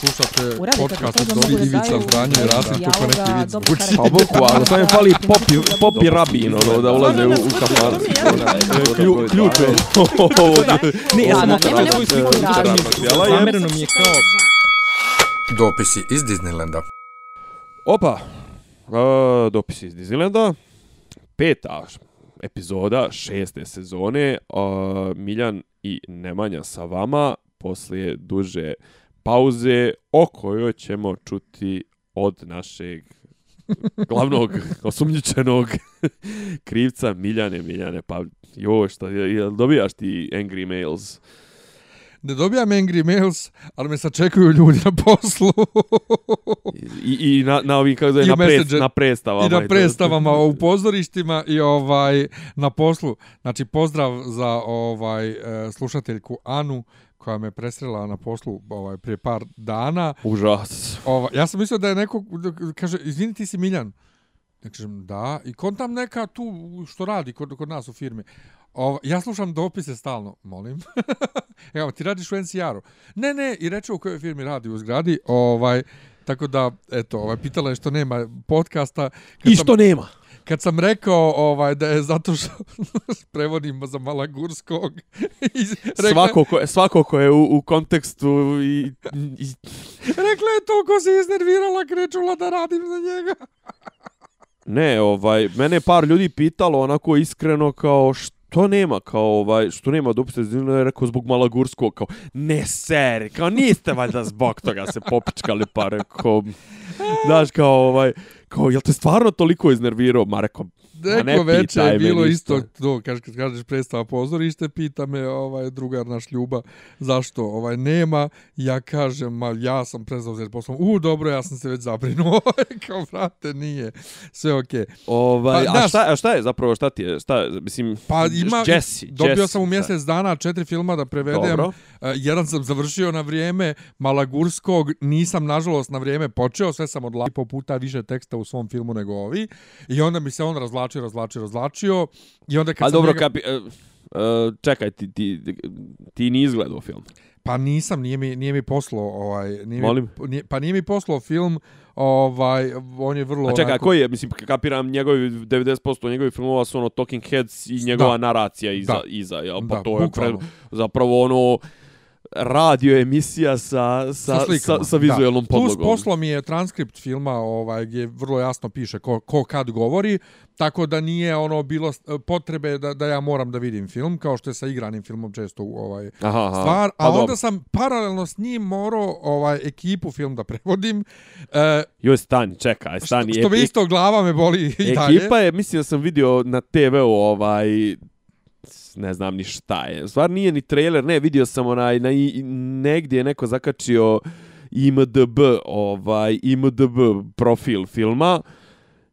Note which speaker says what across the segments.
Speaker 1: Slušate podcast od Dobri Ivica
Speaker 2: daju
Speaker 1: Zdanje i Rasim neki vic
Speaker 2: dobro
Speaker 1: zvuči.
Speaker 2: karakter.
Speaker 3: Pa boku, ali samo je fali popi, popi rabin, ono, da ulaze u, u. Klju, ključ je.
Speaker 2: Ne, ja sam svoju sliku.
Speaker 4: Zamereno mi je kao...
Speaker 1: Dopisi iz Disneylanda.
Speaker 3: Opa, uh, dopis iz Disneylanda, peta epizoda šeste sezone, uh, Miljan i Nemanja sa vama, poslije duže pauze, o kojoj ćemo čuti od našeg glavnog osumnjičenog krivca Miljane, Miljane, pa joj, šta, jel dobijaš ti angry mails?
Speaker 1: Ne dobijam angry mails, ali me sačekuju ljudi na poslu.
Speaker 3: I, i na, na ovim, kako zove, na, pred, na predstavama.
Speaker 1: I na predstavama u pozorištima i ovaj na poslu. Znači pozdrav za ovaj e, slušateljku Anu koja me presrela na poslu ovaj prije par dana.
Speaker 3: Užas.
Speaker 1: Ovaj ja sam mislio da je neko da kaže izvini ti si Miljan. Ja kažem da i kontam neka tu što radi kod, kod nas u firmi. Ovo, ja slušam dopise stalno, molim. Evo, ti radiš u NCR-u. Ne, ne, i reče u kojoj firmi radi u zgradi. Ovaj, tako da, eto, ovaj, pitala je što nema podcasta. Kad
Speaker 3: I
Speaker 1: sam-
Speaker 3: što nema?
Speaker 1: Kad sam rekao ovaj da je zato što prevodim za Malagurskog i rekla,
Speaker 3: Svako ko, je- svako ko je u, u kontekstu i, i
Speaker 1: rekla je toliko se iznervirala krečula da radim za njega.
Speaker 3: ne, ovaj mene par ljudi pitalo onako iskreno kao što nema? Kao ovaj što nema dopise je rekao zbog Malagurskog. Kao ne seri kao niste valjda zbog toga se popičkali pa rekao znaš kao ovaj kao jel te stvarno toliko iznervirao ma rekao Ne
Speaker 1: Neko veče je bilo isto to, kaže, kad kažeš predstava pozorište, pita me ovaj drugar naš Ljuba zašto ovaj nema. Ja kažem, ma ja sam prezauzet poslom. U, dobro, ja sam se već zabrinuo. Kao, brate, nije. Sve okej.
Speaker 3: ovaj
Speaker 1: Pa,
Speaker 3: a
Speaker 1: znaš-
Speaker 3: šta a šta je zapravo šta ti je šta mislim
Speaker 1: Pa ima,
Speaker 3: Jesse,
Speaker 1: dobio
Speaker 3: Jesse,
Speaker 1: sam u
Speaker 3: šta?
Speaker 1: mjesec dana četiri filma da prevedem.
Speaker 3: Dobro.
Speaker 1: E, jedan sam završio na vrijeme Malagurskog, nisam nažalost na vrijeme počeo, sve sam odlazio po puta više teksta u svom filmu nego ovi. I onda mi se on razlačio, razlačio, razlačio. I onda kad
Speaker 3: A
Speaker 1: sam
Speaker 3: dobro,
Speaker 1: njega...
Speaker 3: kapi, uh, uh, čekaj, ti, ti, ti ni izgledao film.
Speaker 1: Pa nisam, nije mi, nije mi poslao, ovaj, nije
Speaker 3: Molim?
Speaker 1: Mi, nije, pa nije mi poslao film, ovaj, on je vrlo...
Speaker 3: A čekaj,
Speaker 1: onako-
Speaker 3: koji je, mislim, kapiram, njegovi, 90% njegovih filmova su ono Talking Heads i njegova
Speaker 1: Da.
Speaker 3: naracija iza,
Speaker 1: Da.
Speaker 3: iza jel?
Speaker 1: Da,
Speaker 3: Pa to je pre,
Speaker 1: bukvalno.
Speaker 3: zapravo ono radio emisija sa, sa, sa,
Speaker 1: slikama,
Speaker 3: sa, vizualnom
Speaker 1: da.
Speaker 3: podlogom.
Speaker 1: Plus poslo mi je transkript filma ovaj, gdje vrlo jasno piše ko, ko kad govori, tako da nije ono bilo potrebe da, da ja moram da vidim film, kao što je sa igranim filmom često ovaj
Speaker 3: Aha, aha.
Speaker 1: stvar.
Speaker 3: Pa
Speaker 1: A onda
Speaker 3: dobro.
Speaker 1: sam paralelno s njim morao ovaj, ekipu film da prevodim. E,
Speaker 3: Joj, stani, čekaj,
Speaker 1: što,
Speaker 3: stani.
Speaker 1: što
Speaker 3: Ep-
Speaker 1: bi isto glava me boli i dalje.
Speaker 3: Ekipa je, mislim da sam vidio na TV-u ovaj ne znam ni šta je. Stvar nije ni trailer, ne, vidio sam onaj na i- negdje je neko zakačio IMDb, ovaj IMDb profil filma.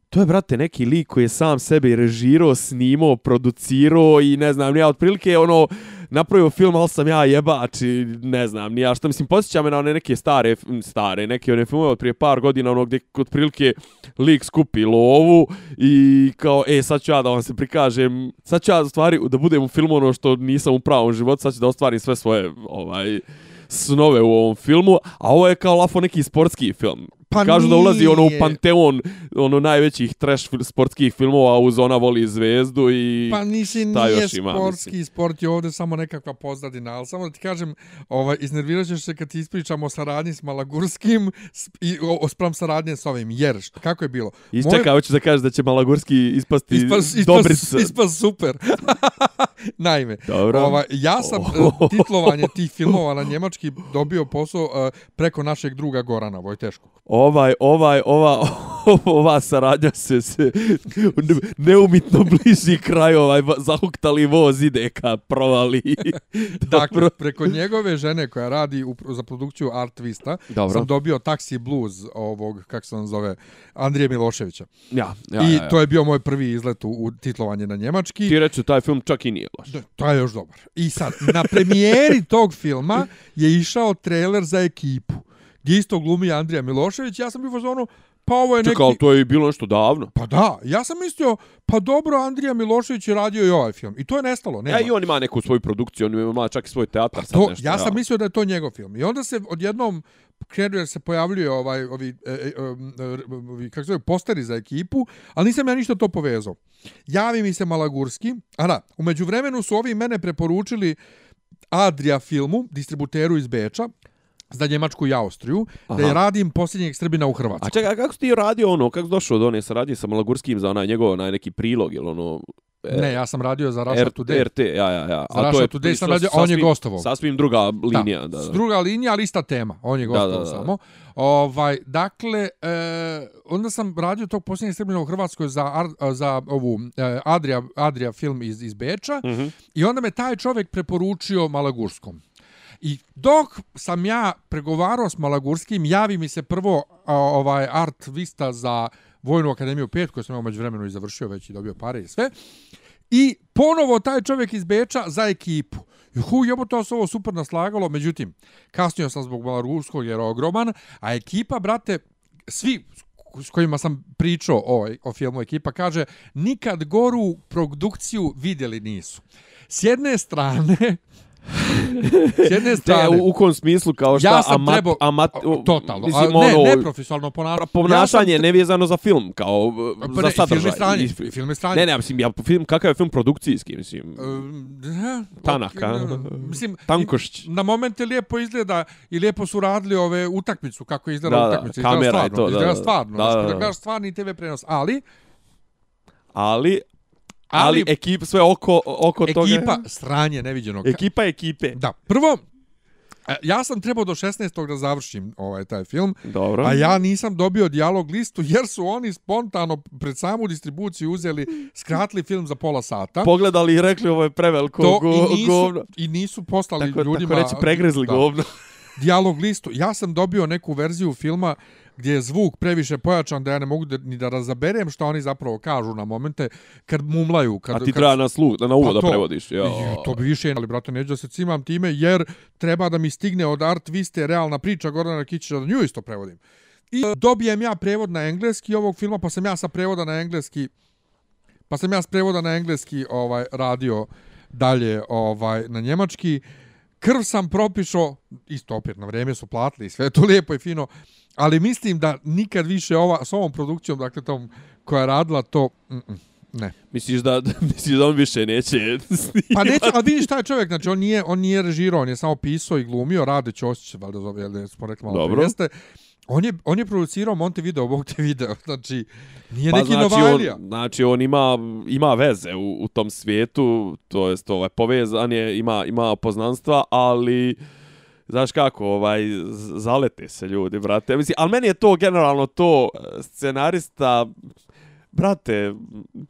Speaker 3: To je, brate, neki lik koji je sam sebe i režirao, snimao, producirao i ne znam, ja otprilike ono, napravio film, ali sam ja jebač i ne znam, ni ja šta, mislim, posjeća me na one neke stare, stare, neke one filmove od prije par godina, ono gdje otprilike lik skupi lovu i kao, e, sad ću ja da vam se prikažem, sad ću ja u stvari da budem u filmu ono što nisam u pravom životu, sad ću da ostvarim sve svoje, ovaj, snove u ovom filmu, a ovo je kao lafo neki sportski film.
Speaker 1: Pa
Speaker 3: Kažu da ulazi ono u
Speaker 1: nije.
Speaker 3: panteon ono najvećih trash fil- sportskih filmova uz ona voli zvezdu i
Speaker 1: Pa nisi nije
Speaker 3: ima,
Speaker 1: sportski,
Speaker 3: mislim.
Speaker 1: sport je ovdje samo nekakva pozadina, ali samo da ti kažem, ovaj, iznervirat ćeš se kad ti ispričamo o saradnji s Malagurskim s- i o, o spram saradnje s ovim, jer što, kako je bilo?
Speaker 3: I čekaj, hoćeš da kažeš da će Malagurski ispasti
Speaker 1: Ispas, ispas,
Speaker 3: Dobrica.
Speaker 1: ispas super. Naime,
Speaker 3: Dobro.
Speaker 1: ovaj, ja sam
Speaker 3: Oh.
Speaker 1: titlovanje tih filmova na njemački dobio posao uh, preko našeg druga Gorana Vojteškog.
Speaker 3: Ovaj, ovaj, ova, ova saradnja se, se neumitno bliži kraju, ovaj va- zahuktali voz ide ka provali.
Speaker 1: Dakle, preko njegove žene koja radi u, za produkciju Art Vista,
Speaker 3: Dobro.
Speaker 1: sam dobio Taxi Blues ovog, kako se on zove, Andrije Miloševića.
Speaker 3: Ja, ja,
Speaker 1: I
Speaker 3: ja, ja.
Speaker 1: to je bio moj prvi izlet u, u titlovanje na njemački.
Speaker 3: Ti reću, taj film čak i nije loš.
Speaker 1: Da, to je još dobar. I sad, na premijeri tog filma je išao trailer za ekipu. Gdje isto glumi Andrija Milošević. Ja sam bio u fazonu, pa ovo je neki...
Speaker 3: Čekaj, ali to je bilo nešto davno.
Speaker 1: Pa da, ja sam mislio, pa dobro, Andrija Milošević je radio i ovaj film. I to je nestalo, nema.
Speaker 3: Ja, i on ima neku svoju produkciju, on ima čak i svoj teatar. sad
Speaker 1: Pa To,
Speaker 3: nešto,
Speaker 1: ja sam mislio da je to njegov film. I onda se odjednom krenuo jer se pojavljuje ovaj, ovi, e, e, e, ovi kako se zove, posteri za ekipu, ali nisam ja ništa to povezao. Javi mi se Malagurski, a da, umeđu vremenu su ovi mene preporučili Adria filmu, distributeru iz Beča, za Njemačku i Austriju, Aha. da je radim posljednjeg Srbina u Hrvatskoj.
Speaker 3: A čekaj, a kako si ti radio ono, kako si došao do one saradnje sa Malagurskim za onaj njegov onaj neki prilog, ili ono...
Speaker 1: E, ne, ja sam radio za Russia
Speaker 3: R,
Speaker 1: Today.
Speaker 3: RT, ja, ja, ja.
Speaker 1: Za a to Today sam radio, a on je gostovao.
Speaker 3: Sasvim druga linija. Da, da, da.
Speaker 1: Druga linija, ali ista tema. On je gostovao da, da, da. samo. Ovaj, dakle, e, onda sam radio tog posljednjeg Srbina u Hrvatskoj za, ar, za ovu e, Adria, Adria film iz, iz Beča. Mm -hmm. I onda me taj čovjek preporučio Malagurskom. I dok sam ja pregovarao s Malagurskim, javi mi se prvo a, ovaj Art Vista za Vojnu akademiju 5, koju sam umeđu vremenu i završio već i dobio pare i sve. I ponovo taj čovjek iz Beča za ekipu. Juhu, jebo to se ovo super naslagalo, međutim, kasnio sam zbog Malagurskog jer je ogroman, a ekipa, brate, svi s kojima sam pričao o, o filmu ekipa, kaže, nikad goru produkciju vidjeli nisu. S jedne strane, S jedne strane...
Speaker 3: Te, u, u kom smislu, kao šta,
Speaker 1: ja sam
Speaker 3: amat,
Speaker 1: trebao,
Speaker 3: amat,
Speaker 1: totalno,
Speaker 3: mislim,
Speaker 1: ne,
Speaker 3: ono,
Speaker 1: neprofesionalno ponašanje.
Speaker 3: Ponašanje ja nevezano za film, kao
Speaker 1: pa
Speaker 3: za
Speaker 1: ne,
Speaker 3: sadržaj.
Speaker 1: Film je stranje, film je stranje.
Speaker 3: Ne, ne, mislim, ja, film, kakav je film produkcijski, mislim?
Speaker 1: Uh,
Speaker 3: Tanaka.
Speaker 1: Okay, mislim,
Speaker 3: Tankošć.
Speaker 1: Na momente lijepo izgleda i lijepo su radili ove utakmicu, kako je izgleda
Speaker 3: da,
Speaker 1: utakmica.
Speaker 3: Da, kamera
Speaker 1: stvarno,
Speaker 3: je to.
Speaker 1: Izgleda
Speaker 3: da,
Speaker 1: stvarno.
Speaker 3: Da, da, da.
Speaker 1: Izgleda stvarni TV prenos. Ali,
Speaker 3: ali ali, ali ekipa sve oko oko
Speaker 1: ekipa,
Speaker 3: toga.
Speaker 1: ekipa sranje neviđenog.
Speaker 3: Ekipa ekipe.
Speaker 1: Da prvo e, ja sam trebao do 16. da završim ovaj taj film
Speaker 3: Dobro.
Speaker 1: a ja nisam dobio dijalog listu jer su oni spontano pred samu distribuciju uzeli skratili film za pola sata.
Speaker 3: Pogledali i rekli ovo je preveliko
Speaker 1: to,
Speaker 3: go,
Speaker 1: i nisu,
Speaker 3: govno.
Speaker 1: i nisu poslali
Speaker 3: tako,
Speaker 1: ljudima
Speaker 3: tako reći pregrezli
Speaker 1: da,
Speaker 3: govno.
Speaker 1: Dijalog listu. Ja sam dobio neku verziju filma gdje je zvuk previše pojačan da ja ne mogu da, ni da razaberem što oni zapravo kažu na momente kad mumlaju. Kad,
Speaker 3: A ti
Speaker 1: kad,
Speaker 3: treba na sluh, na uvo pa da prevodiš. Jo.
Speaker 1: To bi više, ali brate, neću da se cimam time jer treba da mi stigne od Art Viste realna priča Gordana Kićića da nju isto prevodim. I dobijem ja prevod na engleski ovog filma, pa sam ja sa prevoda na engleski pa sam ja s prevoda na engleski ovaj radio dalje ovaj na njemački. Krv sam propišao, isto opet na vrijeme su platili, sve to lijepo i fino, ali mislim da nikad više ova s ovom produkcijom dakle tom koja je radila to mm -mm, ne
Speaker 3: misliš da misliš da on više neće snimati?
Speaker 1: pa neće a vidiš taj čovjek znači on nije on nije režirao on je samo pisao i glumio Rade Ćosić valjda zove jel smo rekli malo
Speaker 3: Dobro.
Speaker 1: jeste On je, on je producirao Monte Video, Bog te video, znači, nije
Speaker 3: pa
Speaker 1: neki
Speaker 3: znači
Speaker 1: Novalija.
Speaker 3: On, znači, on ima, ima veze u, u tom svijetu, to jest, ovaj, povezan je, ima, ima poznanstva, ali, znaš kako, ovaj, zalete se ljudi, brate. Mislim, ali meni je to generalno to scenarista, brate,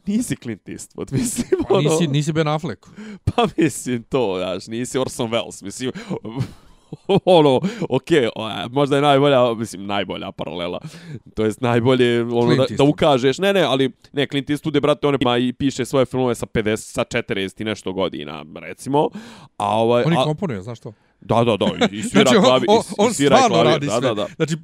Speaker 3: nisi Clint Eastwood, mislim,
Speaker 1: Pa
Speaker 3: ono...
Speaker 1: nisi, nisi Ben Affleck.
Speaker 3: Pa mislim to, znaš, nisi Orson Welles, mislim, ono, okej, okay, možda je najbolja, mislim, najbolja paralela. To jest najbolje ono da, da ukažeš. Ne, ne, ali ne, Clint Eastwood je, brate, on pa i piše svoje filmove sa 50, sa 40 i nešto godina, recimo. A ovaj,
Speaker 1: on
Speaker 3: a,
Speaker 1: komponuje, znaš to?
Speaker 3: Da, da, da, i svira
Speaker 1: znači,
Speaker 3: klavi,
Speaker 1: on, on,
Speaker 3: i svira
Speaker 1: stvarno
Speaker 3: klavi,
Speaker 1: radi
Speaker 3: da,
Speaker 1: sve.
Speaker 3: Da, da.
Speaker 1: Znači,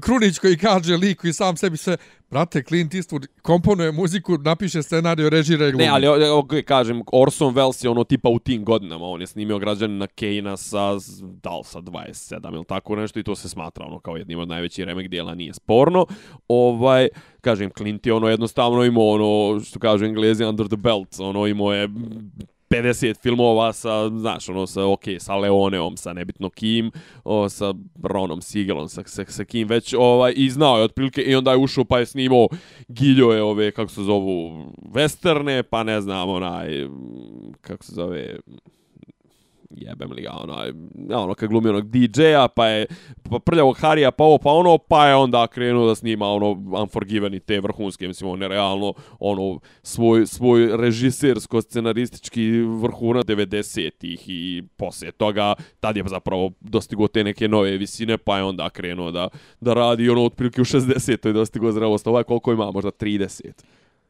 Speaker 1: Krunić koji kaže liku i sam sebi sve, brate, Clint Eastwood komponuje muziku, napiše scenariju, režira i glumi.
Speaker 3: Ne, ali okay, kažem, Orson Welles je ono tipa u tim godinama, on je snimio građanina Kejna sa, da li sa 27 ili tako nešto i to se smatra ono kao jednim od najvećih remek dijela, nije sporno. Ovaj, kažem, Clint je ono jednostavno imao ono, što kažu englezi, under the belt, ono imao je 50 filmova sa, znaš, ono, sa, ok, sa Leoneom, sa nebitno kim, o, sa Ronom Sigelom, sa, sa, sa kim već, ovaj, i znao je otprilike, i onda je ušao pa je snimao giljoje ove, kako se zovu, westerne, pa ne znam, onaj, kako se zove, jebem li ga, ono, ono, kad glumi onog DJ-a, pa je pa prljavog Harija, pa ovo, pa ono, pa je onda krenuo da snima, ono, Unforgiven i te vrhunske, mislim, on je realno, ono, svoj, svoj režisersko-scenaristički vrhuna 90-ih i poslije toga, tad je zapravo dostigo te neke nove visine, pa je onda krenuo da, da radi, ono, otprilike u 60-oj dostigo zrelost, ovaj koliko ima, možda 30.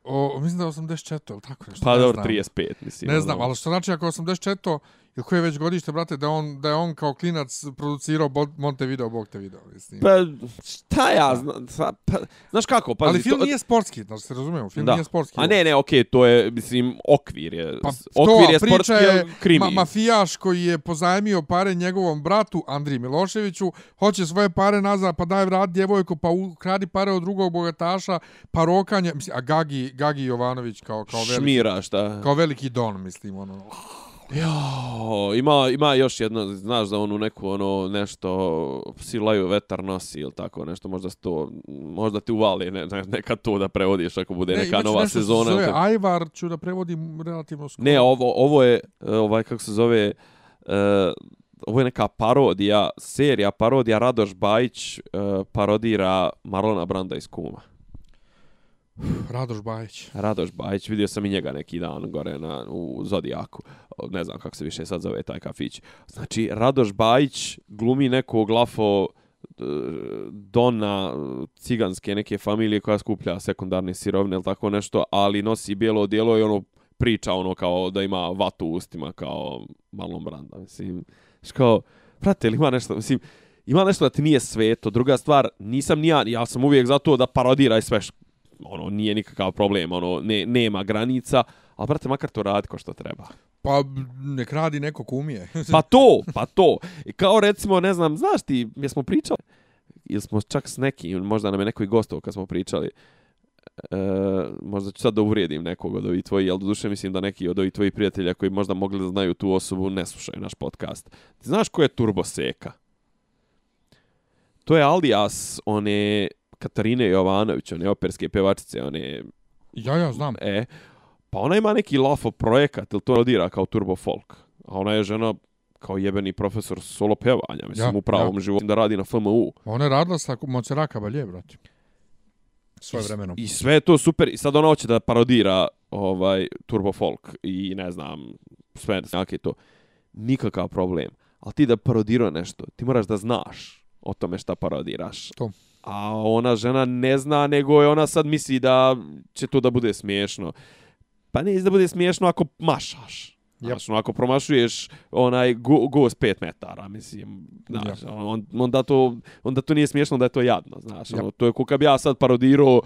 Speaker 1: O, mislim da je 84, ili tako nešto.
Speaker 3: Pa dobro, 35, mislim.
Speaker 1: Ne znam, ali što znači ako je 84, Ili koje je već godište, brate, da on, da je on kao klinac producirao Montevideo, Bog te video, mislim.
Speaker 3: Pa, šta ja znam, sa- pa, znaš kako, pazi,
Speaker 1: Ali film
Speaker 3: to,
Speaker 1: nije sportski, znači se razumijemo, film
Speaker 3: da.
Speaker 1: nije sportski.
Speaker 3: A ne, ne, okej, to je, mislim, okvir je,
Speaker 1: Pa
Speaker 3: okvir
Speaker 1: to,
Speaker 3: je sportski,
Speaker 1: je
Speaker 3: krimi.
Speaker 1: ma mafijaš koji je pozajmio pare njegovom bratu Andriji Miloševiću, hoće svoje pare nazad, pa daj vrat djevojku, pa ukradi pare od drugog bogataša, pa rokanje, mislim, a Gagi, Gagi Jovanović kao, kao, veliki,
Speaker 3: Šmira, šta?
Speaker 1: kao veliki don, mislim, ono.
Speaker 3: Jo, ima, ima još jedno, znaš da onu neku ono nešto silaju vetar nosi ili tako nešto, možda to, možda ti uvali ne, ne, neka to da prevodiš ako bude neka
Speaker 1: imaću
Speaker 3: nova
Speaker 1: nešto što se
Speaker 3: sezona.
Speaker 1: Zove,
Speaker 3: tako.
Speaker 1: Ajvar ću da prevodim relativno skoro.
Speaker 3: Ne, ovo, ovo je, e, ovaj, kako se zove, uh, ovo je neka parodija, serija parodija, Radoš Bajić uh, parodira Marlona Branda iz Kuma.
Speaker 1: Radoš Bajić.
Speaker 3: Radoš Bajić, vidio sam i njega neki dan gore na, u Zodijaku. Ne znam kako se više sad zove taj kafić. Znači, Radoš Bajić glumi nekog lafo e, dona e, ciganske neke familije koja skuplja sekundarne sirovine ili tako nešto, ali nosi bijelo odijelo i ono priča ono kao da ima vatu u ustima kao Marlon Branda. Mislim, što kao, prate, ima nešto, mislim, ima nešto da ti nije sveto. Druga stvar, nisam ni ja, ja sam uvijek za to da parodiraj sve ono, nije nikakav problem, ono, ne, nema granica, ali, brate, makar to radi ko što treba.
Speaker 1: Pa nek radi neko ko umije.
Speaker 3: Pa to, pa to. I kao recimo, ne znam, znaš ti, jesmo pričali, ili smo čak s nekim, možda nam je neko i gostov kad smo pričali, e, možda ću sad da uvrijedim nekog od ovih tvojih, ali duše mislim da neki od ovih tvojih prijatelja koji možda mogli da znaju tu osobu ne slušaju naš podcast. Ti znaš ko je Turbo Seka? To je alias one Katarine Jovanović, one operske pevačice, one
Speaker 1: ja, ja, znam.
Speaker 3: E, pa ona ima neki lafo projekat, ili to rodira kao turbo folk. A ona je žena kao jebeni profesor solo pevanja, mislim,
Speaker 1: Ja,
Speaker 3: u pravom
Speaker 1: ja.
Speaker 3: životu, da radi na FMU.
Speaker 1: Ona je radila sa Monserrat Balje, brate. Svoje vremenom.
Speaker 3: I sve je to super. I sad ona hoće da parodira ovaj turbo folk i ne znam, sve snake to. Nikakav problem. Ali ti da parodira nešto, ti moraš da znaš o tome šta parodiraš.
Speaker 1: To.
Speaker 3: A ona žena ne zna, nego je ona sad misli da će to da bude smiješno. Pa ne da bude smiješno ako mašaš.
Speaker 1: Yep.
Speaker 3: Znaš, ono, ako promašuješ onaj go, go s 5 metara, mislim, znaš,
Speaker 1: Yep.
Speaker 3: on, onda, to, onda to nije smiješno, da je to jadno, znaš,
Speaker 1: Yep.
Speaker 3: ono, to je ko kad bi ja sad parodirao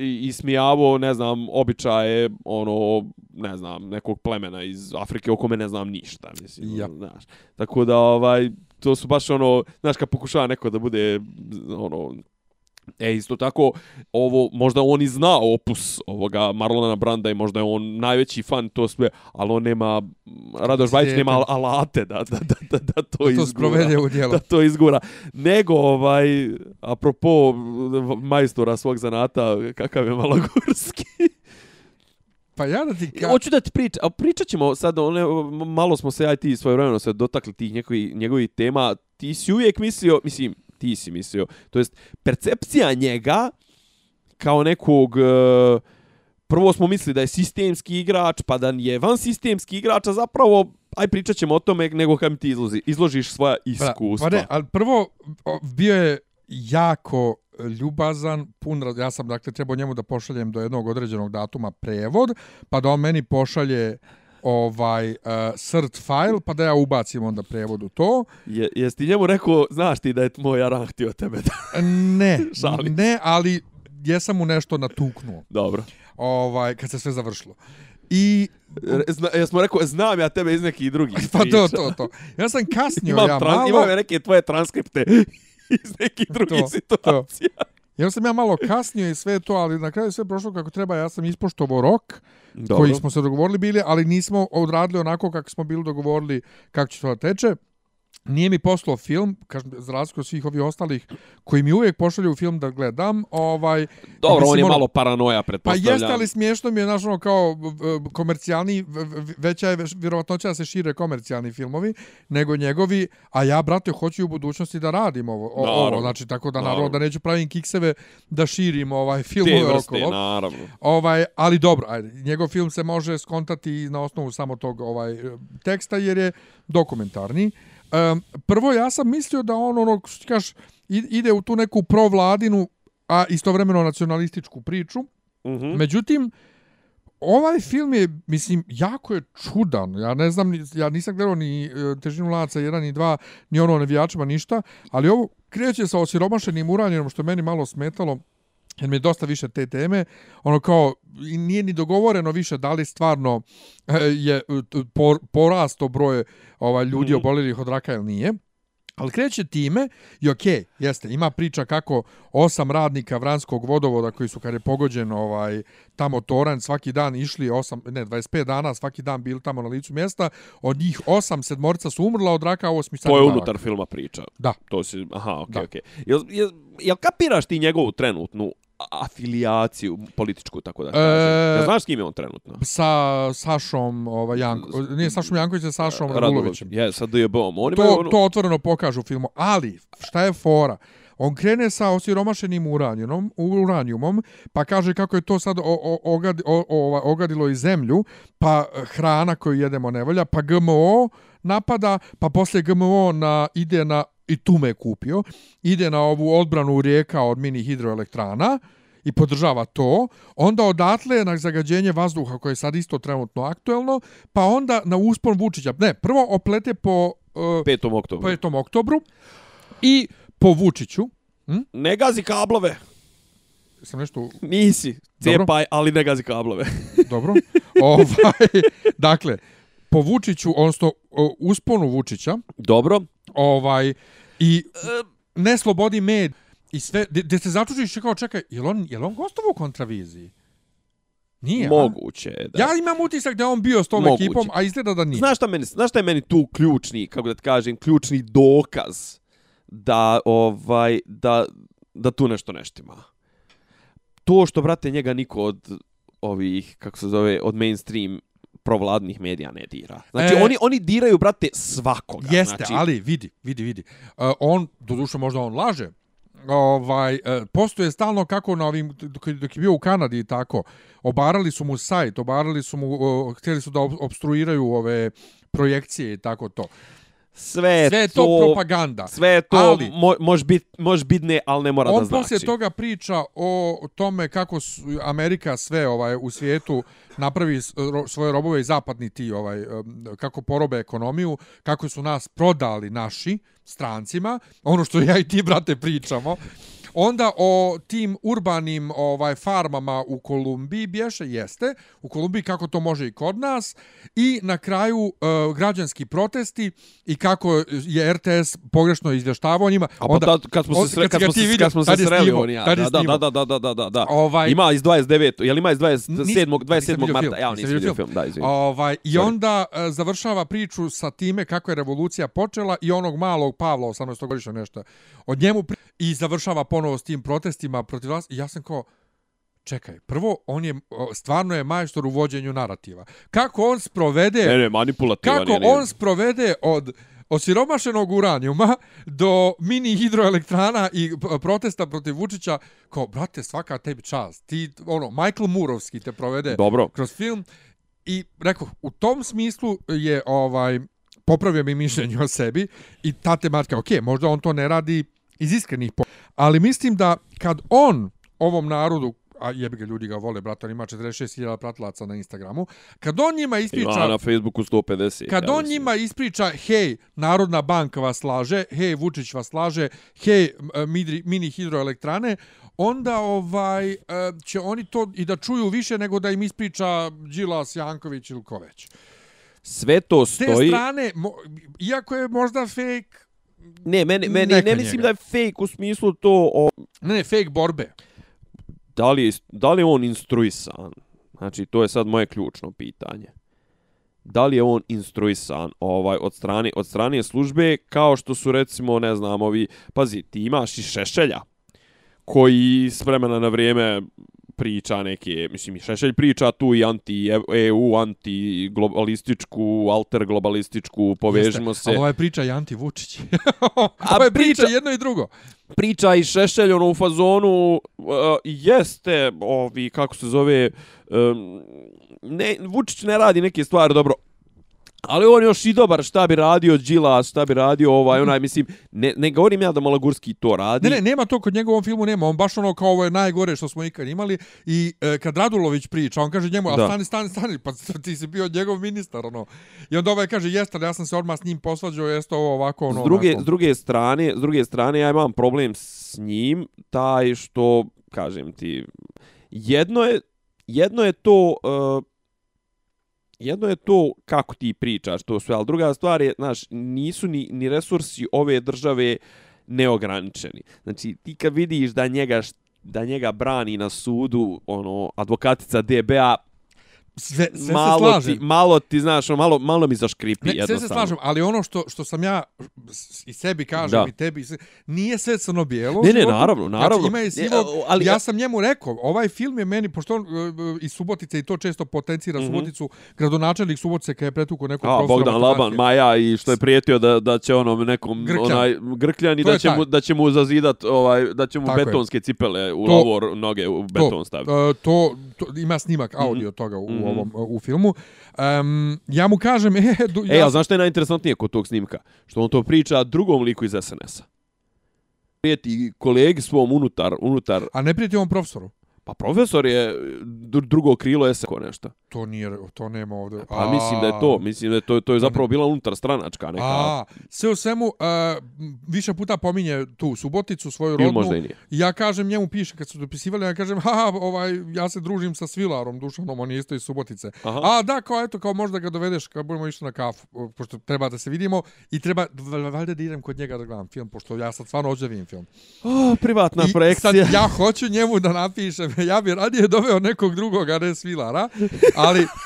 Speaker 3: i, i smijavo, ne znam, običaje, ono, ne znam, nekog plemena iz Afrike o kome ne znam ništa, mislim,
Speaker 1: Yep.
Speaker 3: znaš. Tako da, ovaj, to su baš ono, znaš, kad pokušava neko da bude, ono, E, isto tako, ovo, možda on i zna opus ovoga Marlona Branda i možda je on najveći fan to sve, ali on nema, Radoš Bajić nema al- alate da, da, da, da, da to
Speaker 1: Da to
Speaker 3: izgura.
Speaker 1: u djelo.
Speaker 3: Da to izgura. Nego, ovaj, apropo majstora svog zanata, kakav je Malogurski.
Speaker 1: Pa ja da ti
Speaker 3: Ka...
Speaker 1: ka...
Speaker 3: Hoću da ti pričam, a pričat ćemo sad, one, malo smo se ja i ti svoje vremeno se dotakli tih njegovih, njegovih tema. Ti si uvijek mislio, mislim, ti si mislio, to jest percepcija njega kao nekog... e, Prvo smo mislili da je sistemski igrač, pa da je van sistemski igrač, a zapravo, aj pričat ćemo o tome nego kad mi ti izloži, izložiš svoja iskustva.
Speaker 1: Pa ne, ali prvo bio je jako ljubazan, pun, ja sam dakle trebao njemu da pošaljem do jednog određenog datuma prevod, pa da on meni pošalje ovaj uh, cert file, pa da ja ubacim onda prevod u to.
Speaker 3: Je, jesi ti njemu rekao, znaš ti da je moj aran htio tebe da...
Speaker 1: Ne, ne, ali jesam mu nešto natuknuo,
Speaker 3: Dobro.
Speaker 1: ovaj, kad se sve završilo. I
Speaker 3: Zna, jesmo rekao, znam ja tebe iz nekih drugih
Speaker 1: pa to, to, to. Ja sam kasnio
Speaker 3: imam,
Speaker 1: ja malo.
Speaker 3: imam ja neke tvoje transkripte iz nekih drugih
Speaker 1: To,
Speaker 3: situacija.
Speaker 1: Ja sam ja malo kasnio i sve to, ali na kraju sve prošlo kako treba. Ja sam ispoštovao rok
Speaker 3: Dobro.
Speaker 1: koji smo se dogovorili bili, ali nismo odradili onako kako smo bili dogovorili kako će to da teče. Nije mi poslao film, kažem, za razliku od svih ovih ostalih, koji mi uvijek pošalju film da gledam. Ovaj,
Speaker 3: Dobro, on je
Speaker 1: ono-
Speaker 3: malo paranoja,
Speaker 1: Pa
Speaker 3: pretpostavljam.
Speaker 1: jeste, ali smiješno mi je, znaš, ono, kao komercijalni, veća je vjerovatnoća da se šire komercijalni filmovi, nego njegovi, a ja, brate, hoću u budućnosti da radim ovo, o,
Speaker 3: Naravno.
Speaker 1: ovo znači, tako da, naravno,
Speaker 3: Naravno.
Speaker 1: da neću pravim kikseve da širim ovaj
Speaker 3: Te
Speaker 1: filmove
Speaker 3: vrste,
Speaker 1: okolo.
Speaker 3: naravno.
Speaker 1: Ovaj, ali dobro, ajde, njegov film se može skontati na osnovu samo tog ovaj teksta jer je dokumentarni. Um, prvo ja sam mislio da on ono i- ide u tu neku provladinu a istovremeno nacionalističku priču.
Speaker 3: Mhm.
Speaker 1: Međutim ovaj film je, mislim, jako je čudan. Ja ne znam, ja nisam gledao ni e, težinu lanaca 1 ni 2, ni ono navijačima, ništa, ali ovo kreće sa osiromašenim uranjenom, što meni malo smetalo, jer mi je dosta više te teme, ono kao, nije ni dogovoreno više da li stvarno e, je e, por, porasto broj ovaj, ljudi
Speaker 3: Mhm.
Speaker 1: oboljelih od raka ili nije. Ali kreće time i okej, jeste, ima priča kako osam radnika Vranskog vodovoda koji su kad je pogođen ovaj, tamo toranj svaki dan išli, osam, ne, 25 dana svaki dan bili tamo na licu mjesta, od njih osam sedmorica su umrla od raka, a osmi sad
Speaker 3: To je unutar
Speaker 1: rak.
Speaker 3: filma priča.
Speaker 1: Da.
Speaker 3: To si, aha, okej,
Speaker 1: Da.
Speaker 3: okay, okej. Okay. Jel, jel, jel kapiraš ti njegovu trenutnu afilijaciju političku, tako da kažem?
Speaker 1: E,
Speaker 3: znaš s kim je on trenutno?
Speaker 1: Sa Sašom ovaj, Janko, nije Sašom Jankovićem, Sašom Radulovićem.
Speaker 3: Je, sa DJB-om. Imaju
Speaker 1: To,
Speaker 3: ono...
Speaker 1: to otvoreno pokažu u filmu. Ali, šta je fora? On krene sa osiromašenim uranijumom, uranijumom, pa kaže kako je to sad o, o, o, ogadilo i zemlju, pa hrana koju jedemo ne volja, pa GMO napada, pa poslije GMO na, ide na, i tu me je kupio, ide na ovu odbranu rijeka od mini hidroelektrana, i podržava to, onda odatle na zagađenje vazduha koje je sad isto trenutno aktuelno, pa onda na uspon Vučića. Ne, prvo oplete po uh,
Speaker 3: 5. oktobru.
Speaker 1: 5. oktobru i po Vučiću. Hm?
Speaker 3: Ne gazi kablove.
Speaker 1: Sam nešto...
Speaker 3: Nisi.
Speaker 1: Dobro.
Speaker 3: Cijepaj, ali ne gazi kablove.
Speaker 1: Dobro. ovaj, dakle, po Vučiću, odnosno usponu Vučića,
Speaker 3: Dobro.
Speaker 1: Ovaj, i ne slobodi med, i sve, gdje se začučiš kao, čekaj, je on, je on gostovo u kontraviziji? Nije?
Speaker 3: Moguće je da.
Speaker 1: Ja imam utisak da je on bio s tom
Speaker 3: Moguće.
Speaker 1: ekipom, a izgleda da nije.
Speaker 3: Znaš šta, meni, znaš šta je meni tu ključni, kako da ti kažem, ključni dokaz da ovaj da da tu nešto neštima. To što brate njega niko od ovih kako se zove od mainstream provladnih medija ne dira. Znači
Speaker 1: E,
Speaker 3: oni oni diraju brate svakoga.
Speaker 1: Jeste,
Speaker 3: znači,
Speaker 1: ali vidi, vidi, vidi. Uh, on, doduše možda on laže, ovaj, uh, postoje stalno kako na ovim, dok, dok je bio u Kanadi i tako, obarali su mu sajt, obarali su mu, uh, htjeli su da ob- obstruiraju ove projekcije i tako to.
Speaker 3: Sve,
Speaker 1: Sve je
Speaker 3: to,
Speaker 1: to propaganda.
Speaker 3: Sve je to
Speaker 1: Ali-
Speaker 3: mo, može biti može bit ne, ali ne mora da
Speaker 1: On
Speaker 3: znači.
Speaker 1: poslije toga priča o tome kako su Amerika sve ovaj u svijetu napravi svoje robove i zapadni ti ovaj kako porobe ekonomiju, kako su nas prodali naši strancima, ono što ja i ti brate pričamo. Onda o tim urbanim ovaj farmama u Kolumbiji bješe jeste, u Kolumbiji kako to može i kod nas i na kraju e, građanski protesti i kako je RTS pogrešno izvještavao njima.
Speaker 3: A pa tad, kad smo se,
Speaker 1: on-
Speaker 3: sre, kad smo
Speaker 1: ti
Speaker 3: se,
Speaker 1: vidio,
Speaker 3: kad smo se sreli, on ja. Da, da, da, da, da, da, da, da.
Speaker 1: Ovaj-
Speaker 3: Ima iz 29. Je li ima iz
Speaker 1: Nis-
Speaker 3: 27.
Speaker 1: nisam
Speaker 3: 27.
Speaker 1: vidio
Speaker 3: marta? Ja
Speaker 1: nisam vidio film.
Speaker 3: film, da, izvini.
Speaker 1: Ovaj, I
Speaker 3: Sorry.
Speaker 1: onda e, završava priču sa time kako je revolucija počela i onog malog Pavla, 18 godišnja nešto. Od njemu pri... i završava ponovo s tim protestima protiv vas. I ja sam kao, čekaj, prvo, on je, stvarno je majstor u vođenju narativa. Kako on sprovede...
Speaker 3: Ne, ne, manipulativan
Speaker 1: kako
Speaker 3: je. nije.
Speaker 1: on sprovede od osiromašenog uranijuma do mini hidroelektrana i p- protesta protiv Vučića, kao, brate, svaka tebi čast. Ti, ono, Michael Murovski te provede
Speaker 3: Dobro.
Speaker 1: kroz film i rekao, u tom smislu je ovaj popravio mi mišljenje o sebi i ta tematika, ok, možda on to ne radi iz iskrenih po... Ali mislim da kad on ovom narodu a jebi ga ljudi ga vole, brate, on ima 46.000 pratilaca na Instagramu, kad on njima ispriča...
Speaker 3: Ima na Facebooku 150.
Speaker 1: Kad
Speaker 3: ja
Speaker 1: on njima ispriča, hej, Narodna banka vas laže, hej, Vučić vas laže, hej, midri, mini hidroelektrane, onda ovaj e, će oni to i da čuju više nego da im ispriča Đilas, Janković ili ko već.
Speaker 3: Sve to
Speaker 1: S te
Speaker 3: stoji.
Speaker 1: strane, mo, iako je možda fake,
Speaker 3: Ne, meni, meni ne mislim
Speaker 1: njega.
Speaker 3: da je fake u smislu to o,
Speaker 1: ne, ne, fake borbe.
Speaker 3: da li, je, da li je on instruisan. Znači, to je sad moje ključno pitanje. Da li je on instruisan ovaj od strane od strane službe kao što su recimo ne znam ovi pazi ti imaš i Šešelja koji s vremena na vrijeme priča neke, mislim i Šešelj priča tu i anti EU, anti globalističku, alter globalističku, povežimo
Speaker 1: Jeste,
Speaker 3: se.
Speaker 1: Ali ovaj priča i Anti Vučić.
Speaker 3: A
Speaker 1: ovo je priča
Speaker 3: priča-
Speaker 1: jedno i drugo.
Speaker 3: priča i Šešelj ono u fazonu uh, jeste ovi kako se zove um, ne Vučić ne radi neke stvari dobro Ali on još i dobar, šta bi radio Đilas, šta bi radio ovaj, onaj, mislim, ne, ne govorim ja da Malagurski to radi.
Speaker 1: Ne, ne, nema to kod njegovom filmu, nema. On baš ono kao ovo je najgore što smo ikad imali. I e, kad Radulović priča, on kaže njemu, a stani, stani, stani, pa ti si bio njegov ministar, ono. I onda ovaj kaže, jeste, ja sam se odmah s njim posvađao, jeste ovo ovako, ono,
Speaker 3: s druge,
Speaker 1: onako.
Speaker 3: s druge strane, s druge strane ja imam problem s njim taj što kažem ti jedno je jedno je to uh, jedno je to kako ti pričaš to sve, ali druga stvar je, znaš, nisu ni, ni resursi ove države neograničeni. Znači, ti kad vidiš da njega da njega brani na sudu ono advokatica DBA
Speaker 1: Sve, sve se
Speaker 3: malo
Speaker 1: slažem.
Speaker 3: ti malo ti znaš ono, malo malo mi zaškripi
Speaker 1: Ne, sve se
Speaker 3: jednostavno.
Speaker 1: slažem, ali ono što što sam ja i sebi kažem
Speaker 3: Da.
Speaker 1: i tebi, sve- nije sve crno-bijelo.
Speaker 3: Ne, ne,
Speaker 1: životu.
Speaker 3: naravno, naravno.
Speaker 1: Znači, ima i
Speaker 3: Ne,
Speaker 1: sivog,
Speaker 3: ali-
Speaker 1: ali ja sam njemu rekao, ovaj film je meni, pošto on e, e, iz Subotice i to često potencira
Speaker 3: Mhm.
Speaker 1: Suboticu, gradonačelnik Subotice kad je pretukao nekog
Speaker 3: A,
Speaker 1: profesora
Speaker 3: Bogdan. Laban, Maja i što je prijetio da da će onom nekom
Speaker 1: Grkljan.
Speaker 3: onaj grkljan i
Speaker 1: To
Speaker 3: da
Speaker 1: je
Speaker 3: će
Speaker 1: taj.
Speaker 3: mu da će mu zazidat ovaj da će mu
Speaker 1: Tako je.
Speaker 3: betonske cipele u
Speaker 1: To-
Speaker 3: lavor noge u beton staviti.
Speaker 1: To, e, to, to, ima snimak audio toga u, ovom, u filmu. Um, ja mu kažem, e, du,
Speaker 3: E,
Speaker 1: ja,
Speaker 3: a znaš što je najinteresantnije kod tog snimka? Što on to priča drugom liku iz SNS-a. Prijeti kolegi svom unutar, unutar,
Speaker 1: a ne prijeti ovom profesoru.
Speaker 3: pa profesor je dru- drugo krilo SNS-a nešto.
Speaker 1: To nije, to nema ovde.
Speaker 3: Pa mislim da je to, mislim da je to, to je zapravo bila unutar stranačka neka.
Speaker 1: A, sve u svemu, uh, više puta pominje tu Suboticu, svoju rodnu.
Speaker 3: možda i nije.
Speaker 1: Ja kažem, njemu piše kad su dopisivali, ja kažem, ha, ovaj, ja se družim sa Svilarom, Dušanom, on je isto iz Subotice.
Speaker 3: Aha.
Speaker 1: A da, kao eto, kao možda ga dovedeš kad budemo išli na kafu, pošto treba da se vidimo i treba, val- valjda da idem kod njega da gledam film, pošto ja sad stvarno hoću vidim film.
Speaker 3: Oh, privatna
Speaker 1: I
Speaker 3: projekcija.
Speaker 1: sad ja hoću njemu da napišem, ja bi radije doveo nekog drugog, a ne Svilara, ali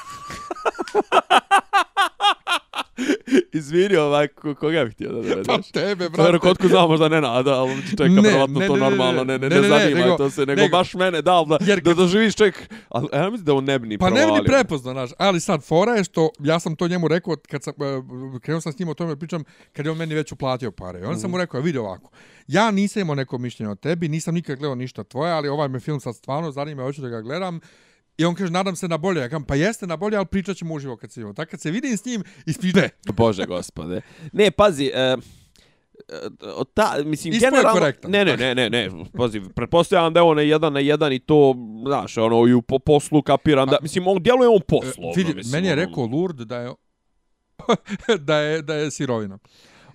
Speaker 3: Izvini ovaj, ko- koga bih htio da dovedeš?
Speaker 1: pa tebe,
Speaker 3: Brate.
Speaker 1: brate.
Speaker 3: Kotku znao možda ne nada, ali čeka
Speaker 1: Ne,
Speaker 3: vjerojatno
Speaker 1: ne,
Speaker 3: to
Speaker 1: ne,
Speaker 3: normalno, ne, ne, ne,
Speaker 1: ne, ne, ne,
Speaker 3: zanima
Speaker 1: nego-
Speaker 3: to se, nego,
Speaker 1: nego-
Speaker 3: baš mene da, da,
Speaker 1: Jer
Speaker 3: da doživiš ček, ali ja mislim da on ne bi ni
Speaker 1: Pa ne bi ni prepoznao, znaš, ali sad fora je što ja sam to njemu rekao kad sam e, krenuo sam s njim o tome pričam kad je on meni već uplatio pare. I onda sam mu
Speaker 3: Mhm.
Speaker 1: rekao, vidi ovako. Ja nisam imao neko mišljenje o tebi, nisam nikad gledao ništa tvoje, ali ovaj me film sad stvarno zanima, hoću da ga gledam. I on kaže, nadam se na bolje. Ja kažem, pa jeste na bolje, ali pričat ćemo uživo kad se vidimo. Tako kad se vidim s njim, ispričaj.
Speaker 3: Bože gospode. Ne, pazi, e, e, ta, mislim,
Speaker 1: Ispao je
Speaker 3: generalno... Ne, ne, ne, ne, ne, pazi, pretpostavljam da je on jedan na jedan i to, znaš, ono, i po poslu kapiram da, mislim, on djeluje on poslovno,
Speaker 1: Vidi,
Speaker 3: mislim.
Speaker 1: meni je
Speaker 3: ono,
Speaker 1: rekao Lurd da je da je da je sirovina.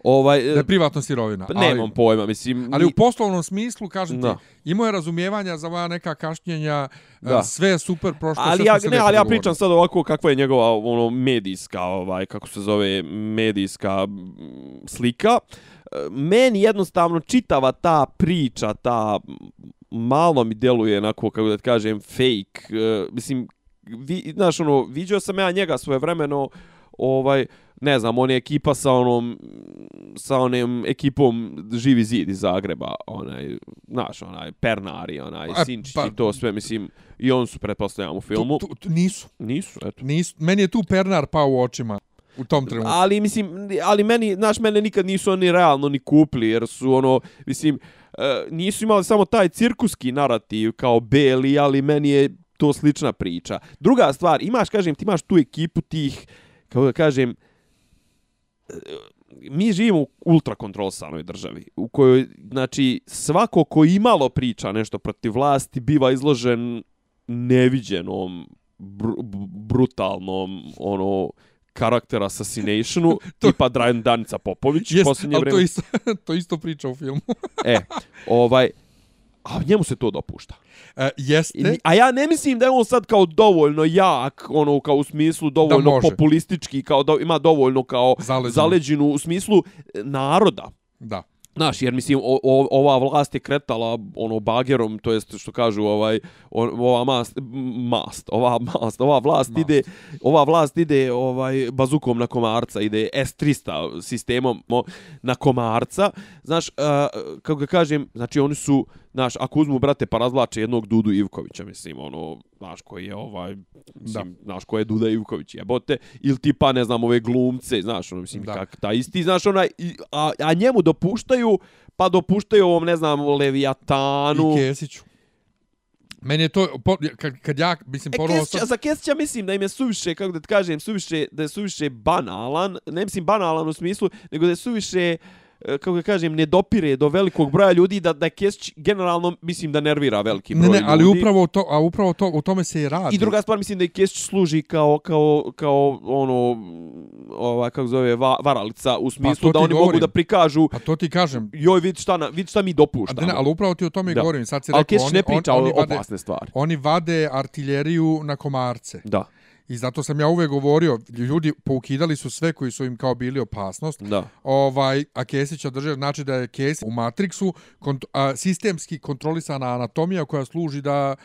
Speaker 3: Ovaj,
Speaker 1: Da je privatno sirovina.
Speaker 3: pa nemam pojma, mislim...
Speaker 1: Ali
Speaker 3: ni-
Speaker 1: u poslovnom smislu, kažem
Speaker 3: Da.
Speaker 1: ti, imao je razumijevanja za ova neka kašnjenja,
Speaker 3: Da.
Speaker 1: da. sve je super prošlo.
Speaker 3: Ali ja, ne, ali ja pričam sad ovako kakva je njegova ono medijska, ovaj kako se zove medijska slika. E, Meni jednostavno čitava ta priča, ta malo mi deluje onako kako da kažem fake. E, mislim vi, znaš ono, viđao sam ja njega svojevremeno ovaj ne znam, on je ekipa sa onom sa onom ekipom Živi zid iz Zagreba, onaj, znaš, onaj Pernari, onaj
Speaker 1: E,
Speaker 3: Sinčić
Speaker 1: pa-
Speaker 3: i to sve, mislim, i on su pretpostavljam u filmu.
Speaker 1: Tu, tu, nisu,
Speaker 3: Nisu, eto.
Speaker 1: nisu. Meni je tu Pernar pao u očima u tom trenutku.
Speaker 3: Ali mislim, ali meni, znaš, mene nikad nisu oni realno ni kupli, jer su ono, mislim, e, nisu imali samo taj cirkuski narativ kao beli, ali meni je to slična priča. Druga stvar, imaš, kažem, ti imaš tu ekipu tih, kako da kažem, e, mi živimo u ultrakontrolisanoj državi, u kojoj, znači, svako ko imalo priča nešto protiv vlasti biva izložen neviđenom, br brutalnom, ono, karakter assassinationu, tipa Dragan Danica Popović,
Speaker 1: Jest,
Speaker 3: posljednje
Speaker 1: ali
Speaker 3: vreme.
Speaker 1: to isto, to isto priča u filmu.
Speaker 3: E, ovaj, a njemu se to dopušta.
Speaker 1: E, jeste.
Speaker 3: A ja ne mislim da je on sad kao dovoljno jak, ono kao u smislu dovoljno populistički, kao da ima dovoljno kao
Speaker 1: Zaleđenu.
Speaker 3: zaleđenu u smislu e, naroda.
Speaker 1: Da.
Speaker 3: Znaš, jer mislim, o, o, ova vlast je kretala ono bagerom, to jest što kažu ovaj o, ova mast, mast, ova mast, ova vlast
Speaker 1: Mast.
Speaker 3: ide, ova vlast ide ovaj bazukom na komarca, ide S300 sistemom mo, na komarca. Znaš, uh, kako ga kažem, znači oni su, znaš, ako uzmu brate pa razvlače jednog Dudu Ivkovića, mislim, ono, znaš, koji je ovaj, mislim, znaš, ko je Duda Ivković, jebote, ili tipa, ne znam, ove glumce, znaš, ono, mislim,
Speaker 1: Da.
Speaker 3: kak, ta isti, znaš, onaj, a, a njemu dopuštaju, pa dopuštaju ovom, ne znam, Leviatanu.
Speaker 1: I Kesiću. Meni je to, po, kad, kad ja, mislim,
Speaker 3: E,
Speaker 1: ponovo
Speaker 3: Kesića, za Kesića mislim da im je suviše, kako da ti kažem, suviše, da je suviše banalan, ne mislim banalan u smislu, nego da je suviše, e, kako da kažem, ne dopire do velikog broja ljudi, da, da Kesić generalno, mislim da nervira veliki
Speaker 1: Ne,
Speaker 3: broj
Speaker 1: ne,
Speaker 3: ljudi.
Speaker 1: ali upravo to, a upravo to, u tome se i radi.
Speaker 3: I druga stvar, mislim da i Kesić služi kao, kao, kao ono, ova, kako zove, va, varalica, u smislu
Speaker 1: Pa
Speaker 3: da oni mogu
Speaker 1: govorim.
Speaker 3: da prikažu,
Speaker 1: Pa to ti kažem.
Speaker 3: joj, vidi šta, na, vidi šta mi
Speaker 1: A
Speaker 3: dopuštamo.
Speaker 1: ne, ne, ali upravo ti o tome
Speaker 3: Da.
Speaker 1: govorim. Sad rekao,
Speaker 3: Kesić
Speaker 1: oni,
Speaker 3: ne priča
Speaker 1: oni, oni,
Speaker 3: o
Speaker 1: vade,
Speaker 3: opasne stvari.
Speaker 1: oni vade artiljeriju na komarce.
Speaker 3: Da,
Speaker 1: I zato sam ja uvek govorio, ljudi poukidali su sve koji su im kao bili opasnost.
Speaker 3: da.
Speaker 1: Ovaj, a Kesića drže, znači da je Kesić u Matrixu kont a, sistemski kontrolisana anatomija koja služi da...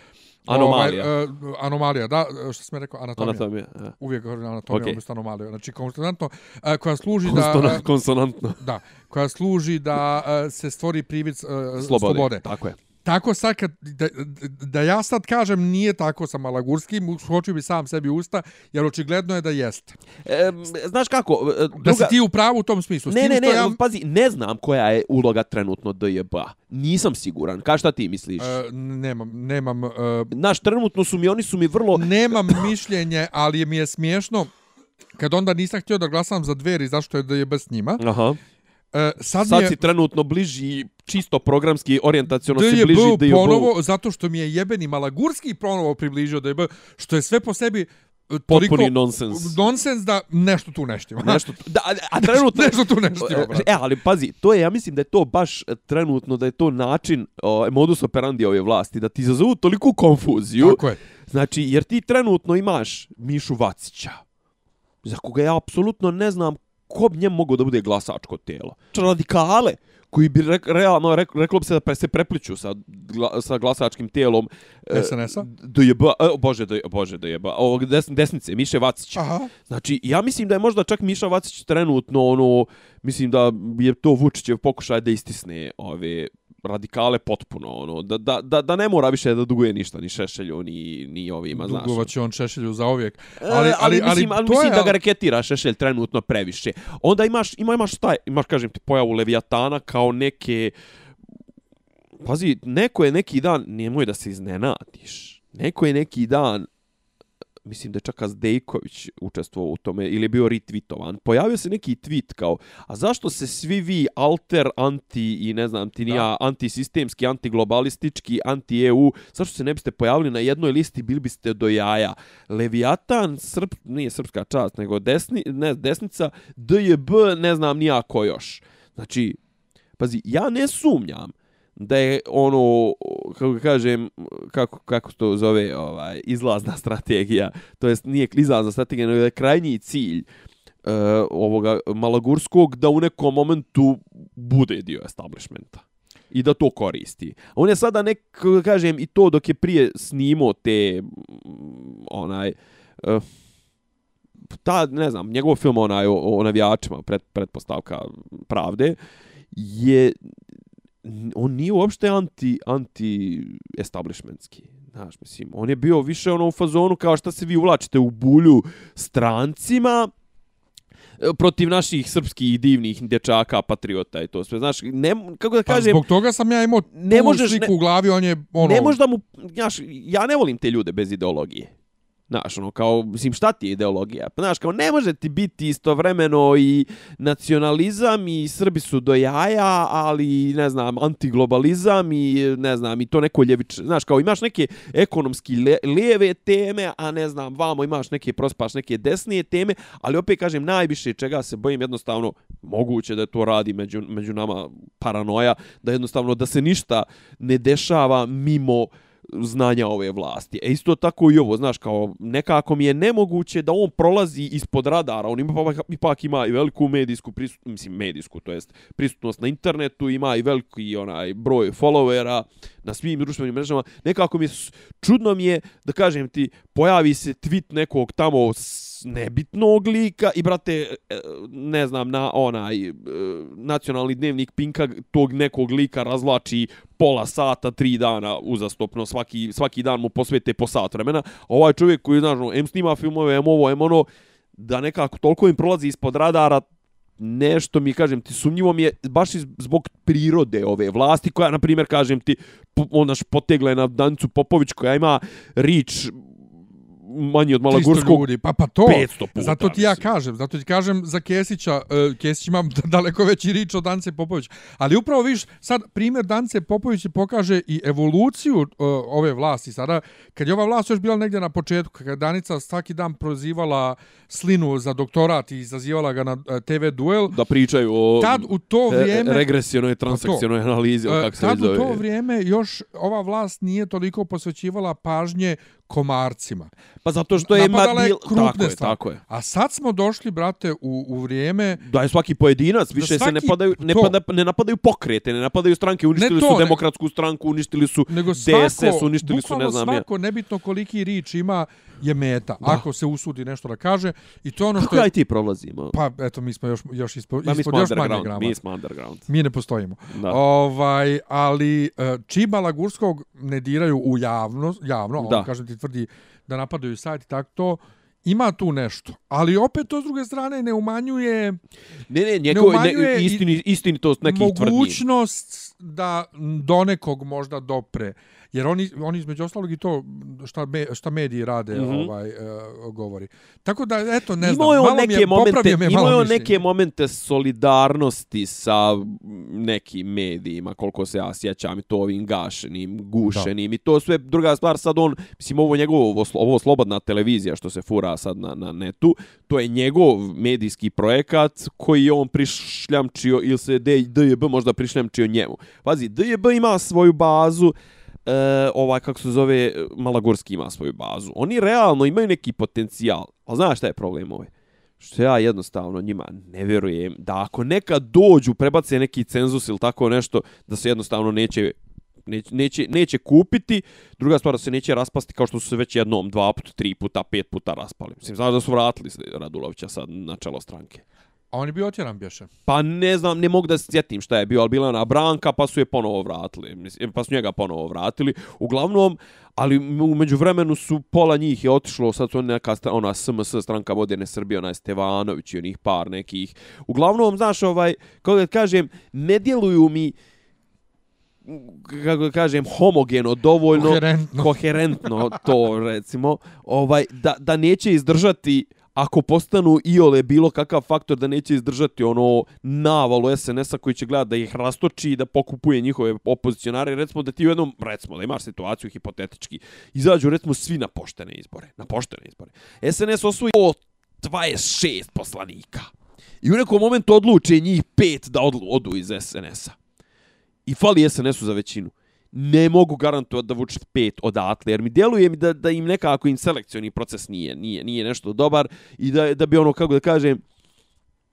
Speaker 3: Anomalija.
Speaker 1: Ovaj, uh, anomalija, da, što sam rekao, anatomija.
Speaker 3: Anatomija. ja.
Speaker 1: Uvijek govorim anatomija, okay. umjesto anomalija. Znači, konstantno, uh, koja služi da...
Speaker 3: Konsonant, konsonantno.
Speaker 1: Da, koja služi da uh, se stvori privid uh,
Speaker 3: Slobode.
Speaker 1: slobode.
Speaker 3: Tako je.
Speaker 1: Tako sad kad, da, da ja sad kažem nije tako sa Malagurskim, hoću bi sam sebi usta, jer očigledno je da jeste.
Speaker 3: E, znaš kako, e, druga...
Speaker 1: Da si ti u pravu u tom smislu. S
Speaker 3: Ne, ne, ne,
Speaker 1: ja,
Speaker 3: pazi, ne znam koja je uloga trenutno DJB. Nisam siguran. Ka šta ti misliš?
Speaker 1: Uh, nemam, nemam, uh,
Speaker 3: Znaš, trenutno su mi, oni su mi vrlo...
Speaker 1: nemam mišljenje, ali mi je smiješno kad onda nisam htio da glasam za dveri zašto je da je bez njima.
Speaker 3: Aha.
Speaker 1: Uh, sad,
Speaker 3: Sad
Speaker 1: je
Speaker 3: si trenutno bliži, čisto programski, orijentacijono si bliži DJB.
Speaker 1: ponovo, zato što mi je jebeni Malagurski ponovo približio DJB, što je sve po sebi toliko
Speaker 3: Potpuni nonsens.
Speaker 1: nonsens da nešto tu neštima.
Speaker 3: Nešto, da, a- trenutno...
Speaker 1: nešto tu neštima, brate.
Speaker 3: E, ali pazi, to je, ja mislim da je to baš e, trenutno, da je to način, o, modus operandi ove vlasti, da ti izazovu toliku konfuziju.
Speaker 1: Tako je.
Speaker 3: Znači, jer ti trenutno imaš Mišu Vacića, za koga ja apsolutno ne znam ko bi njem mogao da bude glasačko telo. Radikale, koji bi re, realno rek, reklo bi se da pre, se prepliču sa, gla, sa glasačkim telom e,
Speaker 1: SNS-a?
Speaker 3: DJB, e, bože, DJB, bože, DJB, ovog des, desnice, Miše Vacića.
Speaker 1: Aha.
Speaker 3: Znači, ja mislim da je možda čak Miša Vacić trenutno, ono, mislim da je to Vučićev pokušaj da istisne ove radikale potpuno, ono, da, da, da, da ne mora više da duguje ništa, ni Šešelju, ni, ni ovima, znaš.
Speaker 1: Dugovat će on Šešelju za uvijek.
Speaker 3: Ali, ali, ali, mislim, ali
Speaker 1: to
Speaker 3: mislim
Speaker 1: je,
Speaker 3: da ga reketira Šešelj trenutno previše. Onda imaš, ima, imaš šta, imaš, kažem ti, pojavu Leviatana kao neke... Pazi, neko je neki dan, nemoj da se iznenadiš, neko je neki dan, mislim da je čak Azdejković učestvovao u tome, ili je bio retweetovan, pojavio se neki tweet kao, a zašto se svi vi alter, anti i ne znam ti nija, antisistemski, antiglobalistički, anti-EU, zašto se ne biste pojavili na jednoj listi, bili biste do jaja. Leviatan, srp, nije srpska čast, nego desni, ne, desnica, DJB, ne znam nija ko još. Znači, pazi, ja ne sumnjam da je ono, kako kažem, kako, kako to zove, ovaj, izlazna strategija, to jest nije izlazna strategija, nego da je krajnji cilj uh, ovoga Malagurskog da u nekom momentu bude dio establishmenta i da to koristi. On je sada nek, kako kažem, i to dok je prije snimo te, mm, onaj, e, ta, ne znam, njegov film onaj o, o navijačima, pret, pretpostavka pravde, je on nije uopšte anti anti establishmentski. Znaš, mislim, on je bio više ono u fazonu kao šta se vi uvlačite u bulju strancima e, protiv naših srpskih divnih dječaka, patriota i to sve. Znaš, ne, kako da
Speaker 1: Pa
Speaker 3: kažem,
Speaker 1: zbog toga sam ja imao
Speaker 3: ne možeš-
Speaker 1: sliku
Speaker 3: ne-
Speaker 1: u glavi, on je ono...
Speaker 3: ne možda mu, znaš, ja ne volim te ljude bez ideologije. Znaš, ono, kao, mislim, šta ti je ideologija? Pa, znaš, kao, ne može ti biti istovremeno i nacionalizam i Srbi su do jaja, ali, ne znam, antiglobalizam i, ne znam, i to neko ljevič... Znaš, kao, imaš neke ekonomski le, lijeve teme, a ne znam, vamo imaš neke, prospaš neke desnije teme, ali opet kažem, najviše čega se bojim jednostavno, moguće da to radi među, među nama paranoja, da jednostavno, da se ništa ne dešava mimo znanja ove vlasti. E isto tako i ovo, znaš, kao nekako mi je nemoguće da on prolazi ispod radara, on ima, ipak, ipak ima i veliku medijsku prisutnost, mislim medijsku, to jest prisutnost na internetu, ima i veliki onaj broj followera na svim društvenim mrežama. Nekako mi je, čudno mi je, da kažem ti, pojavi se tweet nekog tamo s nebitnog lika i brate, e, ne znam, na onaj e, nacionalni dnevnik Pinka tog nekog lika razvlači pola sata, tri dana uzastopno, svaki, svaki dan mu posvete po sat vremena. Ovaj čovjek koji, znaš, ono, em snima filmove, em ovo, em ono, da nekako toliko im prolazi ispod radara, nešto mi, kažem ti, sumnjivo mi je baš iz- zbog prirode ove vlasti, koja, na primjer, kažem ti, onaš potegla je na Danicu Popović, koja ima rič manji od
Speaker 1: 300
Speaker 3: Malagurskog
Speaker 1: ljudi, pa pa to.
Speaker 3: 500 puta.
Speaker 1: Zato ti ja
Speaker 3: mislim.
Speaker 1: kažem, zato ti kažem za Kesića, uh, Kesić ima daleko veći rič od Dance Popović. Ali upravo viš, sad primjer Dance Popović pokaže i evoluciju uh, ove vlasti. Sada, kad je ova vlast još bila negdje na početku, kad je Danica svaki dan prozivala Slinu za doktorat i izazivala ga na uh, TV duel,
Speaker 3: da pričaju o
Speaker 1: tad u to
Speaker 3: e,
Speaker 1: vrijeme...
Speaker 3: regresivnoj transakcionoj analizi,
Speaker 1: E,
Speaker 3: kako se
Speaker 1: Tad u to vrijeme još ova vlast nije toliko posvećivala pažnje komarcima.
Speaker 3: Pa zato što je
Speaker 1: Napadala je krupne
Speaker 3: Tako je,
Speaker 1: stvari.
Speaker 3: tako je.
Speaker 1: A sad smo došli, brate, u, u vrijeme...
Speaker 3: Da je svaki pojedinac, više se ne,
Speaker 1: svaki
Speaker 3: padaju, ne,
Speaker 1: to.
Speaker 3: pada, ne napadaju pokrete, ne napadaju stranke, uništili
Speaker 1: to,
Speaker 3: su
Speaker 1: ne-
Speaker 3: demokratsku stranku, uništili su
Speaker 1: Nego svako,
Speaker 3: DSS, uništili su, ne znam ja.
Speaker 1: svako, nebitno koliki rič ima, je meta. Ako se usudi nešto da kaže. I to ono što
Speaker 3: Kako
Speaker 1: je...
Speaker 3: ti prolazimo?
Speaker 1: Pa, eto, mi smo još, još ispo,
Speaker 3: Pa mi
Speaker 1: ispod
Speaker 3: smo
Speaker 1: još manje grama.
Speaker 3: mi smo underground.
Speaker 1: Mi ne postojimo.
Speaker 3: Da.
Speaker 1: Ovaj, ali e, čim Malagurskog ne diraju u javno, javno,
Speaker 3: Da.
Speaker 1: on kažem ti tvrdi da napadaju sajt i tako to, ima tu nešto. Ali opet to s druge strane ne umanjuje
Speaker 3: Ne, ne, njegov, ne,
Speaker 1: i-
Speaker 3: istini, istinitost nekih tvrdnji.
Speaker 1: mogućnost da do nekog možda dopre. Jer oni, oni između ostalog i to šta, me, šta mediji rade
Speaker 3: Mhm.
Speaker 1: ovaj, e, govori. Tako da, eto, ne znam,
Speaker 3: Imao on
Speaker 1: malo mi
Speaker 3: neke
Speaker 1: je,
Speaker 3: momente,
Speaker 1: me malo
Speaker 3: imao
Speaker 1: mišljenje.
Speaker 3: neke momente solidarnosti sa nekim medijima, koliko se ja sjećam, i to ovim gašenim, gušenim, i to sve druga stvar, sad on, mislim, ovo njegovo, ovo, slo- ovo slobodna televizija što se fura sad na, na netu, to je njegov medijski projekat koji je on prišljamčio, ili se DJB možda prišljamčio njemu. Pazi, DJB ima svoju bazu, e, ovaj, kako se zove, Malagorski ima svoju bazu. Oni realno imaju neki potencijal, ali znaš šta je problem ovaj? Što ja jednostavno njima ne vjerujem da ako nekad dođu, prebace neki cenzus ili tako nešto, da se jednostavno neće neće, neće, neće kupiti, druga stvar da se neće raspasti kao što su se već jednom, dva puta, tri puta, pet puta raspali. Mislim, znaš da su vratili Radulovića sad na čelo stranke.
Speaker 1: A on je bio otjeran bješe.
Speaker 3: Pa ne znam, ne mogu da se sjetim šta je bio, ali bila je ona Branka, pa su je ponovo vratili. Mislim, pa su njega ponovo vratili. Uglavnom, ali u međuvremenu su pola njih je otišlo, sad su neka ona SMS stranka Vodene Srbije, onaj Stevanović i onih par nekih. Uglavnom, znaš, ovaj, kako da kažem, ne djeluju mi kako da kažem, homogeno, dovoljno
Speaker 1: Koherentno.
Speaker 3: koherentno to recimo, ovaj da da neće izdržati ako postanu iole bilo kakav faktor da neće izdržati ono navalu SNS-a koji će gledati da ih rastoči i da pokupuje njihove opozicionare. Recimo da ti u jednom, recimo da imaš situaciju hipotetički, izađu recimo svi na poštene izbore. Na poštene izbore. SNS osvoji o 26 poslanika. I u nekom momentu odluče njih pet da odu iz SNS-a. I fali SNS-u za većinu ne mogu garantovati da vuče pet odatle, jer mi djeluje mi da, da im nekako im selekcioni proces nije, nije, nije nešto dobar i da, da bi ono, kako da kažem,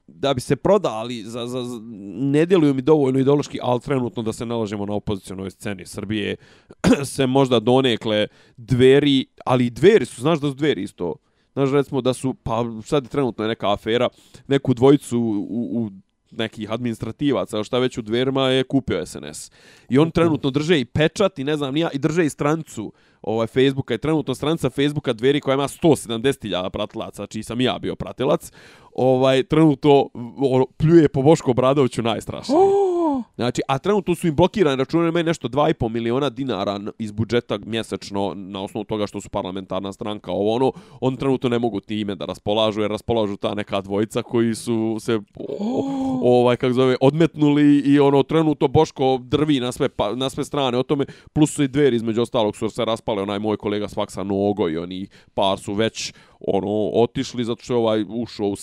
Speaker 3: da bi se prodali, za, za, za, ne djeluju mi dovoljno ideološki, ali trenutno da se nalažemo na opozicionoj sceni Srbije, se možda donekle dveri, ali i dveri su, znaš da su dveri isto, znaš recimo da su, pa sad trenutno je neka afera, neku dvojicu u, u nekih administrativaca, šta već u dverima je kupio SNS. I on trenutno drže i pečat i ne znam nija, i drže i strancu ovaj Facebooka i trenutno stranca Facebooka dveri koja ima 170.000 pratilaca, čiji sam ja bio pratilac, ovaj trenutno ono, pljuje po Boško Obradoviću najstrašnije. Znači, a trenutno su im blokirani računi, imaju nešto 2,5 miliona dinara iz budžeta mjesečno na osnovu toga što su parlamentarna stranka, ovo ono, on trenutno ne mogu time da raspolažu, jer raspolažu ta neka dvojica koji su se o, ovaj kako zove odmetnuli i ono trenutno Boško drvi na sve pa, na sve strane. O tome plus su i dveri između ostalog su se raspale onaj moj kolega Svaksa Nogo i oni par su već ono otišli zato što je ovaj ušao u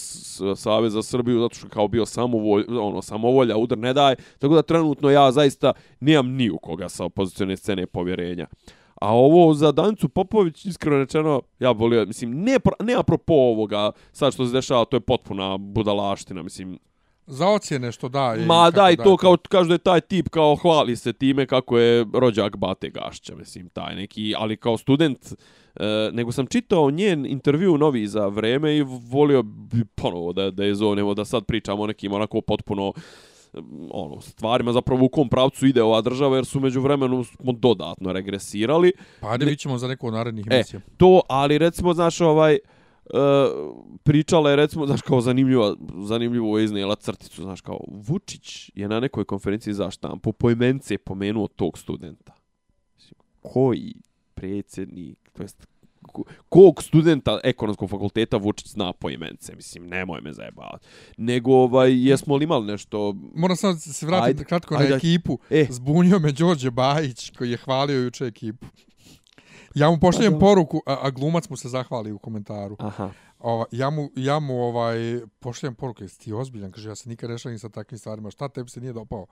Speaker 3: Savez za Srbiju zato što je kao bio samovolj ono samovolja udar ne daj tako da trenutno ja zaista nemam ni u koga sa opozicione scene povjerenja. A ovo za Danicu Popović, iskreno rečeno, ja volio, mislim, ne, pro- ne apropo ovoga, sad što se dešava, to je potpuna budalaština, mislim,
Speaker 1: Za ocjene što da. i
Speaker 3: Ma da, i
Speaker 1: daje
Speaker 3: to kao kažu da je taj tip kao hvali se time kako je rođak Bate Gašća, mislim, taj neki, ali kao student, e, nego sam čitao njen intervju novi za vreme i volio bi ponovo da, da je zovnemo, da sad pričamo o nekim onako potpuno em, ono, stvarima zapravo u kom pravcu ide ova država, jer su među vremenu smo dodatno regresirali.
Speaker 1: Pa ajde, vidit ćemo za neku od narednih
Speaker 3: E,
Speaker 1: emisija.
Speaker 3: to, ali recimo, znaš, ovaj, pričala je recimo, znaš, kao zanimljivo, zanimljivo je iznijela crticu, znaš, kao Vučić je na nekoj konferenciji za štampu po imence pomenuo tog studenta. Mislim, koji predsjednik, to jest kog studenta ekonomskog fakulteta Vučić zna po imence, mislim, nemoj me zajebavati. Nego, ovaj, jesmo li imali nešto...
Speaker 1: Moram sam se vratiti ajde, kratko ajde, na ekipu. E. Zbunio me Đorđe Bajić, koji je hvalio juče ekipu. Ja mu pošaljem pa poruku, a, a glumac mu se zahvali u komentaru.
Speaker 3: Aha.
Speaker 1: Ova, ja mu, ja mu ovaj, pošaljem poruku, jesi ti ozbiljan? Kaže, ja se nikad rešavim sa takvim stvarima. Šta tebi se nije dopao?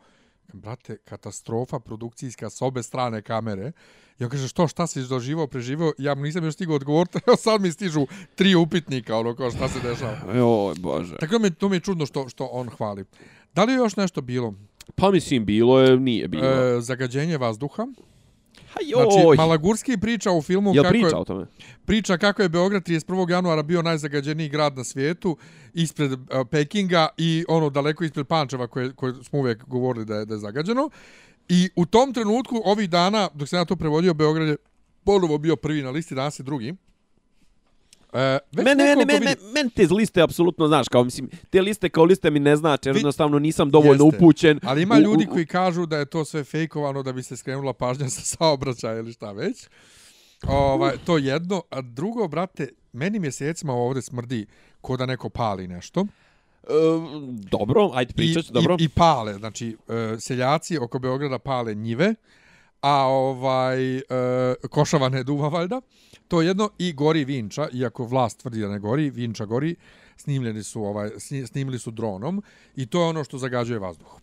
Speaker 1: brate, katastrofa produkcijska s obe strane kamere. Ja kaže, što, šta si doživao, preživao? Ja mu nisam još stigao odgovoriti, evo sad mi stižu tri upitnika, ono, kao šta se dešava.
Speaker 3: Joj, bože.
Speaker 1: Tako mi, to mi je čudno što, što on hvali. Da li je još nešto bilo?
Speaker 3: Pa mislim, bilo je, nije bilo. E,
Speaker 1: zagađenje vazduha. Znači, Malagurski priča u filmu
Speaker 3: ja
Speaker 1: kako
Speaker 3: priča
Speaker 1: je,
Speaker 3: o tome?
Speaker 1: Priča kako je Beograd 31. januara bio najzagađeniji grad na svijetu ispred uh, Pekinga i ono daleko ispred Pančeva koje, koje smo uvijek govorili da je, da je zagađeno. I u tom trenutku, ovih dana, dok se ja to prevodio, Beograd je ponovo bio prvi na listi, danas je drugi.
Speaker 3: E, mene, mene, mene, mene, mene te liste apsolutno znaš, kao mislim, te liste kao liste mi ne znači, jer jednostavno nisam dovoljno Jeste. upućen.
Speaker 1: Ali ima ljudi koji kažu da je to sve fejkovano da bi se skrenula pažnja sa saobraćaja ili šta već. Ovaj, to jedno. A drugo, brate, meni mjesecima ovdje smrdi ko da neko pali nešto.
Speaker 3: E, dobro, ajde pričat,
Speaker 1: I,
Speaker 3: dobro.
Speaker 1: I, I pale, znači, e, seljaci oko Beograda pale njive, a ovaj e, košava ne duva valjda. To jedno i gori Vinča, iako vlast tvrdi da ne gori, Vinča gori, snimljeni su ovaj snimili su dronom i to je ono što zagađuje vazduh.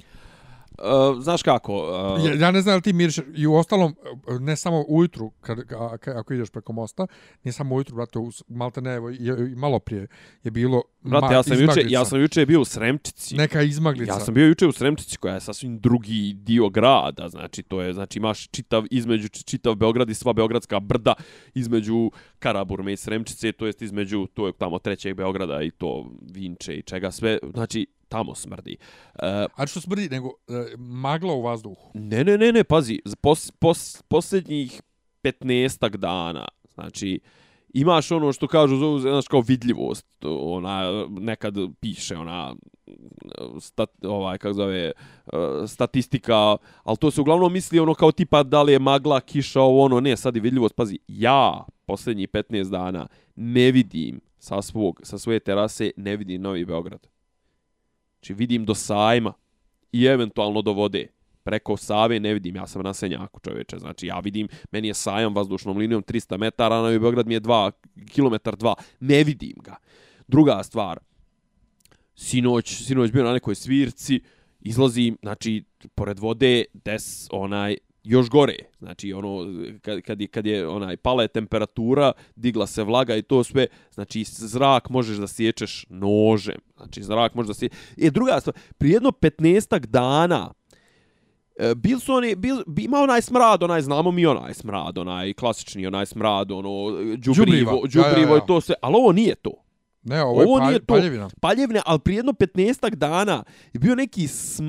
Speaker 3: Uh, znaš kako?
Speaker 1: Uh... Ja, ja ne znam da ti miriš i u ostalom, ne samo ujutru, kad, kad, ako ideš preko mosta, ne samo ujutru, brate, malte ne, evo, je, malo prije je bilo
Speaker 3: Brate, ma, ja sam juče, ja sam juče bio u Sremčici.
Speaker 1: Neka izmaglica.
Speaker 3: Ja sam bio juče u Sremčici koja je sasvim drugi dio grada, znači to je, znači imaš čitav između čitav Beograd i sva beogradska brda između Karaburme i Sremčice, to jest između to je tamo trećeg Beograda i to Vinče i čega sve, znači tamo smrdi.
Speaker 1: Uh, A što smrdi, nego uh, magla u vazduhu?
Speaker 3: Ne, ne, ne, ne, pazi, pos, pos, posljednjih 15 dana, znači, imaš ono što kažu, zove, znaš, kao vidljivost, ona, nekad piše, ona, stat, ovaj, kako zove, uh, statistika, ali to se uglavnom misli ono kao tipa da li je magla, kiša, ovo, ono, ne, sad je vidljivost, pazi, ja, posljednjih 15 dana, ne vidim sa svog, sa svoje terase, ne vidim Novi Beograd. Znači vidim do sajma i eventualno do vode. Preko Save ne vidim, ja sam na Senjaku čoveče. Znači ja vidim, meni je sajam vazdušnom linijom 300 metara, na Beograd mi je 2 km 2. Ne vidim ga. Druga stvar, sinoć, sinoć bio na nekoj svirci, izlazim, znači, pored vode, des, onaj, još gore. Znači ono kad kad je kad je onaj pala je temperatura, digla se vlaga i to sve, znači zrak možeš da sječeš nožem. Znači zrak možeš da se E druga stvar, prije jedno 15 dana e, bil su oni bil bi onaj smrad, onaj znamo mi onaj smrad, onaj klasični onaj smrad, ono ja, ja, ja. i to sve, al ovo nije to.
Speaker 1: Ne, ovo, ovo je palj, nije to, paljevina.
Speaker 3: Paljevina, ali prije jedno 15 dana je bio neki sm,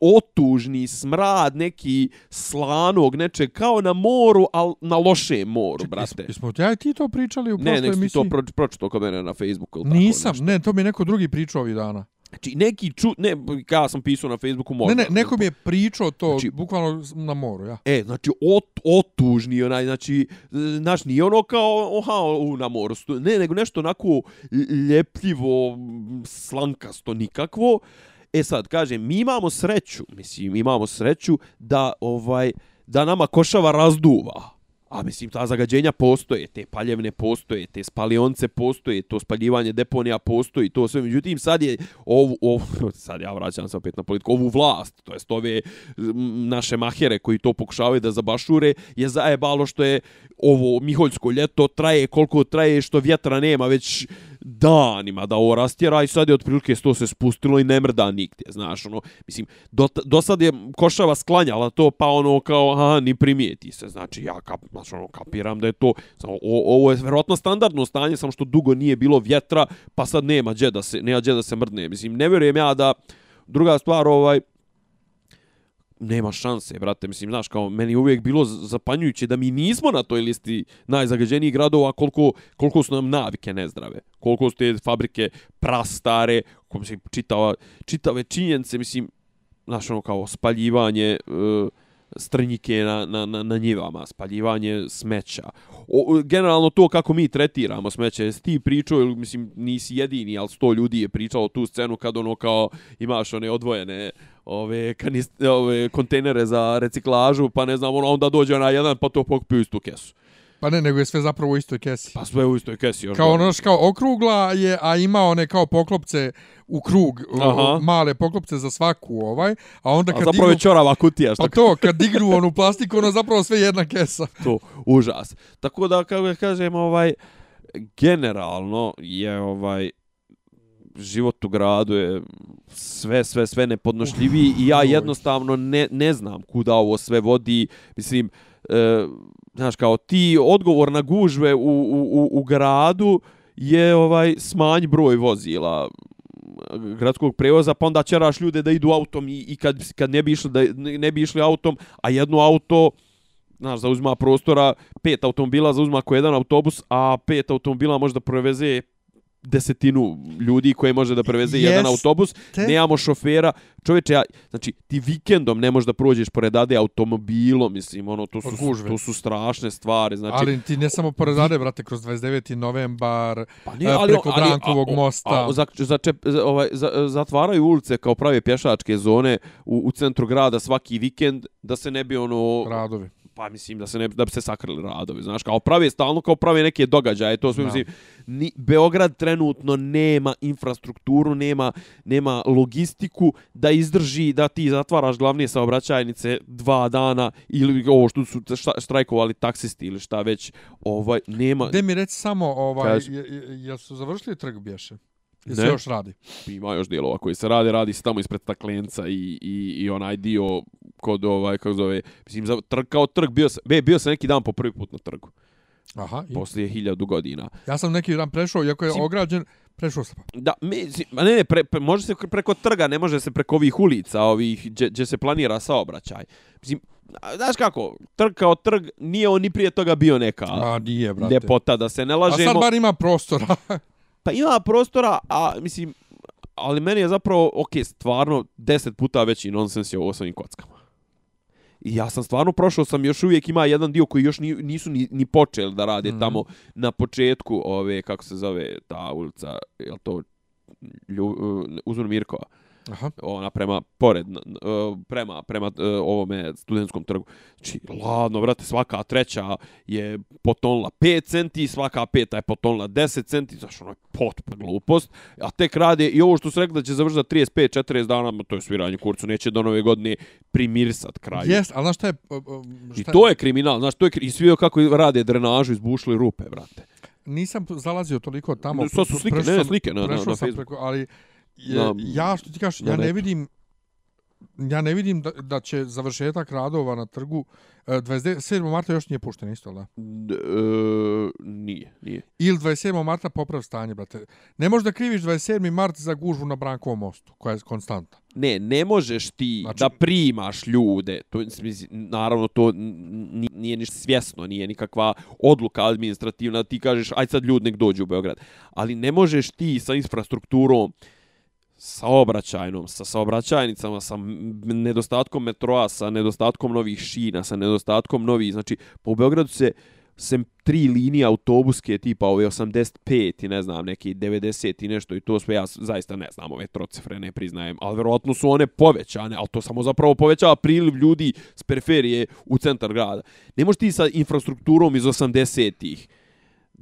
Speaker 3: otužni smrad neki slanog nečeg kao na moru, al na loše moru, Ček, brate.
Speaker 1: Jesmo ja i ti to pričali u prošloj emisiji?
Speaker 3: Ne, nek to pro, pročito kod mene na Facebooku.
Speaker 1: Nisam,
Speaker 3: tako,
Speaker 1: ne, to mi je neko drugi pričao ovih dana.
Speaker 3: Znači, neki ču... Ne, ja sam pisao na Facebooku možda.
Speaker 1: Ne, ne, neko mi je pričao to, znači, bukvalno na moru, ja.
Speaker 3: E, znači, ot, otužni onaj, znači, znaš, nije ono kao, oha, u, na moru. Ne, nego nešto onako ljepljivo, slankasto, nikakvo. E sad, kažem, mi imamo sreću, mislim, imamo sreću da ovaj da nama košava razduva. A mislim, ta zagađenja postoje, te paljevne postoje, te spalionce postoje, to spaljivanje deponija postoji, to sve. Međutim, sad je ovu, ovu, sad ja vraćam se opet na politiku, ovu vlast, to jest ove naše mahere koji to pokušavaju da zabašure, je zajebalo što je ovo Miholjsko ljeto traje koliko traje, što vjetra nema, već danima da ovo rastjera i sad je otprilike to se spustilo i ne mrda nigdje, znaš, ono, mislim, do, do sad je košava sklanjala to, pa ono kao, aha, ni primijeti se, znači, ja kap, znaš, ono, kapiram da je to, samo, o, ovo je vjerojatno standardno stanje, samo što dugo nije bilo vjetra, pa sad nema gdje da se, nema gdje da se mrdne, mislim, ne vjerujem ja da, druga stvar, ovaj, nema šanse, brate. Mislim, znaš, kao meni uvijek bilo zapanjujuće da mi nismo na toj listi najzagađenijih gradova, koliko, koliko su nam navike nezdrave. Koliko su te fabrike prastare, koliko mislim, čitava, čitave činjenice, mislim, znaš, ono kao spaljivanje uh, strnjike na, na, na, na njivama, spaljivanje smeća. O, generalno to kako mi tretiramo smeće, jesi ti pričao, ili mislim nisi jedini, ali sto ljudi je pričalo tu scenu kad ono kao imaš one odvojene ove, kanist, ove kontejnere za reciklažu, pa ne znam, ono, onda dođe na jedan, pa to pokupio istu kesu.
Speaker 1: Pa ne, nego je sve zapravo u istoj kesi.
Speaker 3: Pa sve u istoj kesi. Još
Speaker 1: kao ono kao okrugla je, a ima one kao poklopce u krug, Aha. male poklopce za svaku ovaj, a onda kad
Speaker 3: a zapravo dignu, je čorava kutija.
Speaker 1: Što... Pa to, kad dignu onu plastiku, ono zapravo sve jedna kesa.
Speaker 3: To, užas. Tako da, kako kažem, ovaj, generalno je ovaj, život u gradu je sve, sve, sve nepodnošljiviji i ja jednostavno ne, ne znam kuda ovo sve vodi. Mislim, e, znaš, kao ti odgovor na gužve u, u, u, u gradu je ovaj smanj broj vozila mm, gradskog prevoza, pa onda ćeraš ljude da idu autom i, i kad, kad ne, bi išli, da, ne bi išli autom, a jedno auto znaš, zauzima prostora, pet automobila zauzima ko jedan autobus, a pet automobila može da preveze desetinu ljudi koje može da preveze yes. jedan autobus, Te... nemamo šofera. Čovječe, ja, znači, ti vikendom ne možeš da prođeš pored Ade automobilom, mislim, ono, to su, to su strašne stvari. Znači,
Speaker 1: ali ti ne samo pored Ade, brate, kroz 29. novembar, pa nije, ali, preko ali, Brankovog ali, mosta. A, a,
Speaker 3: za, za, čep, ovaj, za, zatvaraju ulice kao prave pješačke zone u, u centru grada svaki vikend, da se ne bi ono...
Speaker 1: Radovi
Speaker 3: pa mislim da se ne da bi se sakrili radovi znaš kao pravi stalno kao pravi neke događaje to sve mislim ni Beograd trenutno nema infrastrukturu nema nema logistiku da izdrži da ti zatvaraš glavne saobraćajnice dva dana ili ovo što su štrajkovali taksisti ili šta već ovaj nema
Speaker 1: Da mi reci samo ovaj jel su završili trg bješe Jel se još radi?
Speaker 3: Ima još dijelova koji se radi, radi se tamo ispred staklenca i, i, i onaj dio kod ovaj, kako zove, mislim, za, trg, kao trg, bio sam, be, bio sam neki dan po prvi put na trgu.
Speaker 1: Aha.
Speaker 3: I? Poslije hiljadu godina.
Speaker 1: Ja sam neki dan prešao, iako je mislim, ograđen, prešao sam.
Speaker 3: Da, mi, ne, ne, pre, pre, može se preko trga, ne može se preko ovih ulica, ovih, gdje se planira saobraćaj. Mislim, Znaš kako, trg kao trg, nije on ni prije toga bio neka
Speaker 1: A, nije, brate.
Speaker 3: ljepota, da se ne lažemo.
Speaker 1: A sad bar ima prostora.
Speaker 3: Pa ima prostora, a mislim, ali meni je zapravo, ok, stvarno, deset puta veći nonsens je ovo s ovim kockama. I ja sam stvarno prošao sam, još uvijek ima jedan dio koji još nisu ni, ni počeli da rade mm -hmm. tamo na početku ove, kako se zove ta ulica, je to Lju, uh, Mirkova. Aha. ona prema pored prema prema e, ovome studentskom trgu. Znači ladno brate, svaka treća je potonla 5 centi, svaka peta je potonla 10 centi, znači ono je potpuna glupost. A tek rade i ovo što su rekli da će završiti 35 40 dana, to je sviranje kurcu, neće do nove godine primirsat kraj.
Speaker 1: Jest, al znaš šta je
Speaker 3: šta I to je kriminal, znaš, to je i svi kako rade drenažu izbušili rupe, brate.
Speaker 1: Nisam zalazio toliko tamo.
Speaker 3: To su slike, ne, slike na, na, na Facebooku. Preko,
Speaker 1: ali je, ja što ti kažeš, ja ne vidim ja ne vidim da, da će završetak radova na trgu 27. E, marta još nije pušten isto, da?
Speaker 3: E, nije, nije.
Speaker 1: Ili 27. marta poprav stanje, brate. Ne možeš da kriviš 27. mart za gužvu na Brankovom mostu, koja je konstanta.
Speaker 3: Ne, ne možeš ti znači, da primaš ljude. To, naravno, to nije ništa svjesno, nije nikakva odluka administrativna. Ti kažeš, aj sad ljudi nek dođu u Beograd. Ali ne možeš ti sa infrastrukturom saobraćajnom, sa saobraćajnicama, sa nedostatkom metroa, sa nedostatkom novih šina, sa nedostatkom novih, znači, po Beogradu se sem tri linije autobuske tipa ove 85 i ne znam neki 90 i nešto i to sve ja zaista ne znam ove trocifre ne priznajem ali verovatno su one povećane ali to samo zapravo povećava priliv ljudi s periferije u centar grada. Ne možeš ti sa infrastrukturom iz 80-ih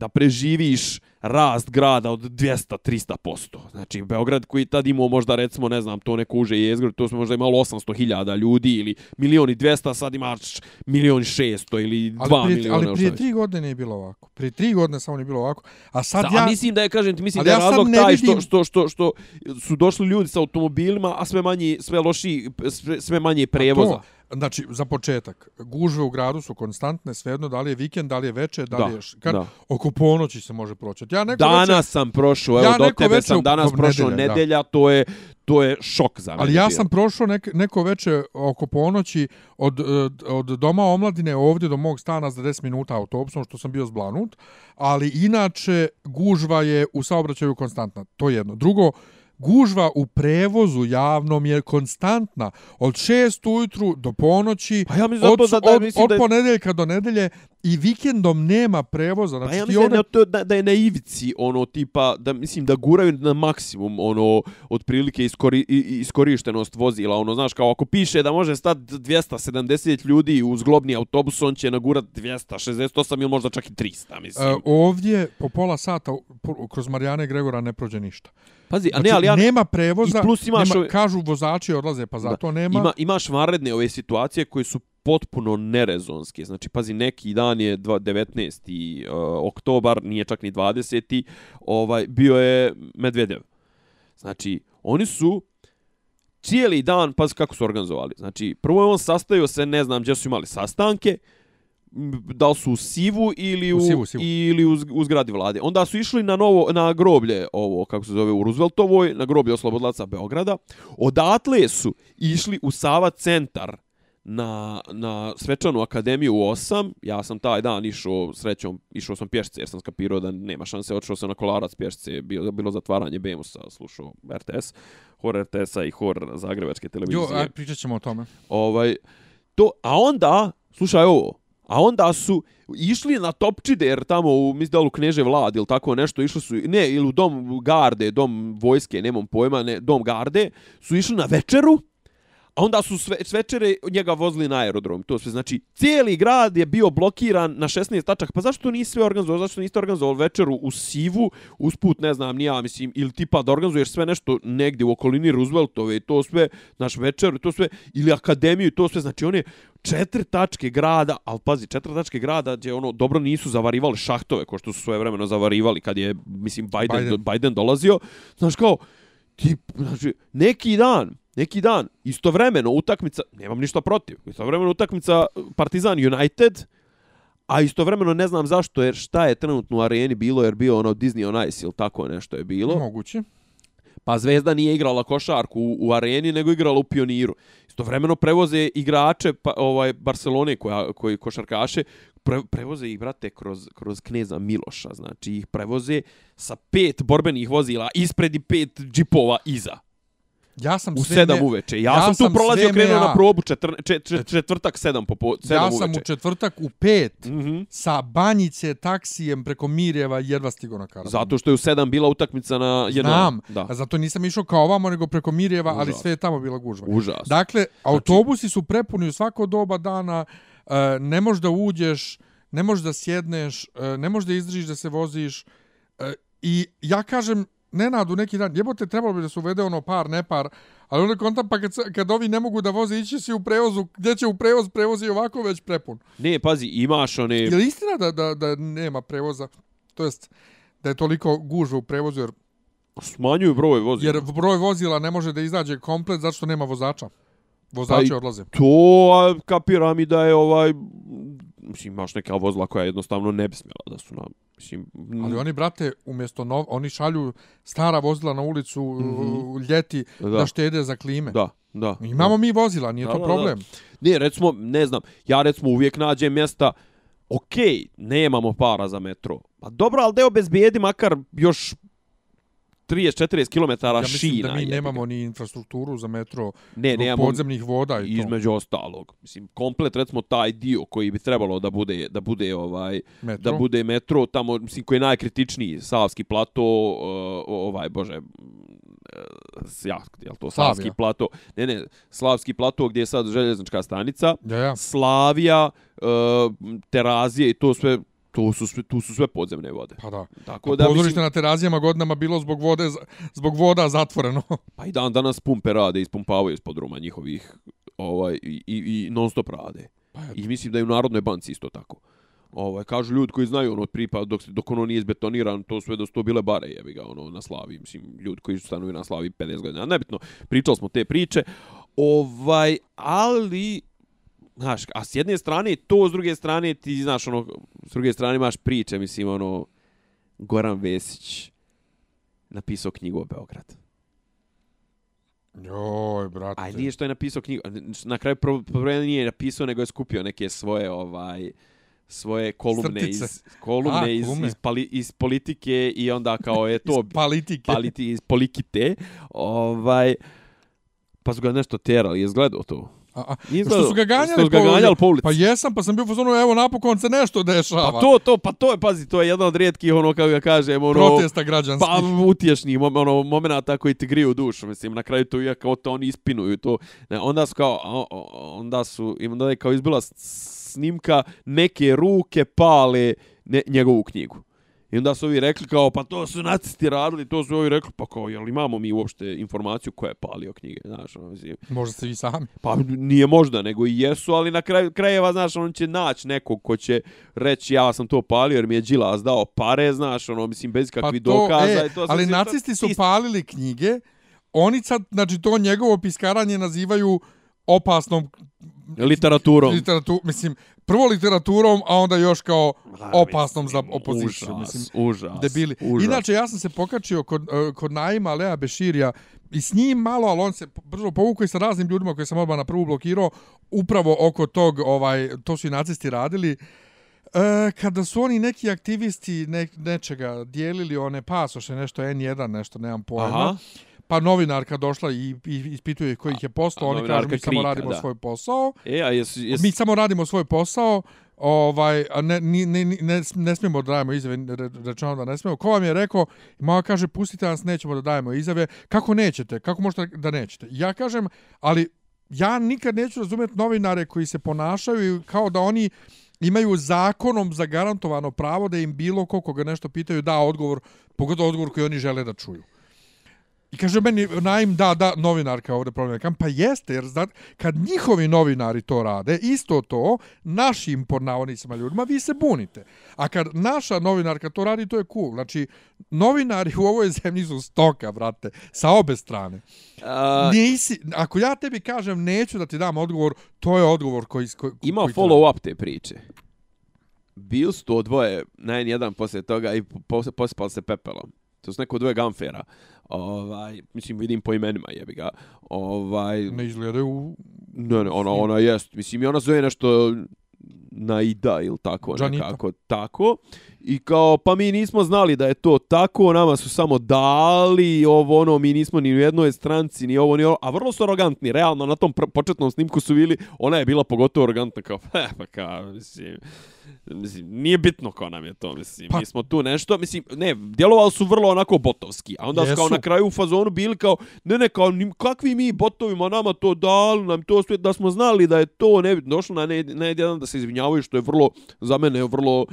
Speaker 3: da preživiš rast grada od 200-300%. Znači, Beograd koji tad imao možda, recimo, ne znam, to neko uže jezgro, to smo možda imali 800.000 ljudi ili milioni 200, sad imaš milioni 600 ili 2
Speaker 1: ali
Speaker 3: miliona.
Speaker 1: Ali prije tri godine je bilo ovako. Prije tri godine samo nije bilo ovako. A sad
Speaker 3: Sa, ja... A mislim da je, kažem ti, mislim da je ja razlog taj vidim... što, što, što, što su došli ljudi sa automobilima, a sve manje, sve loši, sve, sve manje prevoza.
Speaker 1: Znači, za početak, gužve u gradu su konstantne, svejedno da li je vikend, da li je večer, da,
Speaker 3: Da,
Speaker 1: li je... Kad,
Speaker 3: da.
Speaker 1: Oko ponoći se može proći. Ja neko
Speaker 3: Danas
Speaker 1: večer,
Speaker 3: sam prošao,
Speaker 1: Ja
Speaker 3: evo do
Speaker 1: neko
Speaker 3: tebe
Speaker 1: večer
Speaker 3: sam danas prošao
Speaker 1: nedelja, da.
Speaker 3: nedelja, to je to je šok za mene.
Speaker 1: ali ja sam prošao nek, neko večer oko ponoći od, od, od doma omladine ovdje do mog stana za 10 minuta autobusom, što sam bio zblanut, ali inače gužva je u saobraćaju konstantna. To je jedno. Drugo, gužva u prevozu javnom je konstantna. Od 6 ujutru do ponoći,
Speaker 3: Pa ja
Speaker 1: od,
Speaker 3: da- da
Speaker 1: od,
Speaker 3: mislim
Speaker 1: od
Speaker 3: da je-
Speaker 1: ponedeljka do nedelje i vikendom nema prevoza. Znači,
Speaker 3: Pa ja mislim da, da, da je na ivici, ono, tipa, da mislim da guraju na maksimum, ono, otprilike iskori, iskorištenost vozila, ono, znaš, kao ako piše da može stati 270 ljudi u zglobni autobus, on će nagurat 268 ili možda čak i 300, mislim.
Speaker 1: E, ovdje po pola sata po- kroz Marijane Gregora ne prođe ništa.
Speaker 3: Pazi, a
Speaker 1: Znači,
Speaker 3: ne, ali ja...
Speaker 1: nema prevoza,
Speaker 3: i plus imaš
Speaker 1: nema,
Speaker 3: ove-
Speaker 1: kažu vozači odlaze, pa zato nema.
Speaker 3: Ima, imaš vanredne ove situacije koje su potpuno nerezonske. Znači, pazi, neki dan je dva- 19. Uh, oktobar, nije čak ni 20. Ovaj, bio je Medvedev. Znači, oni su cijeli dan, pazi kako su organizovali. Znači, prvo je on sastavio se, ne znam gdje su imali sastanke, da li su u Sivu ili u,
Speaker 1: U Sivu, Sivu.
Speaker 3: ili u, u zgradi vlade. Onda su išli na novo na groblje ovo kako se zove u Rooseveltovoj, na groblje oslobodilaca Beograda. Odatle su išli u Sava centar na, na svečanu akademiju u 8. Ja sam taj dan išao srećom, išao sam pješce jer sam skapirao da nema šanse. Otišao sam na kolarac pješce, bilo, bilo zatvaranje Bemusa, slušao RTS, hor RTS-a i hor Zagrebačke televizije.
Speaker 1: Jo, aj, pričat ćemo o tome.
Speaker 3: Ovaj, to, a onda, slušaj ovo, a onda su išli na Topčider tamo u, mislim da li u Kneže Vlad ili tako nešto, išli su, ne, ili u dom garde, dom vojske, nemam pojma, ne, dom garde, su išli na večeru, a onda su sve, s večere njega vozili na aerodrom. To sve znači, cijeli grad je bio blokiran na 16 tačaka. Pa zašto nisi sve organizovao? Zašto niste organizovali večeru u Sivu, usput, ne znam, ni ja, mislim, ili tipa da organizuješ sve nešto negdje u okolini Rooseveltove i to sve, naš večer, to sve, ili akademiju to sve, znači one četiri tačke grada, ali pazi, četiri tačke grada gdje ono dobro nisu zavarivali šahtove, ko što su svoje vremeno zavarivali kad je, mislim, Biden, Biden.
Speaker 1: Biden.
Speaker 3: Biden dolazio. Znaš kao, ti, znači, neki dan, neki dan, istovremeno utakmica, nemam ništa protiv, istovremeno utakmica Partizan United, a istovremeno ne znam zašto, jer šta je trenutno u areni bilo, jer bio ono Disney on Ice ili tako nešto je bilo.
Speaker 1: Moguće.
Speaker 3: Pa Zvezda nije igrala košarku u, u areni, nego igrala u pioniru. Istovremeno prevoze igrače pa, ovaj Barcelone koja, koji košarkaše, pre, prevoze ih, brate, kroz, kroz kneza Miloša. Znači, ih prevoze sa pet borbenih vozila ispred i pet džipova iza.
Speaker 1: Ja sam
Speaker 3: U
Speaker 1: sve
Speaker 3: sedam
Speaker 1: me-
Speaker 3: uveče. Ja,
Speaker 1: ja
Speaker 3: sam tu prolazio, krenuo
Speaker 1: MEA.
Speaker 3: na probu četvr, čet, čet, četvrtak sedam popo, sedam
Speaker 1: Ja
Speaker 3: uveče.
Speaker 1: sam u četvrtak u pet
Speaker 3: Mhm.
Speaker 1: sa banjice taksijem preko Mirjeva jedva stigo na karavan.
Speaker 3: Zato što je u sedam bila utakmica na jednom.
Speaker 1: Znam,
Speaker 3: Da.
Speaker 1: a zato nisam išao kao ovamo, nego preko Mirjeva, ali
Speaker 3: Užas.
Speaker 1: sve je tamo bila gužva.
Speaker 3: Užas.
Speaker 1: Dakle, autobusi su prepuni u svako doba dana, e, ne možeš da uđeš, ne možeš da sjedneš, e, ne možeš da izdržiš da se voziš. e, I ja kažem, Nenadu neki dan, jebote, trebalo bi da se uvede ono par, ne par, ali onda kontam, pa kad, kad ovi ne mogu da voze, ići si u prevozu, gdje će u prevoz, prevoz je ovako već prepun.
Speaker 3: Ne, pazi, imaš one...
Speaker 1: Je li istina da, da, da nema prevoza? To jest, da je toliko gužva u prevozu, jer,
Speaker 3: Smanjuju broj vozila.
Speaker 1: jer broj vozila ne može da izađe komplet zato što nema vozača. Vozači
Speaker 3: Pa
Speaker 1: odlaze.
Speaker 3: To a, kapiram i da je ovaj mislim imaš neka vozila koja jednostavno ne bi smjela da su na mislim
Speaker 1: Ali oni, brate, umjesto nov, oni šalju stara vozila na ulicu mm -hmm. ljeti da.
Speaker 3: Da.
Speaker 1: da štede za klime.
Speaker 3: da da
Speaker 1: Imamo mi vozila, nije
Speaker 3: Da,
Speaker 1: to
Speaker 3: da,
Speaker 1: problem.
Speaker 3: da. ne recimo ne znam ja recimo uvijek nađem mjesta ok, nemamo para za metro. Pa dobro, ali da obezbijedi makar još 30-40 km
Speaker 1: Ja mislim
Speaker 3: šina.
Speaker 1: da mi
Speaker 3: ga.
Speaker 1: nemamo ni infrastrukturu za metro,
Speaker 3: ne, nemamo
Speaker 1: podzemnih voda i to.
Speaker 3: između ostalog. Mislim, komplet, recimo, taj dio koji bi trebalo da bude, da bude ovaj,
Speaker 1: metro.
Speaker 3: da bude metro tamo mislim koji je najkritičniji Savski plato ovaj bože uh, ja jel to
Speaker 1: Slavija.
Speaker 3: Savski plato ne ne Slavski plato gdje je sad željeznička stanica
Speaker 1: Ja, ja.
Speaker 3: Slavija uh, Terazije i to sve to su sve tu su sve podzemne vode.
Speaker 1: Pa da.
Speaker 3: tako da
Speaker 1: Pozorište
Speaker 3: mislim,
Speaker 1: na terazijama godinama bilo zbog vode zbog voda zatvoreno.
Speaker 3: pa i dan danas pumpe rade ispumpavaju ispod ruma njihovih ovaj i, i, i non stop rade.
Speaker 1: Pa
Speaker 3: i mislim da je u Narodnoj banci isto tako. Ovaj kažu ljudi koji znaju ono pripa dok se- dok ono nije izbetoniran to sve da su to bile bare jebi ga ono na Slavi. Mislim ljudi koji su stanuju na Slavi 50 godina. Nebitno pričali smo te priče. Ovaj ali znaš, a s jedne strane to, s druge strane ti, znaš, ono, s druge strane imaš priče, mislim, ono, Goran Vesić napisao knjigu o Beogradu.
Speaker 1: Joj, brate.
Speaker 3: A nije što je napisao knjigu, na kraju problem nije napisao, nego je skupio neke svoje, ovaj, svoje kolumne
Speaker 1: Strtice.
Speaker 3: iz kolumne
Speaker 1: A,
Speaker 3: iz, iz, pali, iz politike i onda kao je to
Speaker 1: Iz politike.
Speaker 3: paliti iz politikite. Ovaj pa su ga nešto terali, je gledao to?
Speaker 1: A, a, što su ga ganjali,
Speaker 3: što su ga ganjali po ulici.
Speaker 1: Pa jesam, pa sam bio fazonu, evo napokon se nešto dešava.
Speaker 3: Pa to, to, pa to je, pazi, to je jedna od rijetkih, ono, kako ga kažem, ono...
Speaker 1: Protesta građanskih.
Speaker 3: Pa utješni, mom- ono, momenata koji ti griju dušu, mislim, na kraju to je kao to oni ispinuju to. Ne, onda su kao, onda su, im onda je kao izbila snimka, neke ruke pale ne, njegovu knjigu. I onda su ovi rekli kao, pa to su nacisti radili, to su ovi rekli, pa kao, jel imamo mi uopšte informaciju ko je palio knjige, znaš, ono, mislim,
Speaker 1: Možda se vi sami.
Speaker 3: Pa nije možda, nego i jesu, ali na kraju krajeva, znaš, on će naći nekog ko će reći ja sam to palio jer mi je Đilas dao pare, znaš, ono, mislim, bez kakvih dokaza.
Speaker 1: e,
Speaker 3: i to
Speaker 1: ali nacisti su palili knjige, oni sad, znači to njegovo piskaranje nazivaju opasnom
Speaker 3: Literaturom.
Speaker 1: literatu, mislim, prvo literaturom, a onda još kao opasnom za opoziciju.
Speaker 3: Užas,
Speaker 1: mislim,
Speaker 3: užas,
Speaker 1: debili.
Speaker 3: užas.
Speaker 1: Inače, ja sam se pokačio kod, eh, kod Naima Lea Beširija i s njim malo, ali on se brzo povukao i sa raznim ljudima koje sam odmah na prvu blokirao, upravo oko tog, ovaj, to su i nacisti radili, E, kada su oni neki aktivisti ne, nečega dijelili one pasoše, nešto N1, nešto, nemam pojma,
Speaker 3: Aha.
Speaker 1: Pa novinarka došla i, i ispituje kojih je postao,
Speaker 3: a
Speaker 1: oni kažu mi samo radimo
Speaker 3: da.
Speaker 1: svoj posao,
Speaker 3: E, a jesu, jesu,
Speaker 1: mi samo radimo svoj posao, ovaj, a ne, ne, ni- ne, ne smijemo da dajemo izjave, re- rečeno da ne smijemo. Ko vam je rekao, moja kaže, pustite nas, nećemo da dajemo izjave. Kako nećete? Kako možete da nećete? Ja kažem, ali ja nikad neću razumjeti novinare koji se ponašaju kao da oni imaju zakonom zagarantovano pravo da im bilo ko koga nešto pitaju da odgovor, pogotovo odgovor koji oni žele da čuju. I kaže meni, naim, da, da, novinarka ovdje problem. Kam, pa jeste, jer znat, kad njihovi novinari to rade, isto to, našim pod navodnicima ljudima, vi se bunite. A kad naša novinarka to radi, to je cool. Znači, novinari u ovoj zemlji su stoka, brate, sa obe strane.
Speaker 3: a,
Speaker 1: Nisi, ako ja tebi kažem neću da ti dam odgovor, to je odgovor koji... koji
Speaker 3: imao
Speaker 1: koji
Speaker 3: follow-up te priče. Bili su to dvoje, na jedan poslije toga i pos- posipali se pepelom. To su neko dvoje gamfera. Ovaj, mislim, vidim po imenima, jebi ga. Ovaj,
Speaker 1: Ne izgledaju...
Speaker 3: Ne, ne, ona, ona jest. Mislim, i ona zove nešto Naida ili tako
Speaker 1: Janita.
Speaker 3: nekako. Tako. I kao, pa mi nismo znali da je to tako, nama su samo dali ovo, ono, mi nismo ni u jednoj stranci, ni ovo, ni ovo. A vrlo su arogantni, realno, na tom početnom snimku su bili, ona je bila pogotovo arogantna, kao, "Eh, pa kao, mislim, mislim, nije bitno ko nam je to, mislim,
Speaker 1: Pa-
Speaker 3: mi smo tu nešto, mislim, ne, djelovali su vrlo onako botovski, a onda su kao na kraju u fazonu bili kao, ne, ne, kao, nim- kakvi mi botovima nama to dali, nam to sve, da smo znali da je to, ne, došlo na ne, ne jedan da se izvinjavaju, što je vrlo, za mene, vrlo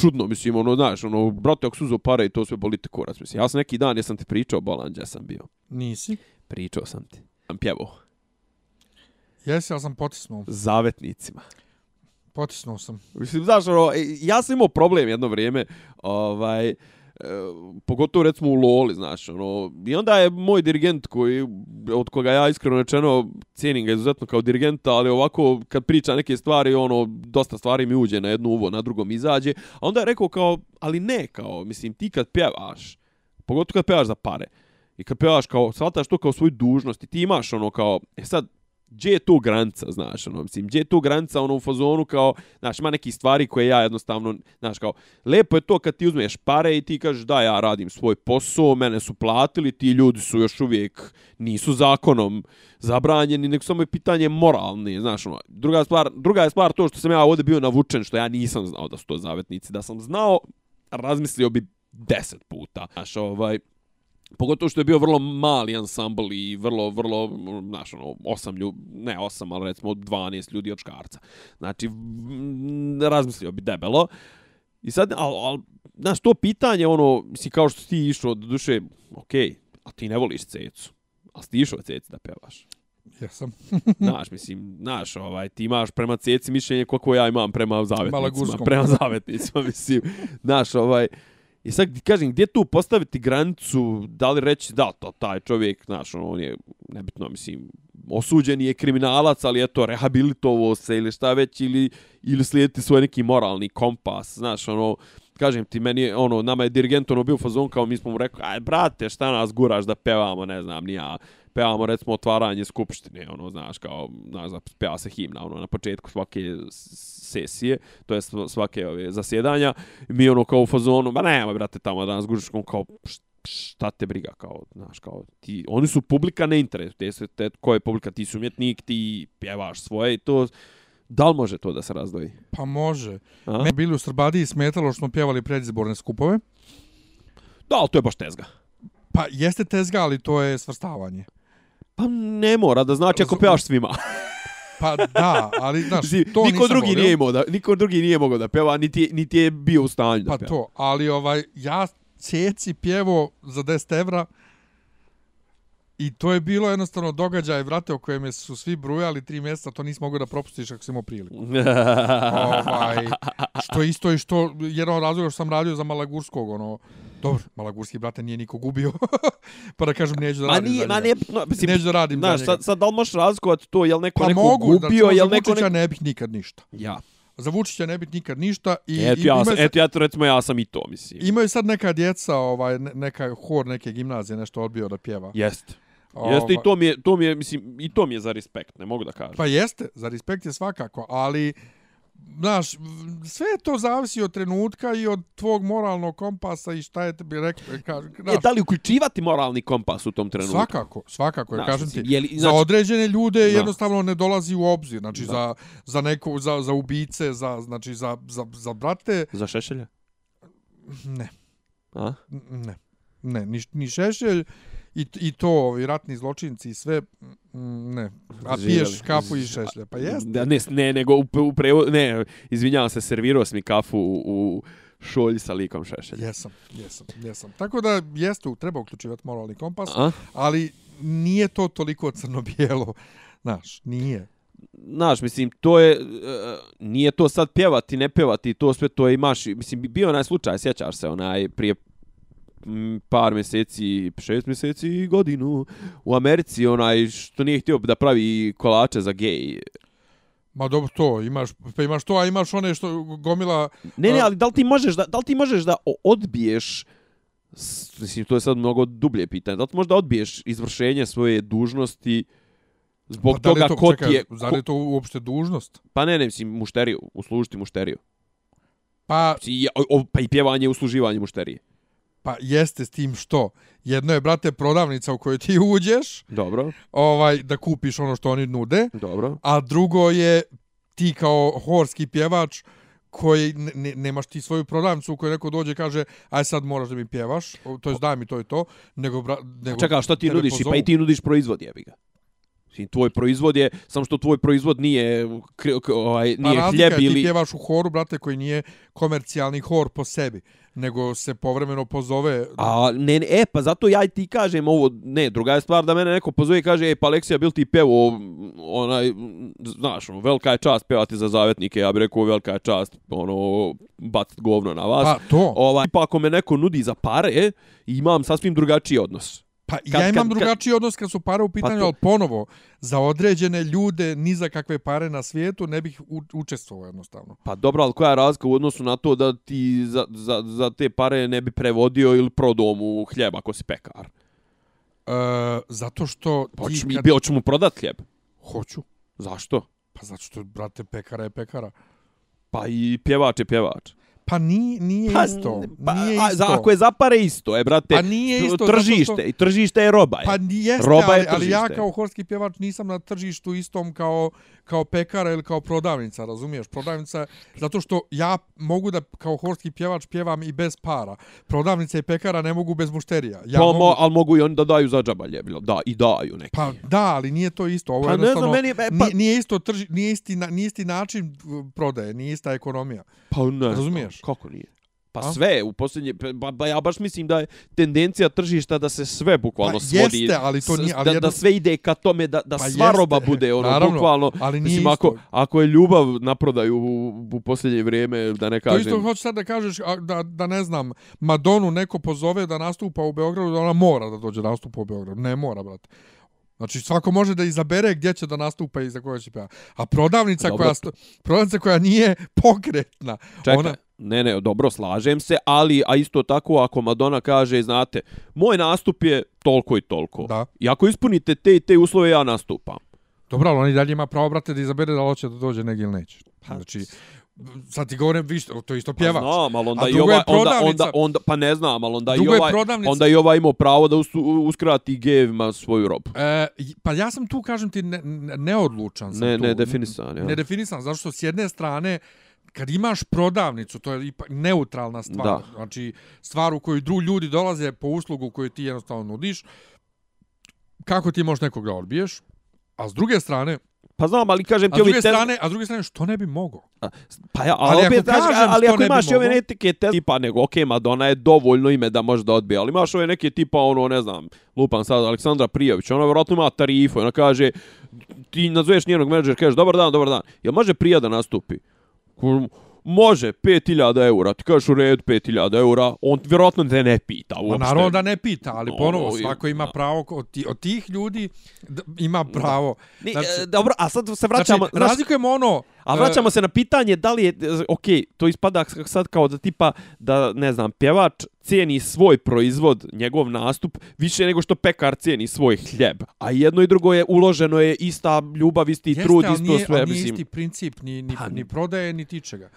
Speaker 3: čudno, mislim, ono, znaš, ono, brate, ako su uzeo pare i to sve bolite kurac, mislim, ja sam neki dan, jesam ti pričao, gdje sam bio,
Speaker 1: Nisi.
Speaker 3: pričao sam ti, sam pjevao,
Speaker 1: Jesi, ali sam potisnuo.
Speaker 3: zavetnicima.
Speaker 1: Potisnuo sam.
Speaker 3: Mislim, znaš, ono, e, ja sam imao problem jedno vrijeme, ovaj, e, pogotovo recimo u Loli, znaš, ono, i onda je moj dirigent koji, od koga ja iskreno rečeno cijenim ga izuzetno kao dirigenta, ali ovako kad priča neke stvari, ono, dosta stvari mi uđe na jednu uvo, na drugom izađe, a onda je rekao kao, ali ne, kao, mislim, ti kad pjevaš, pogotovo kad pjevaš za pare, i kad pjevaš kao, shvataš to kao svoju dužnost i ti imaš ono kao, e sad, gdje je tu granca, znaš, ono, mislim, gdje je tu granca, ono, u fazonu, kao, znaš, ima neki stvari koje ja jednostavno, znaš, kao, lepo je to kad ti uzmeš pare i ti kažeš, da, ja radim svoj posao, mene su platili, ti ljudi su još uvijek, nisu zakonom zabranjeni, nego samo je pitanje moralne, znaš, ono, druga stvar, druga je stvar to što sam ja ovdje bio navučen, što ja nisam znao da su to zavetnici, da sam znao, razmislio bi deset puta, znaš, ovaj, Pogotovo što je bio vrlo mali ansambl i vrlo, vrlo, znaš, ono, osam ljudi, ne osam, ali recimo 12 ljudi od škarca. Znači, razmislio bi debelo. I sad, al, al, znaš, to pitanje, ono, misli, kao što ti išao, do duše, okej, okay, a ti ne voliš cecu. A si ti išao ceci da pevaš.
Speaker 1: Jesam.
Speaker 3: Znaš, mislim, znaš, ovaj, ti imaš prema ceci mišljenje koliko ja imam prema zavetnicima. Prema zavetnicima, mislim. Znaš, ovaj, I sad kažem, gdje tu postaviti granicu, da li reći da, to taj čovjek, znaš, ono, on je, nebitno, mislim, osuđeni je kriminalac, ali eto, rehabilitovo se ili šta već, ili, ili slijediti svoj neki moralni kompas, znaš, ono, kažem ti, meni je, ono, nama je dirigent ono bio fazon kao mi smo mu rekli, aj brate, šta nas guraš da pevamo, ne znam, ni ja, pevamo recimo otvaranje skupštine, ono, znaš, kao, znaš, peva se himna, ono, na početku svake sesije, to je svake ove zasjedanja, mi ono kao u fazonu, ba nema, brate, tamo da nas guraš, kao, šta te briga, kao, znaš, kao, ti, oni su publika ne interesu, te se, te, ko je publika, ti su umjetnik, ti pjevaš svoje i to, Da li može to da se razdvoji?
Speaker 1: Pa može. A? Me bili u Srbadiji smetalo što smo pjevali predizborne skupove.
Speaker 3: Da, ali to je baš tezga.
Speaker 1: Pa jeste tezga, ali to je svrstavanje.
Speaker 3: Pa ne mora da znači ako pevaš svima.
Speaker 1: Pa da, ali znaš,
Speaker 3: to niko drugi volio. nije imao da niko drugi nije mogao da peva, niti niti je bio u stanju
Speaker 1: pa
Speaker 3: da peva.
Speaker 1: Pa to, ali ovaj ja ceci pjevo za 10 evra I to je bilo jednostavno događaj, vrate, o kojem su svi brujali tri mjeseca, to nisi mogao da propustiš ako si imao priliku. ovaj, što isto i što, jedan razlog što sam radio za Malagurskog, ono, dobro, Malagurski, brate, nije niko gubio, pa da kažem, neću da radim ma nije,
Speaker 3: ma nije, no,
Speaker 1: mislim, neću da radim
Speaker 3: znaš, sad, sad da li možeš razlikovati to, jel neko
Speaker 1: pa
Speaker 3: neko
Speaker 1: mogu,
Speaker 3: gubio,
Speaker 1: da,
Speaker 3: jel neko...
Speaker 1: Za ne bih nikad ništa.
Speaker 3: Ja.
Speaker 1: Za Vučića ne bih nikad ništa. I,
Speaker 3: eto,
Speaker 1: i,
Speaker 3: ja, sam, eto, ja to recimo, ja sam i to, mislim.
Speaker 1: Imaju sad neka djeca, ovaj, neka hor neke gimnazije, nešto odbio da pjeva.
Speaker 3: Jeste. Jeste i to mi je, to mi je, mislim, i to mi je za respekt, ne mogu da kažem.
Speaker 1: Pa jeste, za respekt je svakako, ali znaš, sve to zavisi od trenutka i od tvog moralnog kompasa i šta je tebi rekao.
Speaker 3: Je, da li uključivati moralni kompas u tom trenutku?
Speaker 1: Svakako, svakako, znaš, kažem ti. Je li, znači, za određene ljude
Speaker 3: da.
Speaker 1: jednostavno ne dolazi u obzir, znači za, za, neko, za, za ubice, za, znači za, za, za brate.
Speaker 3: Za šešelja?
Speaker 1: Ne.
Speaker 3: A?
Speaker 1: Ne. Ne, ni, ni šešelj, i, i to, i ratni zločinci i sve, ne. A piješ kafu i šešlje, pa jest.
Speaker 3: Da, ne, ne, nego u, u prevo, ne, izvinjavam se, servirao sam mi kafu u, u šolji sa likom šešelja.
Speaker 1: Jesam, jesam, jesam. Tako da jeste, treba uključivati moralni kompas, A? ali nije to toliko crno-bijelo. Znaš, nije.
Speaker 3: Znaš, mislim, to je, uh, nije to sad pjevati, ne pjevati, to sve to imaš, mislim, bio onaj slučaj, sjećaš se, onaj, prije par mjeseci, šest mjeseci i godinu u Americi, onaj što nije htio da pravi kolače za gej.
Speaker 1: Ma dobro to, imaš, pa imaš to, a imaš one što gomila...
Speaker 3: Ne, ne, ali da li ti možeš da, da, li ti možeš da odbiješ, mislim, to je sad mnogo dublje pitanje, da li ti možeš da odbiješ izvršenje svoje dužnosti zbog pa, toga to, ko čekaj, ti je...
Speaker 1: Zar je to uopšte dužnost?
Speaker 3: Pa ne, ne, mislim, mušteriju, uslužiti mušteriju.
Speaker 1: Pa...
Speaker 3: Pa i pjevanje usluživanje mušterije.
Speaker 1: Pa jeste s tim što jedno je brate prodavnica u kojoj ti uđeš.
Speaker 3: Dobro.
Speaker 1: Ovaj da kupiš ono što oni nude.
Speaker 3: Dobro.
Speaker 1: A drugo je ti kao horski pjevač koji ne, ne, nemaš ti svoju prodavnicu u kojoj neko dođe kaže aj sad moraš da mi pjevaš, to je daj mi to i to, nego bra, nego
Speaker 3: Čekaj, što ti nudiš? Pa i ti nudiš proizvod, jebi ga. Mislim, tvoj proizvod je, samo što tvoj proizvod nije, ovaj, nije pa hljeb ili... Pa
Speaker 1: ti pjevaš u horu, brate, koji nije komercijalni hor po sebi nego se povremeno pozove...
Speaker 3: A, ne, ne, e, pa zato ja i ti kažem ovo, ne, druga je stvar da mene neko pozove i kaže, e, pa Aleksija, bil ti pevo, onaj, znaš, ono, velika je čast pevati za zavetnike, ja bih rekao, velika je čast, ono, bacit govno na vas.
Speaker 1: Pa, to.
Speaker 3: Ovaj, pa ako me neko nudi za pare, imam sasvim drugačiji odnos.
Speaker 1: Pa kad, ja imam kad, drugačiji odnos kad su pare u pa pitanju, pa ali ponovo, za određene ljude, ni za kakve pare na svijetu, ne bih učestvovao jednostavno.
Speaker 3: Pa dobro, ali koja je razlika u odnosu na to da ti za, za, za te pare ne bi prevodio ili prodao mu hljeba ako si pekar?
Speaker 1: E, zato što...
Speaker 3: Hoću, mi, kad... hoću mu prodat hljeb?
Speaker 1: Hoću.
Speaker 3: Zašto?
Speaker 1: Pa zato što, brate, pekara je pekara.
Speaker 3: Pa i pjevač je pjevač.
Speaker 1: Pa nije, nije pa, isto.
Speaker 3: Pa,
Speaker 1: nije
Speaker 3: a,
Speaker 1: isto.
Speaker 3: Ako je za pare isto, je, brate,
Speaker 1: pa nije isto,
Speaker 3: tržište, što... i tržište je roba. Je.
Speaker 1: Pa jeste,
Speaker 3: roba
Speaker 1: ali,
Speaker 3: je
Speaker 1: ali ja kao horski pjevač nisam na tržištu istom kao, kao pekara ili kao prodavnica, razumiješ? Prodavnica, zato što ja mogu da kao horski pjevač pjevam i bez para. Prodavnica i pekara ne mogu bez mušterija. Ja
Speaker 3: pa,
Speaker 1: mogu...
Speaker 3: mo, ali mogu i oni da daju za džabalje, da, i daju neki.
Speaker 1: Pa da, ali nije to isto. Ovo pa, ne znam, meni, pa... nije, nije, isto trži, nije, isti, nije isti način prodaje, nije ista ekonomija.
Speaker 3: Pa ne,
Speaker 1: razumiješ?
Speaker 3: Kako nije? Pa A? sve u posljednje pa, pa ja baš mislim da je tendencija tržišta da se sve bukvalno pa, svodi
Speaker 1: jeste, ali to nije ali
Speaker 3: da,
Speaker 1: jedno...
Speaker 3: da sve ide ka tome da da
Speaker 1: pa
Speaker 3: sva jeste, roba bude ono naravno, bukvalno
Speaker 1: ali
Speaker 3: mislim ako ako je ljubav na prodaju u, u posljednje vrijeme da ne kažem
Speaker 1: To isto hoćeš sad da kažeš da da ne znam Madonu neko pozove da nastupa u Beogradu da ona mora da dođe da nastupa u Beogradu ne mora brate Znači svako može da izabere gdje će da nastupa i za koga će pjevati. A prodavnica
Speaker 3: Dobro.
Speaker 1: koja sto, prodavnica koja nije pokretna.
Speaker 3: Čekaj,
Speaker 1: Ona,
Speaker 3: ne, ne, dobro, slažem se, ali, a isto tako, ako Madonna kaže, znate, moj nastup je toliko i toliko.
Speaker 1: Da.
Speaker 3: I ako ispunite te i te uslove, ja nastupam.
Speaker 1: Dobro, ali on i dalje ima pravo, brate, da izabere da li hoće da dođe negdje ili neće. Znači, sad ti govorim, vi, što- to je isto pjevač.
Speaker 3: Pa znam, ali onda i ovaj, onda, onda, onda, pa ne znam, ali onda i
Speaker 1: Drugo je
Speaker 3: ovaj, onda i ovaj imao pravo da us, uskrati gejevima svoju robu.
Speaker 1: E, pa ja sam tu, kažem ti, ne, ne, neodlučan sam
Speaker 3: Ne,
Speaker 1: tu.
Speaker 3: ne definisan, ja.
Speaker 1: Ne definisan, zato što s jedne strane, kad imaš prodavnicu, to je ipak neutralna stvar.
Speaker 3: Da.
Speaker 1: Znači, stvar u kojoj drugi ljudi dolaze po uslugu koju ti jednostavno nudiš, kako ti možeš nekog da odbiješ? A s druge strane,
Speaker 3: Pa znam, ali kažem ti ovi te-
Speaker 1: strane, a s druge strane, što ne bi mogao?
Speaker 3: Pa ja,
Speaker 1: Ali
Speaker 3: ali,
Speaker 1: ako
Speaker 3: opet, znaš,
Speaker 1: kažem
Speaker 3: ali ako imaš i ove neke te tipa, nego, okej, Madonna je dovoljno ime da može da odbije, ali imaš ove neke tipa, ono, ne znam, lupam sad, Aleksandra Prijović, ona vjerojatno ima tarifu, ona kaže, ti nazoveš njenog menadžera, kažeš, dobar dan, dobar dan, jel može prija da nastupi? Kažem, Može, 5000 eura, ti kažeš u redu 5000 eura, on vjerojatno te ne pita uopšte.
Speaker 1: naravno da ne pita, ali
Speaker 3: Ono,
Speaker 1: ponovo, svako ima
Speaker 3: da.
Speaker 1: pravo, od, ti, od tih ljudi, ima pravo.
Speaker 3: Ni,
Speaker 1: Znači-
Speaker 3: e, dobro, a sad se vraćamo...
Speaker 1: znači, razlikujemo ono...
Speaker 3: A
Speaker 1: e,
Speaker 3: vraćamo se na pitanje da li je, ok, to ispada sad kao da tipa, da ne znam, pjevač cijeni svoj proizvod, njegov nastup, više nego što pekar cijeni svoj hljeb. A jedno i drugo je, uloženo je ista ljubav, isti
Speaker 1: Jeste,
Speaker 3: trud, isto
Speaker 1: nije,
Speaker 3: sve,
Speaker 1: ali nije isti princip, ni, ni,
Speaker 3: Pa-
Speaker 1: ni prodaje, ni tičega.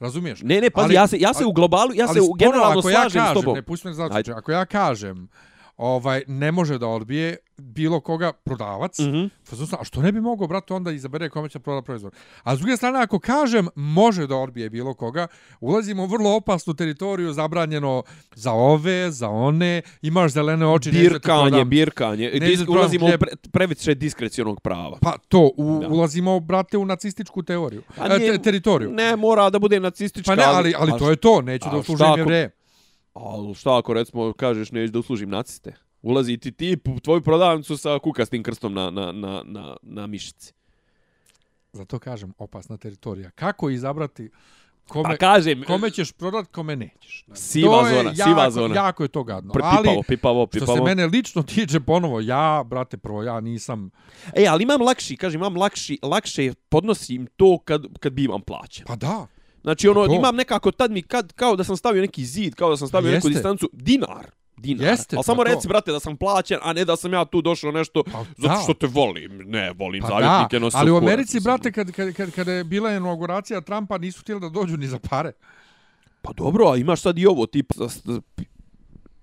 Speaker 1: Razumiješ?
Speaker 3: Ne, ne, pazi,
Speaker 1: Ali-
Speaker 3: ja se, ja se
Speaker 1: ali-
Speaker 3: u globalu, ja se u, generalno
Speaker 1: ako ja
Speaker 3: slažem
Speaker 1: kažem,
Speaker 3: s tobom.
Speaker 1: Ne, pusti me znači, ako ja kažem, ovaj, ne može da odbije bilo koga prodavac, mm. -hmm. a što ne bi mogao, brate, onda izabere kome će proda proizvod. A s druge strane, ako kažem može da odbije bilo koga, ulazimo u vrlo opasnu teritoriju, zabranjeno za ove, za one, imaš zelene oči,
Speaker 3: Birkanje,
Speaker 1: prodam.
Speaker 3: birkanje.
Speaker 1: Neću
Speaker 3: Dis, ulazimo u pre, previše diskrecionog prava.
Speaker 1: Pa to, u,
Speaker 3: Da.
Speaker 1: ulazimo, brate, u nacističku teoriju,
Speaker 3: Pa
Speaker 1: e,
Speaker 3: nije-
Speaker 1: te, teritoriju.
Speaker 3: Ne, mora da bude nacistička.
Speaker 1: Pa ne, ali, ali
Speaker 3: a
Speaker 1: to je to, neću da uslužim
Speaker 3: ako-
Speaker 1: jevreje.
Speaker 3: Ali šta ako recimo kažeš neću da uslužim naciste? Ulazi ti ti u tvoju prodavnicu sa kukastim krstom na, na, na, na, na mišici.
Speaker 1: Zato kažem, opasna teritorija. Kako izabrati kome,
Speaker 3: Pa kažem,
Speaker 1: kome ćeš prodat, kome nećeš.
Speaker 3: Siva
Speaker 1: to
Speaker 3: zona,
Speaker 1: jako,
Speaker 3: siva zona.
Speaker 1: Jako je to gadno.
Speaker 3: pipavo,
Speaker 1: Ali,
Speaker 3: pipavo,
Speaker 1: što
Speaker 3: pipavo.
Speaker 1: se mene lično tiče, ponovo, ja, brate, prvo, ja nisam...
Speaker 3: E, ali imam lakši, kažem, imam lakši, lakše podnosim to kad, kad bivam plaćen.
Speaker 1: Pa da,
Speaker 3: Znači, ono,
Speaker 1: to.
Speaker 3: imam nekako, tad mi, kad, kao da sam stavio neki zid, kao da sam stavio neku
Speaker 1: Jeste.
Speaker 3: distancu, dinar. Dinar.
Speaker 1: Jeste,
Speaker 3: ali
Speaker 1: pa
Speaker 3: samo
Speaker 1: to.
Speaker 3: reci, brate, da sam plaćen, a ne da sam ja tu došao nešto
Speaker 1: Pa
Speaker 3: zato što te volim. Ne, volim
Speaker 1: pa
Speaker 3: zavjetnike, nosim
Speaker 1: Ali u
Speaker 3: kurac,
Speaker 1: Americi,
Speaker 3: mislim.
Speaker 1: brate, kad, kad, kad, kad je bila inauguracija Trumpa, nisu htjeli da dođu ni za pare.
Speaker 3: Pa dobro, a imaš sad i ovo tipa pi-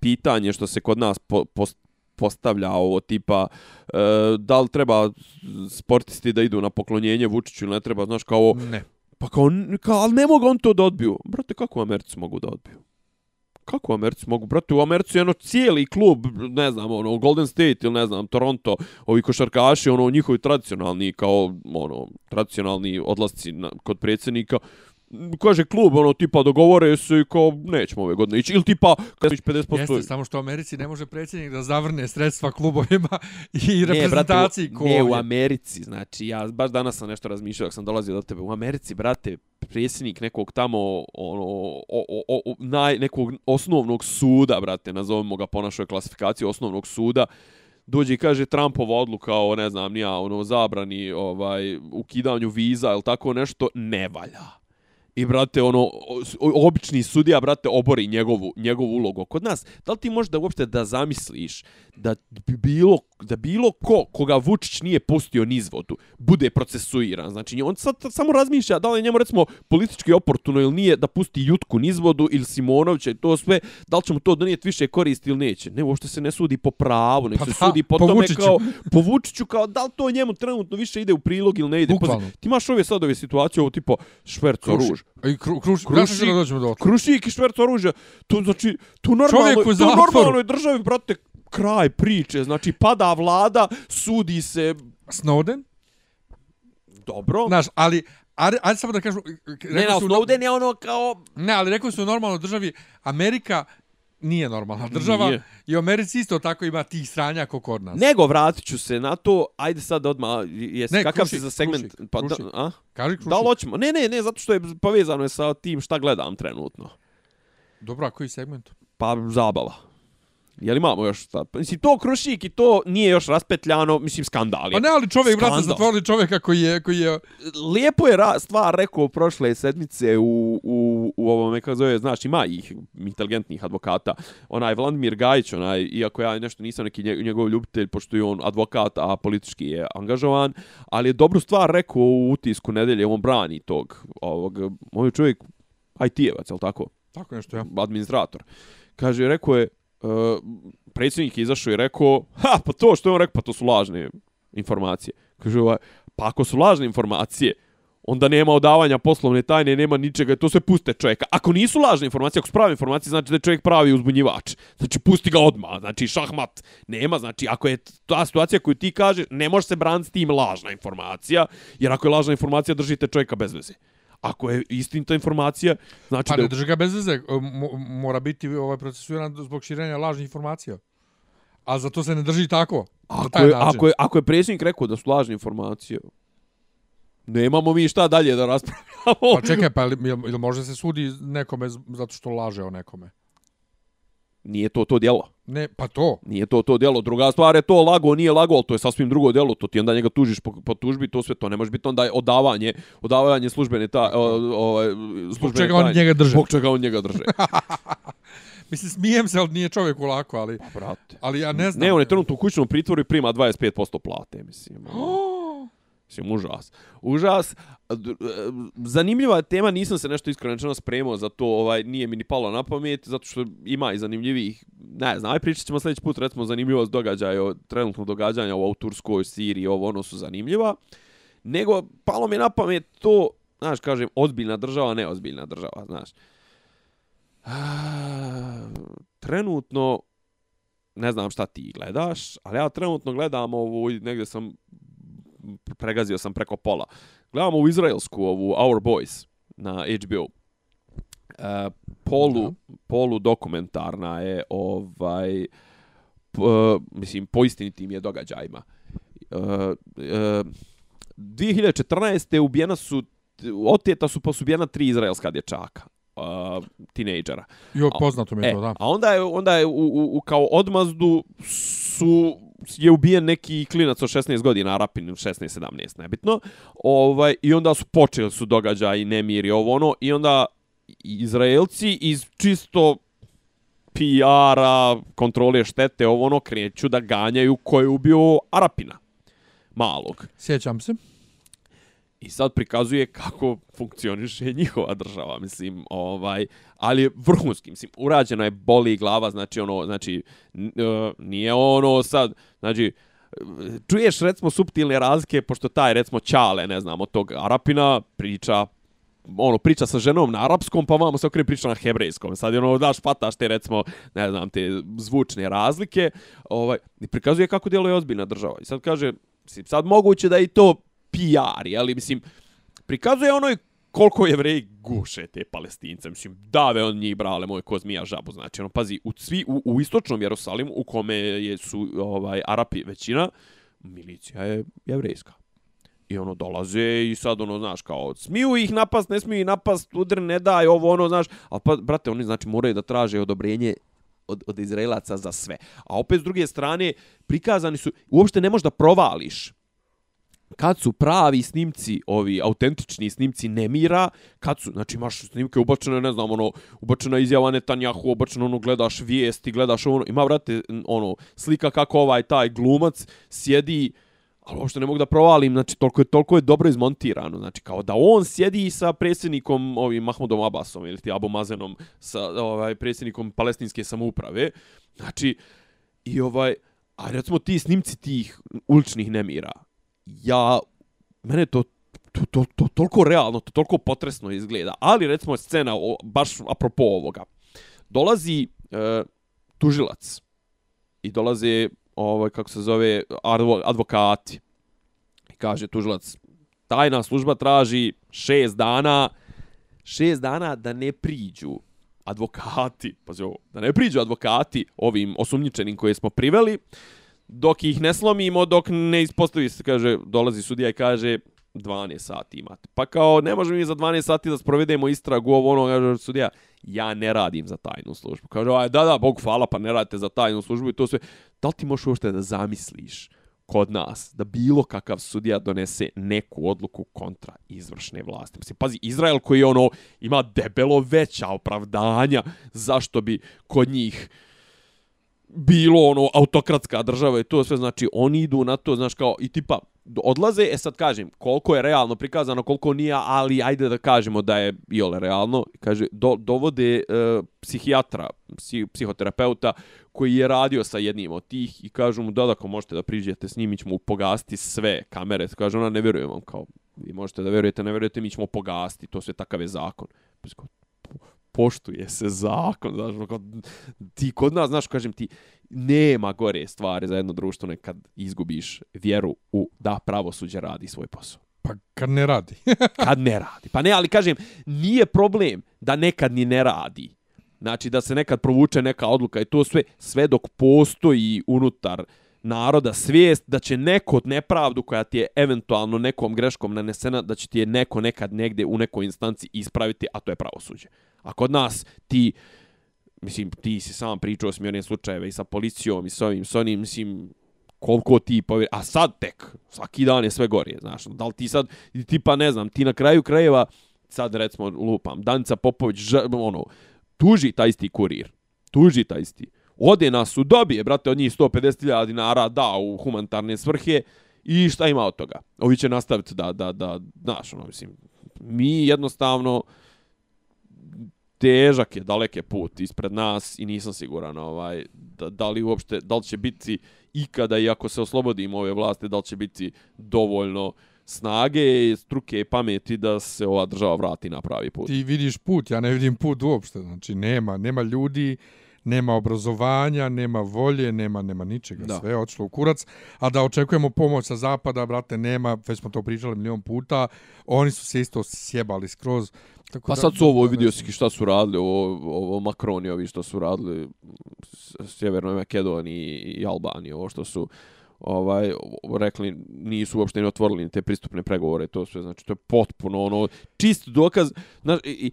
Speaker 3: pitanje što se kod nas po, pos- postavlja ovo tipa e, da li treba sportisti da idu na poklonjenje Vučiću ili ne treba, znaš, kao,
Speaker 1: Ne
Speaker 3: pa kao, kao ali ne mogu on to da odbiju. Brate, kako u Americi mogu da odbiju? Kako u Americi mogu? Brate, u Americi je ono cijeli klub, ne znam, ono, Golden State ili ne znam, Toronto, ovi košarkaši, ono, njihovi tradicionalni, kao, ono, tradicionalni odlasci na, kod predsjednika, kaže klub, ono, tipa, dogovore se i kao, nećemo ove godine ići. Ili tipa, kada će 50%...
Speaker 1: Jeste, samo što u Americi ne može predsjednik da zavrne sredstva klubovima i
Speaker 3: Ne,
Speaker 1: reprezentaciji
Speaker 3: brate,
Speaker 1: ko
Speaker 3: u, ne, u. Americi, znači, ja baš danas sam nešto razmišljao dok sam dolazio do tebe. U Americi, brate, predsjednik nekog tamo, ono, o, o, o, naj, nekog osnovnog suda, brate, nazovemo ga po našoj klasifikaciji osnovnog suda, dođe i kaže Trumpova odluka o, ne znam, nija, ono, zabrani, ovaj, ukidanju viza ili tako nešto, ne valja. I, brate, ono, obični sudija, brate, obori njegovu, njegovu ulogu. Kod nas, da li ti možeš da uopšte da zamisliš da bi bilo, da bilo ko, koga Vučić nije pustio niz vodu, bude procesuiran. Znači, on sad samo razmišlja da li je njemu, recimo, politički oportuno ili nije da pusti Jutku niz vodu ili Simonovića i to sve, da li će mu to donijeti više koristi ili neće. Ne, uopšte se ne sudi po pravu, nek
Speaker 1: Pa
Speaker 3: se sudi po,
Speaker 1: po
Speaker 3: tome
Speaker 1: Vučiću.
Speaker 3: kao, po Vučiću kao da li to njemu trenutno više ide u prilog ili ne ide.
Speaker 1: Bukvalno.
Speaker 3: Ti imaš ove sad ove situacije, ovo tipo šverco Ruž.
Speaker 1: I kru, kruš,
Speaker 3: Krušik.
Speaker 1: da dođemo do otka.
Speaker 3: Krušik i šverco oružja. To znači, tu normalno, tu normalnoj državi, brate, kraj priče. Znači, pada vlada, sudi se
Speaker 1: Snowden?
Speaker 3: dobro.
Speaker 1: Znaš, ali, ajde, ajde samo da kažu...
Speaker 3: ne, na Snowden je ono kao...
Speaker 1: Ne, ali rekao su u normalnoj državi, Amerika nije normalna država
Speaker 3: Nije.
Speaker 1: i u Americi isto tako ima tih sranja kako kod nas.
Speaker 3: Nego, vratit ću se na to. Ajde sad odmah, jesi,
Speaker 1: Ne,
Speaker 3: kakav
Speaker 1: Krušik,
Speaker 3: si za segment?
Speaker 1: Krušik,
Speaker 3: pa, da,
Speaker 1: Krušik.
Speaker 3: a?
Speaker 1: Kaži krušik.
Speaker 3: Da li hoćemo? Ne, ne, ne, zato što je povezano je sa tim šta gledam trenutno.
Speaker 1: Dobro, a koji segment?
Speaker 3: Pa, zabava. Je li imamo još sad? Pa, Mislim, to Krušik i to nije još raspetljano, mislim, skandal je.
Speaker 1: Pa ne, ali čovjek, brate, zatvorili čovjeka koji je, koji je...
Speaker 3: Lijepo je ra stvar rekao prošle sedmice u, u, u ovome, kako zove, znaš, ima ih inteligentnih advokata. Onaj Vladimir Gajić, onaj, iako ja nešto nisam neki nje- njegov ljubitelj, pošto je on advokat, a politički je angažovan, ali je dobru stvar rekao u utisku nedelje, on brani tog, ovog, moj čovjek, IT-evac, je tako?
Speaker 1: Tako nešto, ja.
Speaker 3: administrator. Kaže, rekao je, uh, predsjednik je izašao i rekao, ha, pa to što je on rekao, pa to su lažne informacije. Kaže, ovaj, pa ako su lažne informacije, onda nema odavanja poslovne tajne, nema ničega, to sve puste čovjeka. Ako nisu lažne informacije, ako su prave informacije, znači da je čovjek pravi uzbunjivač. Znači, pusti ga odmah, znači šahmat. Nema, znači, ako je ta situacija koju ti kažeš, ne može se braniti s tim lažna informacija, jer ako je lažna informacija, držite čovjeka bez veze. Ako je istinita informacija, znači
Speaker 1: Pa
Speaker 3: da...
Speaker 1: ne drži ga bez veze, mo, mora biti ovaj procesuiran zbog širenja lažnih informacija. A zato se ne drži tako.
Speaker 3: Ako je,
Speaker 1: način.
Speaker 3: ako, je, ako je predsjednik rekao da su lažne informacije, nemamo mi šta dalje da raspravljamo.
Speaker 1: Pa čekaj, pa ili, ili može se sudi nekome zato što laže o nekome?
Speaker 3: Nije to to djelo.
Speaker 1: Ne, pa to.
Speaker 3: Nije to to djelo. Druga stvar je to lago, nije lago, ali to je sasvim drugo djelo. To ti onda njega tužiš po, po tužbi, to sve to. Ne može biti onda odavanje, odavanje službene ta, o, o, službene
Speaker 1: čega oni
Speaker 3: tajne.
Speaker 1: njega drže.
Speaker 3: Zbog čega on njega drže.
Speaker 1: Mislim, smijem se, ali nije čovjeku lako, ali,
Speaker 3: Brate.
Speaker 1: ali ja ne znam.
Speaker 3: Ne, on je trenutno u kućnom pritvoru i prima 25% plate, mislim. Mislim, užas. Užas. E, zanimljiva je tema, nisam se nešto iskreno spremao za to, ovaj, nije mi ni palo na pamet, zato što ima i zanimljivih, ne znam, aj pričat ćemo sljedeći put, recimo, zanimljivost događaja, o- trenutno događanja u Turskoj, Siriji, ovo, ono su zanimljiva. Nego, palo mi na pamet to, znaš, kažem, ozbiljna država, neozbiljna država, znaš. Trenutno, ne znam šta ti gledaš, ali ja trenutno gledam ovu, negdje sam, pregazio sam preko pola. Gledam ovu izraelsku, ovu Our Boys na HBO. E, polu, polu dokumentarna je, ovaj, p, mislim, po istinitim je događajima. E, e, 2014. ubijena su, oteta su pa su ubijena tri izraelska dječaka uh, tinejdžera.
Speaker 1: Jo, poznato mi je
Speaker 3: E,
Speaker 1: to, da.
Speaker 3: a onda je, onda je u, u, u kao odmazdu su je ubijen neki klinac od 16 godina, Arapin 16-17, nebitno. Ovaj, I onda su počeli su događaji, nemiri, ovo ono, i onda Izraelci iz čisto PR-a, kontrole štete, ovo ono, kreću da ganjaju ko je ubio Arapina, malog.
Speaker 1: Sjećam se.
Speaker 3: I sad prikazuje kako funkcioniše njihova država, mislim, ovaj, ali je vrhunski, mislim, urađeno je boli glava, znači ono, znači e, nije ono sad, znači čuješ recimo suptilne razlike pošto taj recimo Ćale, ne znam, od tog Arapina priča ono priča sa ženom na arapskom, pa vamo se okrene priča na hebrejskom. Sad je ono daš pataš te recimo, ne znam, te zvučne razlike, ovaj i prikazuje kako djeluje ozbiljna država. I sad kaže, mislim, sad moguće da i to PR, je li mislim prikazuje onoj koliko jevreji guše te palestince. Mislim, dave on njih brale moj ko zmija žabu. Znači, ono, pazi, u, svi, u, u istočnom Jerusalimu, u kome je, su ovaj Arapi većina, milicija je jevrejska. I ono dolaze i sad ono znaš kao smiju ih napast, ne smiju ih napast, udr ne daj ovo ono znaš, al pa brate oni znači moraju da traže odobrenje od, od Izraelaca za sve. A opet s druge strane prikazani su uopšte ne možeš da provališ kad su pravi snimci, ovi autentični snimci nemira, kad su, znači imaš snimke ubačene, ne znam, ono, ubačena izjava Netanjahu, ubačeno ono, gledaš vijesti, gledaš ono, ima, brate, ono, slika kako ovaj taj glumac sjedi, ali uopšte ne mogu da provalim, znači toliko je, toliko je dobro izmontirano, znači kao da on sjedi sa predsjednikom ovim Mahmudom Abbasom ili ti Abu Mazenom sa ovaj predsjednikom palestinske samouprave. Znači i ovaj a recimo ti snimci tih uličnih nemira. Ja mene to to, to, to toliko realno, to toliko potresno izgleda. Ali recimo scena o, baš apropo ovoga. Dolazi e, tužilac i dolaze ovaj kako se zove advo, advokati. I kaže tužilac tajna služba traži šest dana šest dana da ne priđu advokati, pazi ovo, da ne priđu advokati ovim osumnjičenim koje smo priveli, dok ih ne slomimo, dok ne ispostavi se, kaže, dolazi sudija i kaže, 12 sati imate. Pa kao, ne možemo mi za 12 sati da sprovedemo istragu ovo ono, kaže sudija, ja ne radim za tajnu službu. Kaže, aj, da, da, Bog hvala, pa ne radite za tajnu službu i to sve. Da li ti možeš uopšte da zamisliš kod nas da bilo kakav sudija donese neku odluku kontra izvršne vlasti? Mislim, pazi, Izrael koji ono ima debelo veća opravdanja zašto bi kod njih bilo ono autokratska država i to sve znači oni idu na to znaš kao i tipa odlaze, e sad kažem, koliko je realno prikazano, koliko nije, ali ajde da kažemo da je iole realno, kaže, do, dovode e, psihijatra, psi, psihoterapeuta, koji je radio sa jednim od tih i kažu mu, da, da, ako možete da priđete s njim, mi ćemo pogasti sve kamere. Kaže, ona, ne vjerujem vam, kao, vi možete da vjerujete, ne vjerujete, mi ćemo pogasti, to sve takav je zakon. Poštuje se zakon, znaš, kao, ti kod nas, znaš, kažem ti, nema gore stvari za jedno društvo nekad izgubiš vjeru u da pravosuđe radi svoj posao.
Speaker 1: Pa kad ne radi.
Speaker 3: kad ne radi. Pa ne, ali kažem, nije problem da nekad ni ne radi. Znači da se nekad provuče neka odluka i to sve, sve dok postoji unutar naroda svijest da će neko od nepravdu koja ti je eventualno nekom greškom nanesena, da će ti je neko nekad negde u nekoj instanci ispraviti, a to je pravosuđe. A kod nas ti, mislim, ti si sam pričao s mi slučajeve i sa policijom i s ovim, s onim, mislim, koliko ti povjeri, a sad tek, svaki dan je sve gorije, znaš, da li ti sad, tipa ne znam, ti na kraju krajeva, sad recimo lupam, Danica Popović, ž, ono, tuži taj isti kurir, tuži taj isti, ode na su dobije, brate, od njih 150.000 dinara da u humanitarne svrhe i šta ima od toga? Ovi će nastaviti da, da, da, znaš, ono, mislim, mi jednostavno, težak je, dalek je put ispred nas i nisam siguran ovaj, da, da li uopšte, da li će biti ikada i ako se oslobodimo ove vlasti, da li će biti dovoljno snage, struke i pameti da se ova država vrati na pravi put.
Speaker 1: Ti vidiš put, ja ne vidim put uopšte, znači nema, nema ljudi, nema obrazovanja, nema volje, nema nema ničega, da. sve je odšlo u kurac, a da očekujemo pomoć sa zapada, brate, nema, već smo to pričali milion puta, oni su se isto sjebali skroz.
Speaker 3: Tako pa da, sad su ovo vidio si šta su radili, ovo, ovo Makroni, ovi što su radili Sjevernoj Makedoniji i Albaniji, ovo što su ovaj rekli nisu uopšte ni otvorili te pristupne pregovore. To sve znači to je potpuno ono čist dokaz znači i,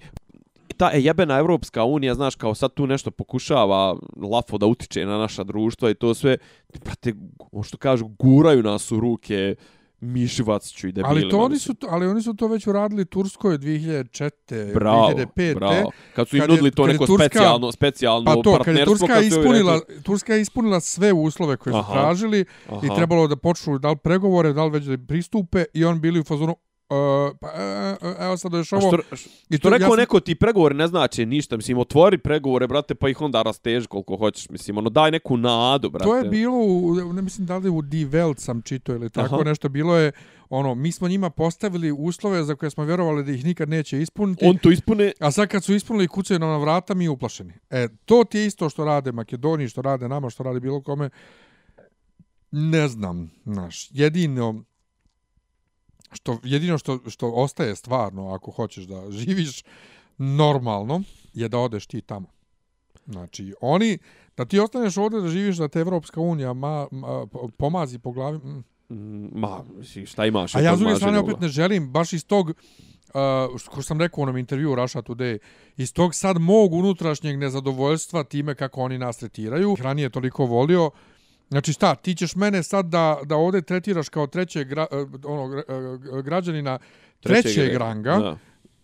Speaker 3: ta e, jebena Evropska unija, znaš, kao sad tu nešto pokušava lafo da utiče na naša društva i to sve, brate, ono što kažu, guraju nas u ruke mišivaciću i debilima.
Speaker 1: Ali, to oni su, ali oni su to već uradili Turskoj 2004. Bravo, 2005.
Speaker 3: bravo. Kad su im nudili to neko Turska, specijalno, specijalno
Speaker 1: pa to, Kad je Turska, kad ispunila, rekli... Turska je ispunila sve uslove koje su aha, tražili aha. i trebalo da počnu da li pregovore, da li već da pristupe i on bili u fazonu, Uh, pa, uh, evo sad još ovo...
Speaker 3: Što, što, I to rekao ja sam... neko ti pregovore ne znači ništa, mislim, otvori pregovore, brate, pa ih onda rasteži koliko hoćeš, mislim, ono, daj neku nadu, brate.
Speaker 1: To je bilo, u, ne mislim, da li u Die Welt sam čito ili tako Aha. nešto, bilo je, ono, mi smo njima postavili uslove za koje smo vjerovali da ih nikad neće ispuniti.
Speaker 3: On to ispune.
Speaker 1: A sad kad su ispunili kucaju na vrata, mi uplašeni. E, to ti je isto što rade Makedoniji, što rade nama, što rade bilo kome. Ne znam, znaš, jedino što jedino što što ostaje stvarno ako hoćeš da živiš normalno je da odeš ti tamo. Znači, oni da ti ostaneš ovdje da živiš da te Evropska unija ma, ma, pomazi po glavi. Mm.
Speaker 3: mm ma, šta imaš?
Speaker 1: A ja s druge strane opet ne želim, baš iz tog, uh, što sam rekao u onom intervju Russia Today, iz tog sad mog unutrašnjeg nezadovoljstva time kako oni nas tretiraju. Ranije toliko volio, Znači šta, ti ćeš mene sad da, da ovdje tretiraš kao trećeg gra, eh, ono, eh, građanina trećeg, trećeg ranga, da.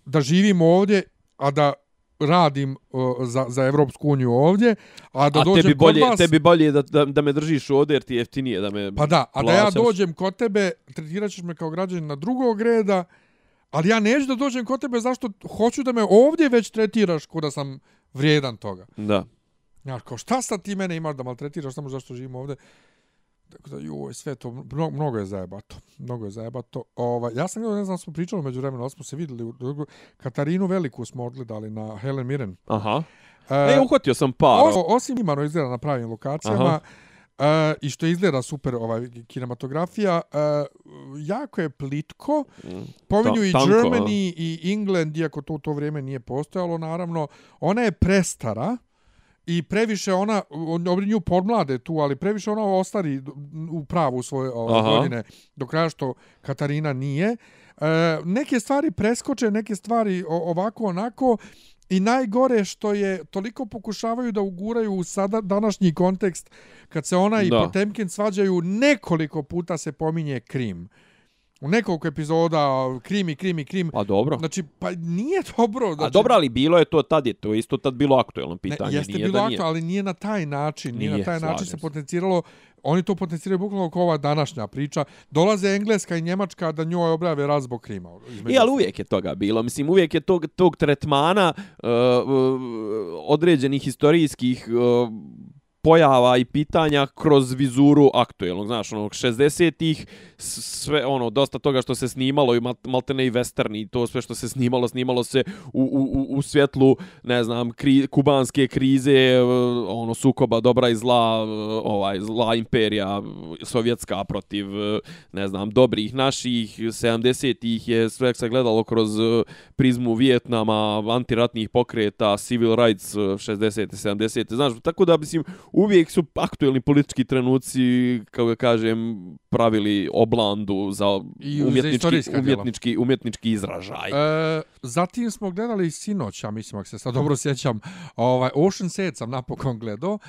Speaker 1: da živim ovdje, a da radim uh, za, za Evropsku uniju ovdje, a da a dođem
Speaker 3: tebi bolje,
Speaker 1: kod vas...
Speaker 3: tebi bolje da, da, da me držiš ovdje jer ti jeftinije da me
Speaker 1: Pa da, a plaćaš. da ja dođem kod tebe, tretirat ćeš me kao građanin na drugog reda, ali ja neću da dođem kod tebe zašto hoću da me ovdje već tretiraš kod da sam vrijedan toga.
Speaker 3: Da.
Speaker 1: Ja, kao šta sad ti mene imaš da maltretiraš samo zašto živim ovde? Tako da, joj, sve to, mnogo, mnogo je zajebato. Mnogo je zajebato. Ova, ja sam gledao, ne znam, smo pričali među vremena, smo se videli, Katarinu Veliku smo odgledali na Helen Mirren.
Speaker 3: Aha. E, e uhvatio sam par.
Speaker 1: O, osim imano izgleda na pravim lokacijama, Aha. Uh, I što izgleda super ovaj kinematografija, uh, jako je plitko. Pominju Ta, i tanko, Germany i England, iako to u to vrijeme nije postojalo, naravno. Ona je prestara i previše ona, oni nju podmlade tu, ali previše ona ostari u pravu svoje ove godine, do kraja što Katarina nije. E, neke stvari preskoče, neke stvari ovako onako i najgore što je toliko pokušavaju da uguraju u sada današnji kontekst kad se ona i
Speaker 3: Da.
Speaker 1: Potemkin svađaju nekoliko puta se pominje Krim. U nekoliko epizoda Krim i Krim i Krim.
Speaker 3: Pa dobro.
Speaker 1: Znači, pa nije dobro. Znači,
Speaker 3: A dobro, ali bilo je to tad, je to isto tad bilo aktuelno pitanje.
Speaker 1: Ne, jeste
Speaker 3: nije
Speaker 1: bilo
Speaker 3: da nije.
Speaker 1: aktualno, ali nije na taj način. Nije, na
Speaker 3: Nije,
Speaker 1: taj način se potenciralo. Oni to potenciraju bukvalno kao ova današnja priča. Dolaze Engleska i Njemačka da njoj objave rat zbog Krima.
Speaker 3: I, ali
Speaker 1: ostalog.
Speaker 3: uvijek je toga bilo. Mislim, uvijek je tog, tog tretmana uh, uh, određenih historijskih uh, pojava i pitanja kroz vizuru aktuelnog, znaš, onog 60-ih, sve, ono, dosta toga što se snimalo i mal- maltene i western i to sve što se snimalo, snimalo se u, u, u- u svjetlu, ne znam, kri, kubanske krize, eh, ono, sukoba dobra i zla, eh, ovaj, zla imperija eh, sovjetska protiv, ne znam, dobrih naših, 70-ih je sve se gledalo kroz prizmu Vijetnama, antiratnih pokreta, civil rights 60-te, 70-te, znaš, tako da, mislim, uvijek su aktuelni politički trenuci, kako ga kažem, pravili oblandu za
Speaker 1: I za
Speaker 3: umjetnički, umjetnički, umjetnički izražaj.
Speaker 1: E, zatim smo gledali sinoć, ja mislim, ako se sad dobro sjećam, ovaj, Ocean Set sam napokon gledao.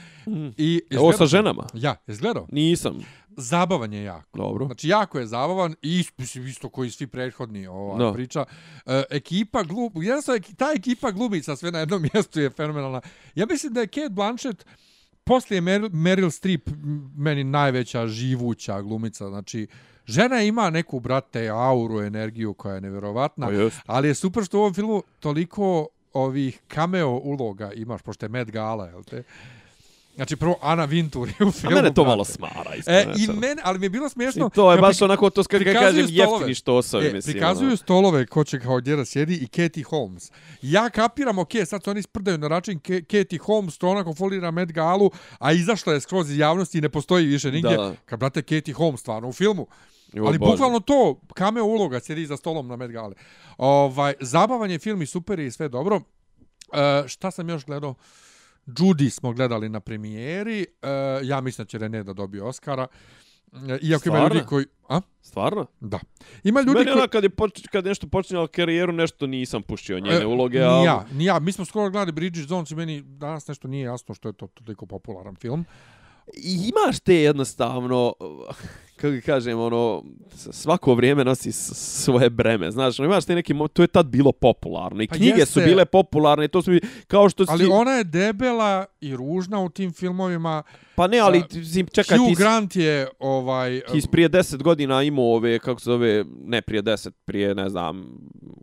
Speaker 1: I,
Speaker 3: Ovo sa
Speaker 1: izgledao-
Speaker 3: ženama?
Speaker 1: Ja, izgledao.
Speaker 3: Nisam.
Speaker 1: Zabavan je jako.
Speaker 3: Dobro.
Speaker 1: Znači, jako je zabavan i is- mislim, isto koji svi prethodni ova
Speaker 3: Da.
Speaker 1: priča. E, ekipa jednostavno, eki- ta ekipa glumica sve na jednom mjestu je fenomenalna. Ja mislim da je Kate Blanchett poslije Meryl, Meryl Streep meni najveća živuća glumica. Znači, žena ima neku, brate, auru, energiju koja je nevjerovatna.
Speaker 3: Pa.
Speaker 1: Ali je super što u ovom filmu toliko ovih cameo uloga imaš, pošto je Met Gala, jel te? Znači, prvo Ana Wintour je u
Speaker 3: A
Speaker 1: filmu.
Speaker 3: mene to
Speaker 1: brate.
Speaker 3: malo smara, iskreno.
Speaker 1: E, I mene, ali mi je bilo smiješno...
Speaker 3: I to je baš onako, to kad
Speaker 1: prikazuju
Speaker 3: kažem, jeftini štosovi,
Speaker 1: E,
Speaker 3: mislim.
Speaker 1: prikazuju
Speaker 3: ono.
Speaker 1: stolove ko će kao gdje da sjedi i Katie Holmes. Ja kapiram, ok, sad se oni sprdaju na račun Ke Katie Holmes, to onako folira Met Galu, a izašla je skroz iz javnosti i ne postoji više nigdje.
Speaker 3: Da.
Speaker 1: Kad, brate, Katie Holmes stvarno u filmu.
Speaker 3: Jo,
Speaker 1: Ali
Speaker 3: Bože.
Speaker 1: bukvalno to, cameo uloga, sjedi za stolom na Met Gali. Ovaj, zabavan je film i super je i sve dobro. E, šta sam još gledao? Judy smo gledali na premijeri. E, ja mislim da će René da dobije Oscara. E, Iako ima
Speaker 3: Stvarno?
Speaker 1: ljudi koji... A?
Speaker 3: Stvarno?
Speaker 1: Da. Ima ljudi
Speaker 3: Meni
Speaker 1: koji...
Speaker 3: ona kad je poč, kad je nešto počinjala karijeru, nešto nisam puštio njene
Speaker 1: E,
Speaker 3: uloge, ali...
Speaker 1: ja, ni ja. Mi smo skoro gledali Bridget Jones i meni danas nešto nije jasno što je to toliko popularan film.
Speaker 3: I imaš te jednostavno, kako ga kažem, ono, svako vrijeme nosi svoje breme, znaš, ono, imaš te neki, to je tad bilo popularno i
Speaker 1: Pa
Speaker 3: knjige su
Speaker 1: jeste.
Speaker 3: bile popularne to su mi, kao što si,
Speaker 1: Ali ona je debela i ružna u tim filmovima.
Speaker 3: pa ne, ali si- čekaj,
Speaker 1: Hugh
Speaker 3: ti,
Speaker 1: Grant je ovaj...
Speaker 3: ti prije deset godina imao ove, kako se zove, ne prije deset, prije ne znam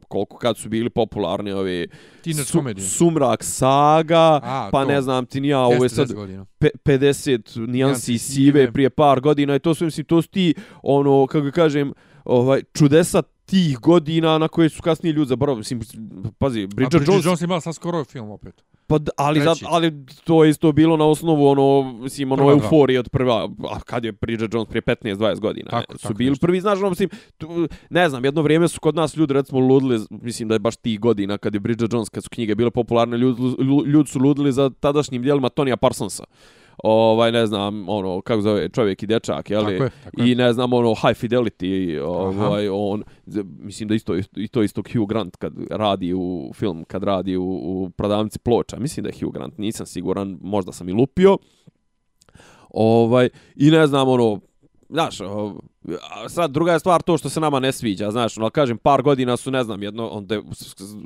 Speaker 3: koliko, kad su bili popularni ove
Speaker 1: Teenage komedije.
Speaker 3: Sumrak saga,
Speaker 1: A,
Speaker 3: pa
Speaker 1: to.
Speaker 3: ne znam ti ni ja, ovo je
Speaker 1: Jeste
Speaker 3: sad
Speaker 1: 10 godina.
Speaker 3: pe, 50 nijansi sive. prije par godina i to su mislim to su ti ono kako kažem ovaj čudesa tih godina na koje su kasnije ljudi zaboravili mislim pazi Bridget,
Speaker 1: Bridget
Speaker 3: Jones,
Speaker 1: Jones imala sad skoro film opet.
Speaker 3: pa ali za, ali to je isto bilo na osnovu ono mislim ono
Speaker 1: Prva
Speaker 3: euforije od prva a kad je Bridget Jones prije 15 20 godina
Speaker 1: Tako,
Speaker 3: su
Speaker 1: tako
Speaker 3: bili
Speaker 1: nešto.
Speaker 3: prvi znaš ono mislim tu, ne znam jedno vrijeme su kod nas ljudi recimo ludili mislim da je baš tih godina kad je Bridget Jones kad su knjige bile popularne ljudi, ljudi su ludili za tadašnjim djelima Tonija Parsonsa ovaj ne znam ono kako zove čovjek i dečak je li? I ne znam ono high fidelity ovaj on z- mislim da isto i to isto Hugh Grant kad radi u film kad radi u, u prodavnici ploča. Mislim da je Hugh Grant nisam siguran možda sam i lupio. Ovaj i ne znam ono Znaš, a sad druga je stvar to što se nama ne sviđa, znaš, no, kažem, par godina su, ne znam, jedno, onda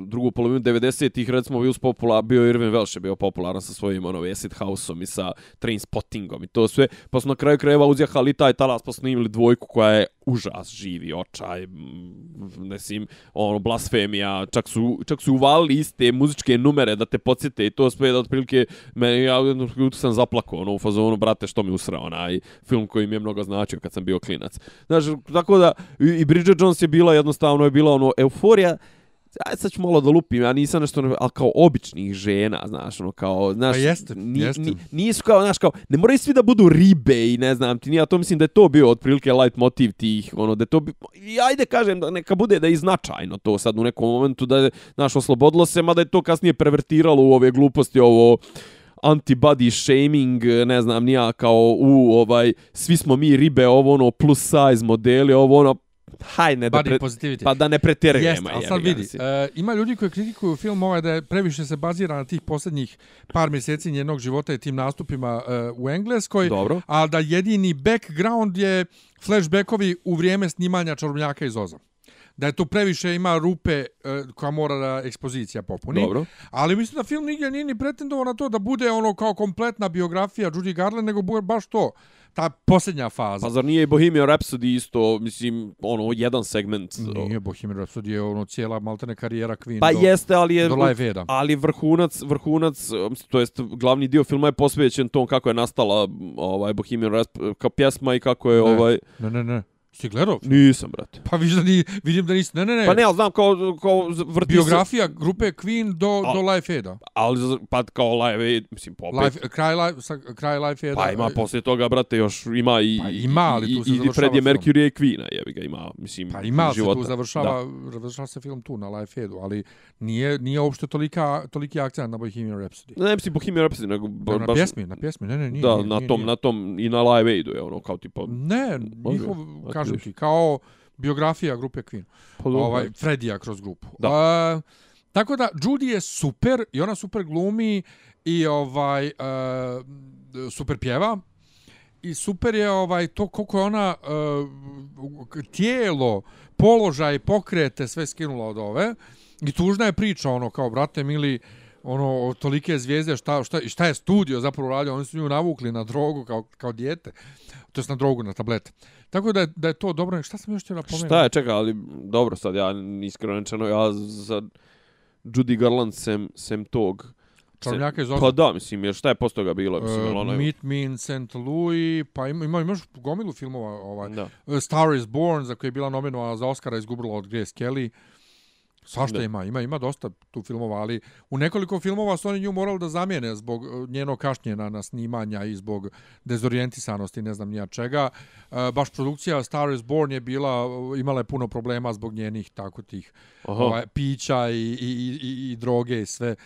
Speaker 3: drugu polovinu 90-ih, recimo, bio, popula bio Irvin Welsh je bio popularan sa svojim, ono, Acid House-om i sa Train Spottingom i to sve, pa smo na kraju krajeva uzjahali taj talas, pa snimili dvojku koja je užas, živi očaj, nesim, ono, blasfemija, čak su, čak su uvalili iste muzičke numere da te podsjete i to sve da otprilike, meni, ja jednom sam zaplakao, ono, u fazonu, brate, što mi usrao, onaj film koji mi je mnogo značio kad sam bio klinac. Znaš, tako da, i, i Bridget Jones je bila jednostavno, je bila ono, euforija, aj sad ću malo da lupim, ja nisam nešto, ne- ali kao običnih žena, znaš, ono, kao, znaš,
Speaker 1: Pa jeste,
Speaker 3: ni,
Speaker 1: jeste.
Speaker 3: Ni, nisu kao, znaš, kao, ne moraju svi da budu ribe i ne znam ti, ja to mislim da je to bio otprilike light motiv tih, ono, da to, bi, i ajde kažem, da neka bude da je značajno to sad u nekom momentu, da je, znaš, oslobodilo se, mada je to kasnije pervertiralo u ove gluposti, ovo, anti-body shaming, ne znam, nija kao u ovaj, svi smo mi ribe, ovo ono plus size modeli, ovo ono, haj ne da pre,
Speaker 1: positivity.
Speaker 3: pa da ne pretjerujemo.
Speaker 1: Jeste, ali sad vidi, e, ima ljudi koji kritikuju film ovaj da je previše se bazira na tih posljednjih par mjeseci njenog života i tim nastupima e, u Engleskoj,
Speaker 3: Dobro.
Speaker 1: a da jedini background je flashbackovi u vrijeme snimanja Čarobnjaka iz Oza. Da je tu previše ima rupe e, koja mora da ekspozicija popuni.
Speaker 3: Dobro.
Speaker 1: Ali mislim da film nigdje nije ni pretendovao na to da bude ono kao kompletna biografija Judy Garland, nego baš to ta posljednja faza.
Speaker 3: Pa zar nije i Bohemian Rhapsody isto, mislim, ono, jedan segment?
Speaker 1: Nije Bohemian Rhapsody je ono cijela maltene karijera Queen
Speaker 3: Pa
Speaker 1: do,
Speaker 3: jeste, ali je...
Speaker 1: do Live Aida.
Speaker 3: Ali vrhunac, vrhunac, to jest glavni dio filma je posvećen tom kako je nastala ovaj Bohemian Rhapsody kao pjesma i kako je
Speaker 1: Ne.
Speaker 3: ovaj...
Speaker 1: Ne, ne, ne. Si gledao?
Speaker 3: Nisam, brate.
Speaker 1: Pa vidim da, ni, vidim da nisi. Ne, ne, ne.
Speaker 3: Pa ne, ali znam kao, kao vrti se-
Speaker 1: Biografija grupe Queen do,
Speaker 3: A-
Speaker 1: do Live Aida.
Speaker 3: Ali pa kao live, Aid, mislim, popet.
Speaker 1: Live, kraj, live, sa, kraj Live Aida.
Speaker 3: Pa ima poslije toga, brate, još ima i...
Speaker 1: Pa ima, ali tu se
Speaker 3: i, i
Speaker 1: završava
Speaker 3: Freddie
Speaker 1: film.
Speaker 3: Mercury i Queen-a, jebi ga, ima, mislim,
Speaker 1: Pa ima, se tu završava, završava se film tu na Live Aidu, ali nije, nije uopšte tolika, toliki akcent na Bohemian Rhapsody.
Speaker 3: Da. Ne, mislim, Bohemian Rhapsody, nego...
Speaker 1: Na, na pjesmi, na pjesmi, ne, ne, nije.
Speaker 3: da,
Speaker 1: nije,
Speaker 3: na tom,
Speaker 1: nije.
Speaker 3: na tom i na Live Aidu je ono, kao tipa...
Speaker 1: Ne, njihov,
Speaker 3: a
Speaker 1: ti, kao biografija grupe Queen.
Speaker 3: Pa, dobro.
Speaker 1: ovaj, Fredija kroz grupu.
Speaker 3: Da.
Speaker 1: A, tako da, Judy je super i ona super glumi i ovaj a, super pjeva i super je ovaj to koliko je ona uh, tijelo, položaj, pokrete sve skinula od ove. I tužna je priča ono kao brate mili ono tolike zvijezde šta šta šta je studio zapravo radio oni su nju navukli na drogu kao kao dijete to jest na drogu na tablete tako da je, da je to dobro šta sam još htio napomenuti
Speaker 3: Šta je, čekaj, ali dobro sad, ja iskreno rečeno, ja za Judy Garland sem, sem tog...
Speaker 1: Čarobnjaka iz
Speaker 3: Pa
Speaker 1: Oza.
Speaker 3: da, mislim, jer šta je posto toga bilo? Mislim,
Speaker 1: Uh,
Speaker 3: ono,
Speaker 1: Meet Me in St. Louis, pa ima, ima, imaš gomilu filmova, ovaj,
Speaker 3: Da.
Speaker 1: uh, Star is Born, za koje je bila nominovana za Oscara, izgubila od Grace Kelly. Svašta ima, ima, ima dosta tu filmova, ali u nekoliko filmova su oni nju morali da zamijene zbog uh, njenog kašnjena na snimanja i zbog dezorijentisanosti, ne znam nija čega. Uh, baš produkcija Star is Born je bila, uh, imala je puno problema zbog njenih tako tih
Speaker 3: Aha.
Speaker 1: ovaj, pića i, i, i, i, i droge i sve.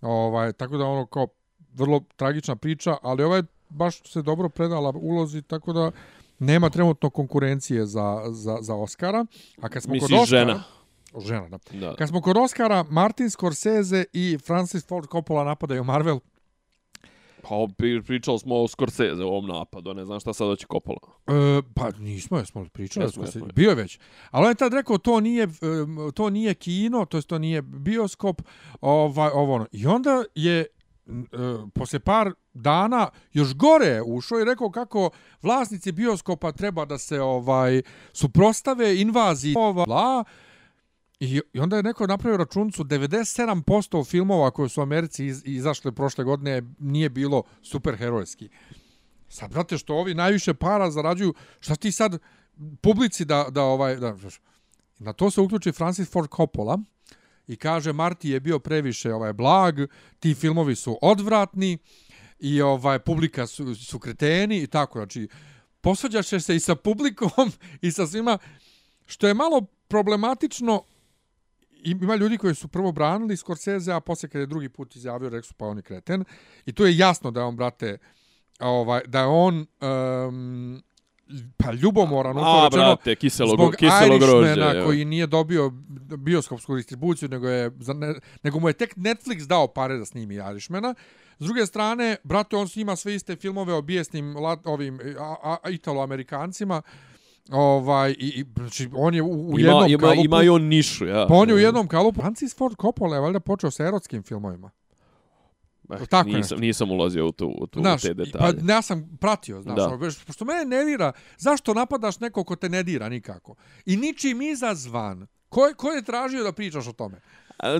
Speaker 1: Ovaj, tako da ono kao vrlo tragična priča, ali ovaj baš se dobro predala ulozi, tako da nema trenutno konkurencije za, za, za Oscara. A kad smo kod
Speaker 3: Misliš
Speaker 1: Oscara,
Speaker 3: žena?
Speaker 1: Žena, da.
Speaker 3: Da.
Speaker 1: Kad smo kod Oscara, Martin Scorsese i Francis Ford Coppola napadaju Marvel.
Speaker 3: Pa pri- pričali smo o Scorsese u ovom napadu, ne znam šta sad hoće Coppola.
Speaker 1: E, pa nismo, jesmo li pričali?
Speaker 3: Jesmo,
Speaker 1: Jesmo,
Speaker 3: jesmo.
Speaker 1: Bio je već. Ali on je tad rekao to nije, em, to nije kino, to jest to nije bioskop, ovaj, ovo ono. I onda je e, poslije par dana još gore ušao i rekao kako vlasnici bioskopa treba da se ovaj suprostave invaziji ova bla I, I onda je neko napravio računcu 97% filmova koje su u Americi iz, izašle prošle godine nije bilo superherojski. Sad, brate, što ovi najviše para zarađuju, šta ti sad publici da, da ovaj, da, na to se uključi Francis Ford Coppola i kaže Marti je bio previše ovaj blag, ti filmovi su odvratni i ovaj publika su, su kreteni i tako, znači posvađaš se i sa publikom i sa svima, što je malo problematično ima ljudi koji su prvo branili Scorsese, a posle kad je drugi put izjavio, rekli su pa on je kreten. I to je jasno da je on, brate, ovaj, da je on um, pa ljubomoran,
Speaker 3: A,
Speaker 1: rečeno,
Speaker 3: brate, kiselo,
Speaker 1: zbog
Speaker 3: kiselo grožđe. Evo.
Speaker 1: koji nije dobio bioskopsku distribuciju, nego, je, za ne, nego mu je tek Netflix dao pare da snimi Irishmana. S druge strane, brate, on snima sve iste filmove o bijesnim lat, ovim a, a, a, italo-amerikancima. Ovaj, i, i, znači, on je u, u
Speaker 3: Ima,
Speaker 1: jednom
Speaker 3: ima,
Speaker 1: kalupu.
Speaker 3: ima i on nišu, ja.
Speaker 1: Pa on je u jednom kalupu. Francis Ford Coppola je valjda počeo sa erotskim filmovima.
Speaker 3: Eh,
Speaker 1: tako
Speaker 3: nisam,
Speaker 1: nešto.
Speaker 3: nisam ulazio u, tu, u, tu,
Speaker 1: Znaš,
Speaker 3: u te
Speaker 1: pa
Speaker 3: detalje.
Speaker 1: ja sam pratio, znaš,
Speaker 3: Da.
Speaker 1: ono, pošto mene ne dira, zašto napadaš neko ko te ne dira nikako? I ničim izazvan. Ko je, ko je tražio da pričaš o tome?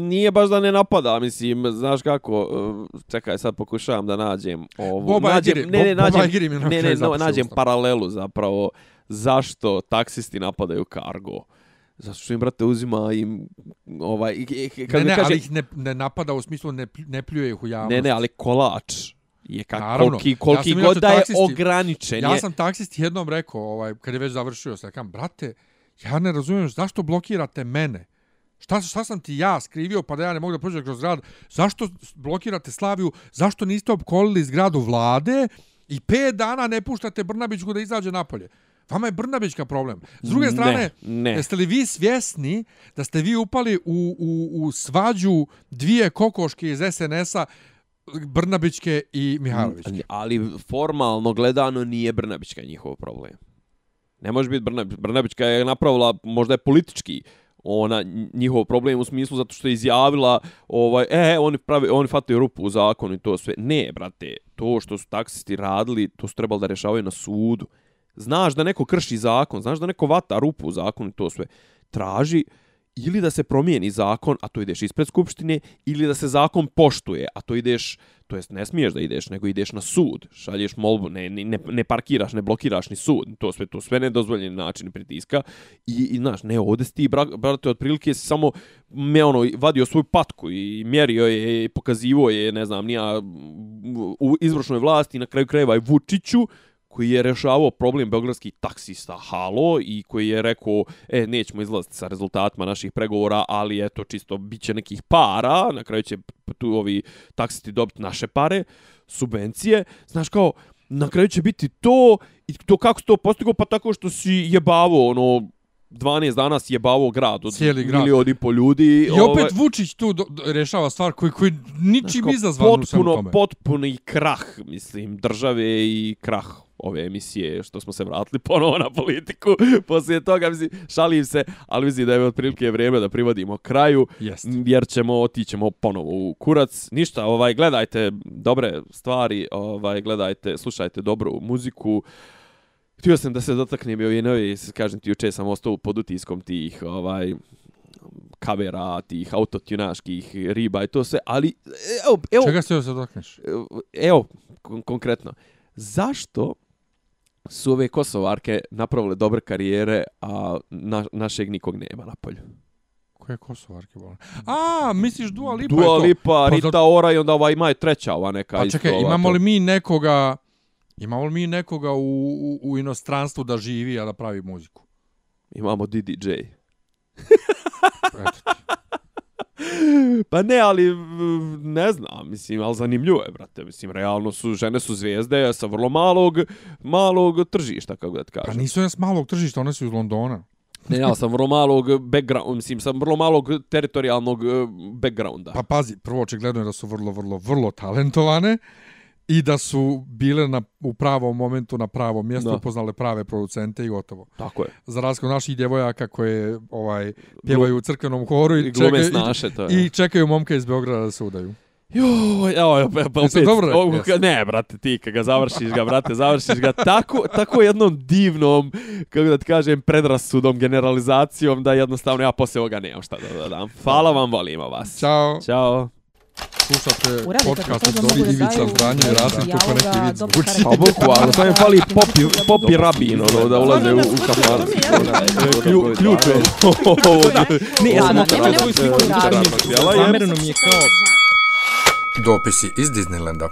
Speaker 3: Nije baš da ne napada, mislim, znaš kako, uh, čekaj, sad pokušavam da nađem ovo.
Speaker 1: Bob
Speaker 3: nađem,
Speaker 1: Iger-
Speaker 3: ne, ne, nađem,
Speaker 1: na
Speaker 3: ne, ne,
Speaker 1: zapušio
Speaker 3: nađem paralelu zapravo zašto taksisti napadaju kargo. Zato što im, brate, uzima im, ovaj, kako
Speaker 1: ne, ne,
Speaker 3: kaže,
Speaker 1: ali ih ne, ne napada u smislu ne, ne pljuje ih u javnost.
Speaker 3: ne, ne, ali kolač je kak,
Speaker 1: Naravno.
Speaker 3: koliki,
Speaker 1: Ja
Speaker 3: koliki
Speaker 1: sam
Speaker 3: god da je
Speaker 1: taksisti-
Speaker 3: ograničen.
Speaker 1: Ja sam taksist jednom rekao, ovaj, kad je već završio, sam rekao, brate, ja ne razumijem zašto blokirate mene. Šta, šta sam ti ja skrivio pa da ja ne mogu da prođem kroz grad? Zašto blokirate Slaviju? Zašto niste opkolili zgradu vlade i pet dana ne puštate Brnabićku da izađe napolje? Vama je Brnabićka problem. S druge
Speaker 3: Ne,
Speaker 1: strane,
Speaker 3: ne.
Speaker 1: jeste li vi svjesni da ste vi upali u, u, u svađu dvije kokoške iz SNS-a, Brnabićke i Mihajlovićke?
Speaker 3: Ali formalno gledano nije Brnabićka njihov problem. Ne može biti Brnabić. Brnabićka je napravila, možda je politički, ona njihov problem u smislu zato što je izjavila ovaj e oni prave oni fataju rupu u zakonu i to sve ne brate to što su taksisti radili to su trebali da rješavaju na sudu znaš da neko krši zakon znaš da neko vata rupu u zakonu i to sve. Traži ili da se promijeni zakon, a to ideš ispred skupštine, ili da se zakon poštuje, a to ideš, to jest ne smiješ da ideš, nego ideš na sud, šalješ molbu, ne, ne, ne parkiraš, ne blokiraš ni sud, to sve, to sve nedozvoljeni način pritiska, i, i znaš, ne, ovdje si ti, bra- brate, otprilike si samo, me ono, vadio svoju patku i mjerio je, i pokazivo je, ne znam, nija, u izvršnoj vlasti, na kraju krajeva i Vučiću, koji je rešavao problem beogradskih taksista Halo i koji je rekao, e, nećemo izlaziti sa rezultatima naših pregovora, ali eto, čisto bit će nekih para, na kraju će tu ovi taksisti dobiti naše pare, subvencije, znaš kao, na kraju će biti to, i to kako to postigao, pa tako što si jebavo, ono, 12 dana si jebavo grad od
Speaker 1: Cijeli grad.
Speaker 3: milion i po ljudi.
Speaker 1: I opet Vučić tu do, do, rešava stvar koji, koji ničim izazvan u svemu
Speaker 3: potpuno,
Speaker 1: tome.
Speaker 3: potpuni krah, mislim, države i krah ove emisije, što smo se vratili ponovo na politiku. Poslije toga, mislim, šalim se, ali mislim da je otprilike vrijeme da privodimo kraju,
Speaker 1: Jest.
Speaker 3: jer ćemo, otićemo ponovo u kurac. Ništa, ovaj, gledajte dobre stvari, ovaj, gledajte, slušajte dobru muziku. Htio sam da se dotaknem i ovi novi, kažem ti, juče sam ostao pod utiskom tih, ovaj, kavera, tih autotunaških riba i to sve, ali evo, evo,
Speaker 1: Čega se još dotakneš?
Speaker 3: evo, kon konkretno, zašto su ove kosovarke napravile dobre karijere, a na, našeg nikog nema na polju?
Speaker 1: Koje Kosovarke bolan? A, misliš Dua Lipa
Speaker 3: Dua? Lipa,
Speaker 1: Pa
Speaker 3: Rita
Speaker 1: za-
Speaker 3: Ora i onda ova ima je treća ova neka.
Speaker 1: Pa
Speaker 3: isto
Speaker 1: čekaj,
Speaker 3: ova
Speaker 1: imamo
Speaker 3: to.
Speaker 1: li mi nekoga imamo li mi nekoga u, u, u inostranstvu da živi, a da pravi muziku?
Speaker 3: Imamo DDJ.
Speaker 1: Eto ti.
Speaker 3: Pa ne, ali mm, ne znam, mislim, ali zanimljivo je, brate. Mislim, realno su, žene su zvijezde sa vrlo malog, malog tržišta, kako da ti
Speaker 1: Pa
Speaker 3: kažem.
Speaker 1: nisu one s malog tržišta, one su iz Londona.
Speaker 3: Ne, ja sam vrlo malog background, mislim, sam vrlo malog teritorijalnog eh, backgrounda.
Speaker 1: Pa pazi, prvo očigledno je da su vrlo, vrlo, vrlo talentovane i da su bile na, u pravom momentu na pravom mjestu,
Speaker 3: Da.
Speaker 1: upoznale prave producente i gotovo.
Speaker 3: Tako je.
Speaker 1: Za razliku od naših djevojaka koje ovaj, pjevaju u crkvenom horu i,
Speaker 3: I
Speaker 1: čekaju,
Speaker 3: snaše, to je.
Speaker 1: i, čekaju momke iz Beograda da se udaju.
Speaker 3: Joj, evo, pa, pa opet,
Speaker 1: dobro
Speaker 3: ovo, ka- ne, brate, ti, kad ga završiš ga, brate, završiš ga tako, tako jednom divnom, kako da ti kažem, predrasudom, generalizacijom, da jednostavno ja poslije ovoga nemam šta da dodam. Hvala vam, volimo vas.
Speaker 1: Ćao,
Speaker 3: Ćao.
Speaker 1: Slušate podcast od
Speaker 4: mogu da
Speaker 1: Ivica
Speaker 4: daju
Speaker 1: Zdanje i Rasim, tu ko neki vid
Speaker 4: dobro
Speaker 1: zvuči.
Speaker 3: Pa bukvalno, to je fali popi, popi rabin, ono, da ulaze u. Klju- Ključ je.
Speaker 2: Ne, ja sam
Speaker 4: nekog
Speaker 2: ključ,
Speaker 4: radnog
Speaker 2: zamereno mi je kao
Speaker 1: Dopisi iz Disneylanda.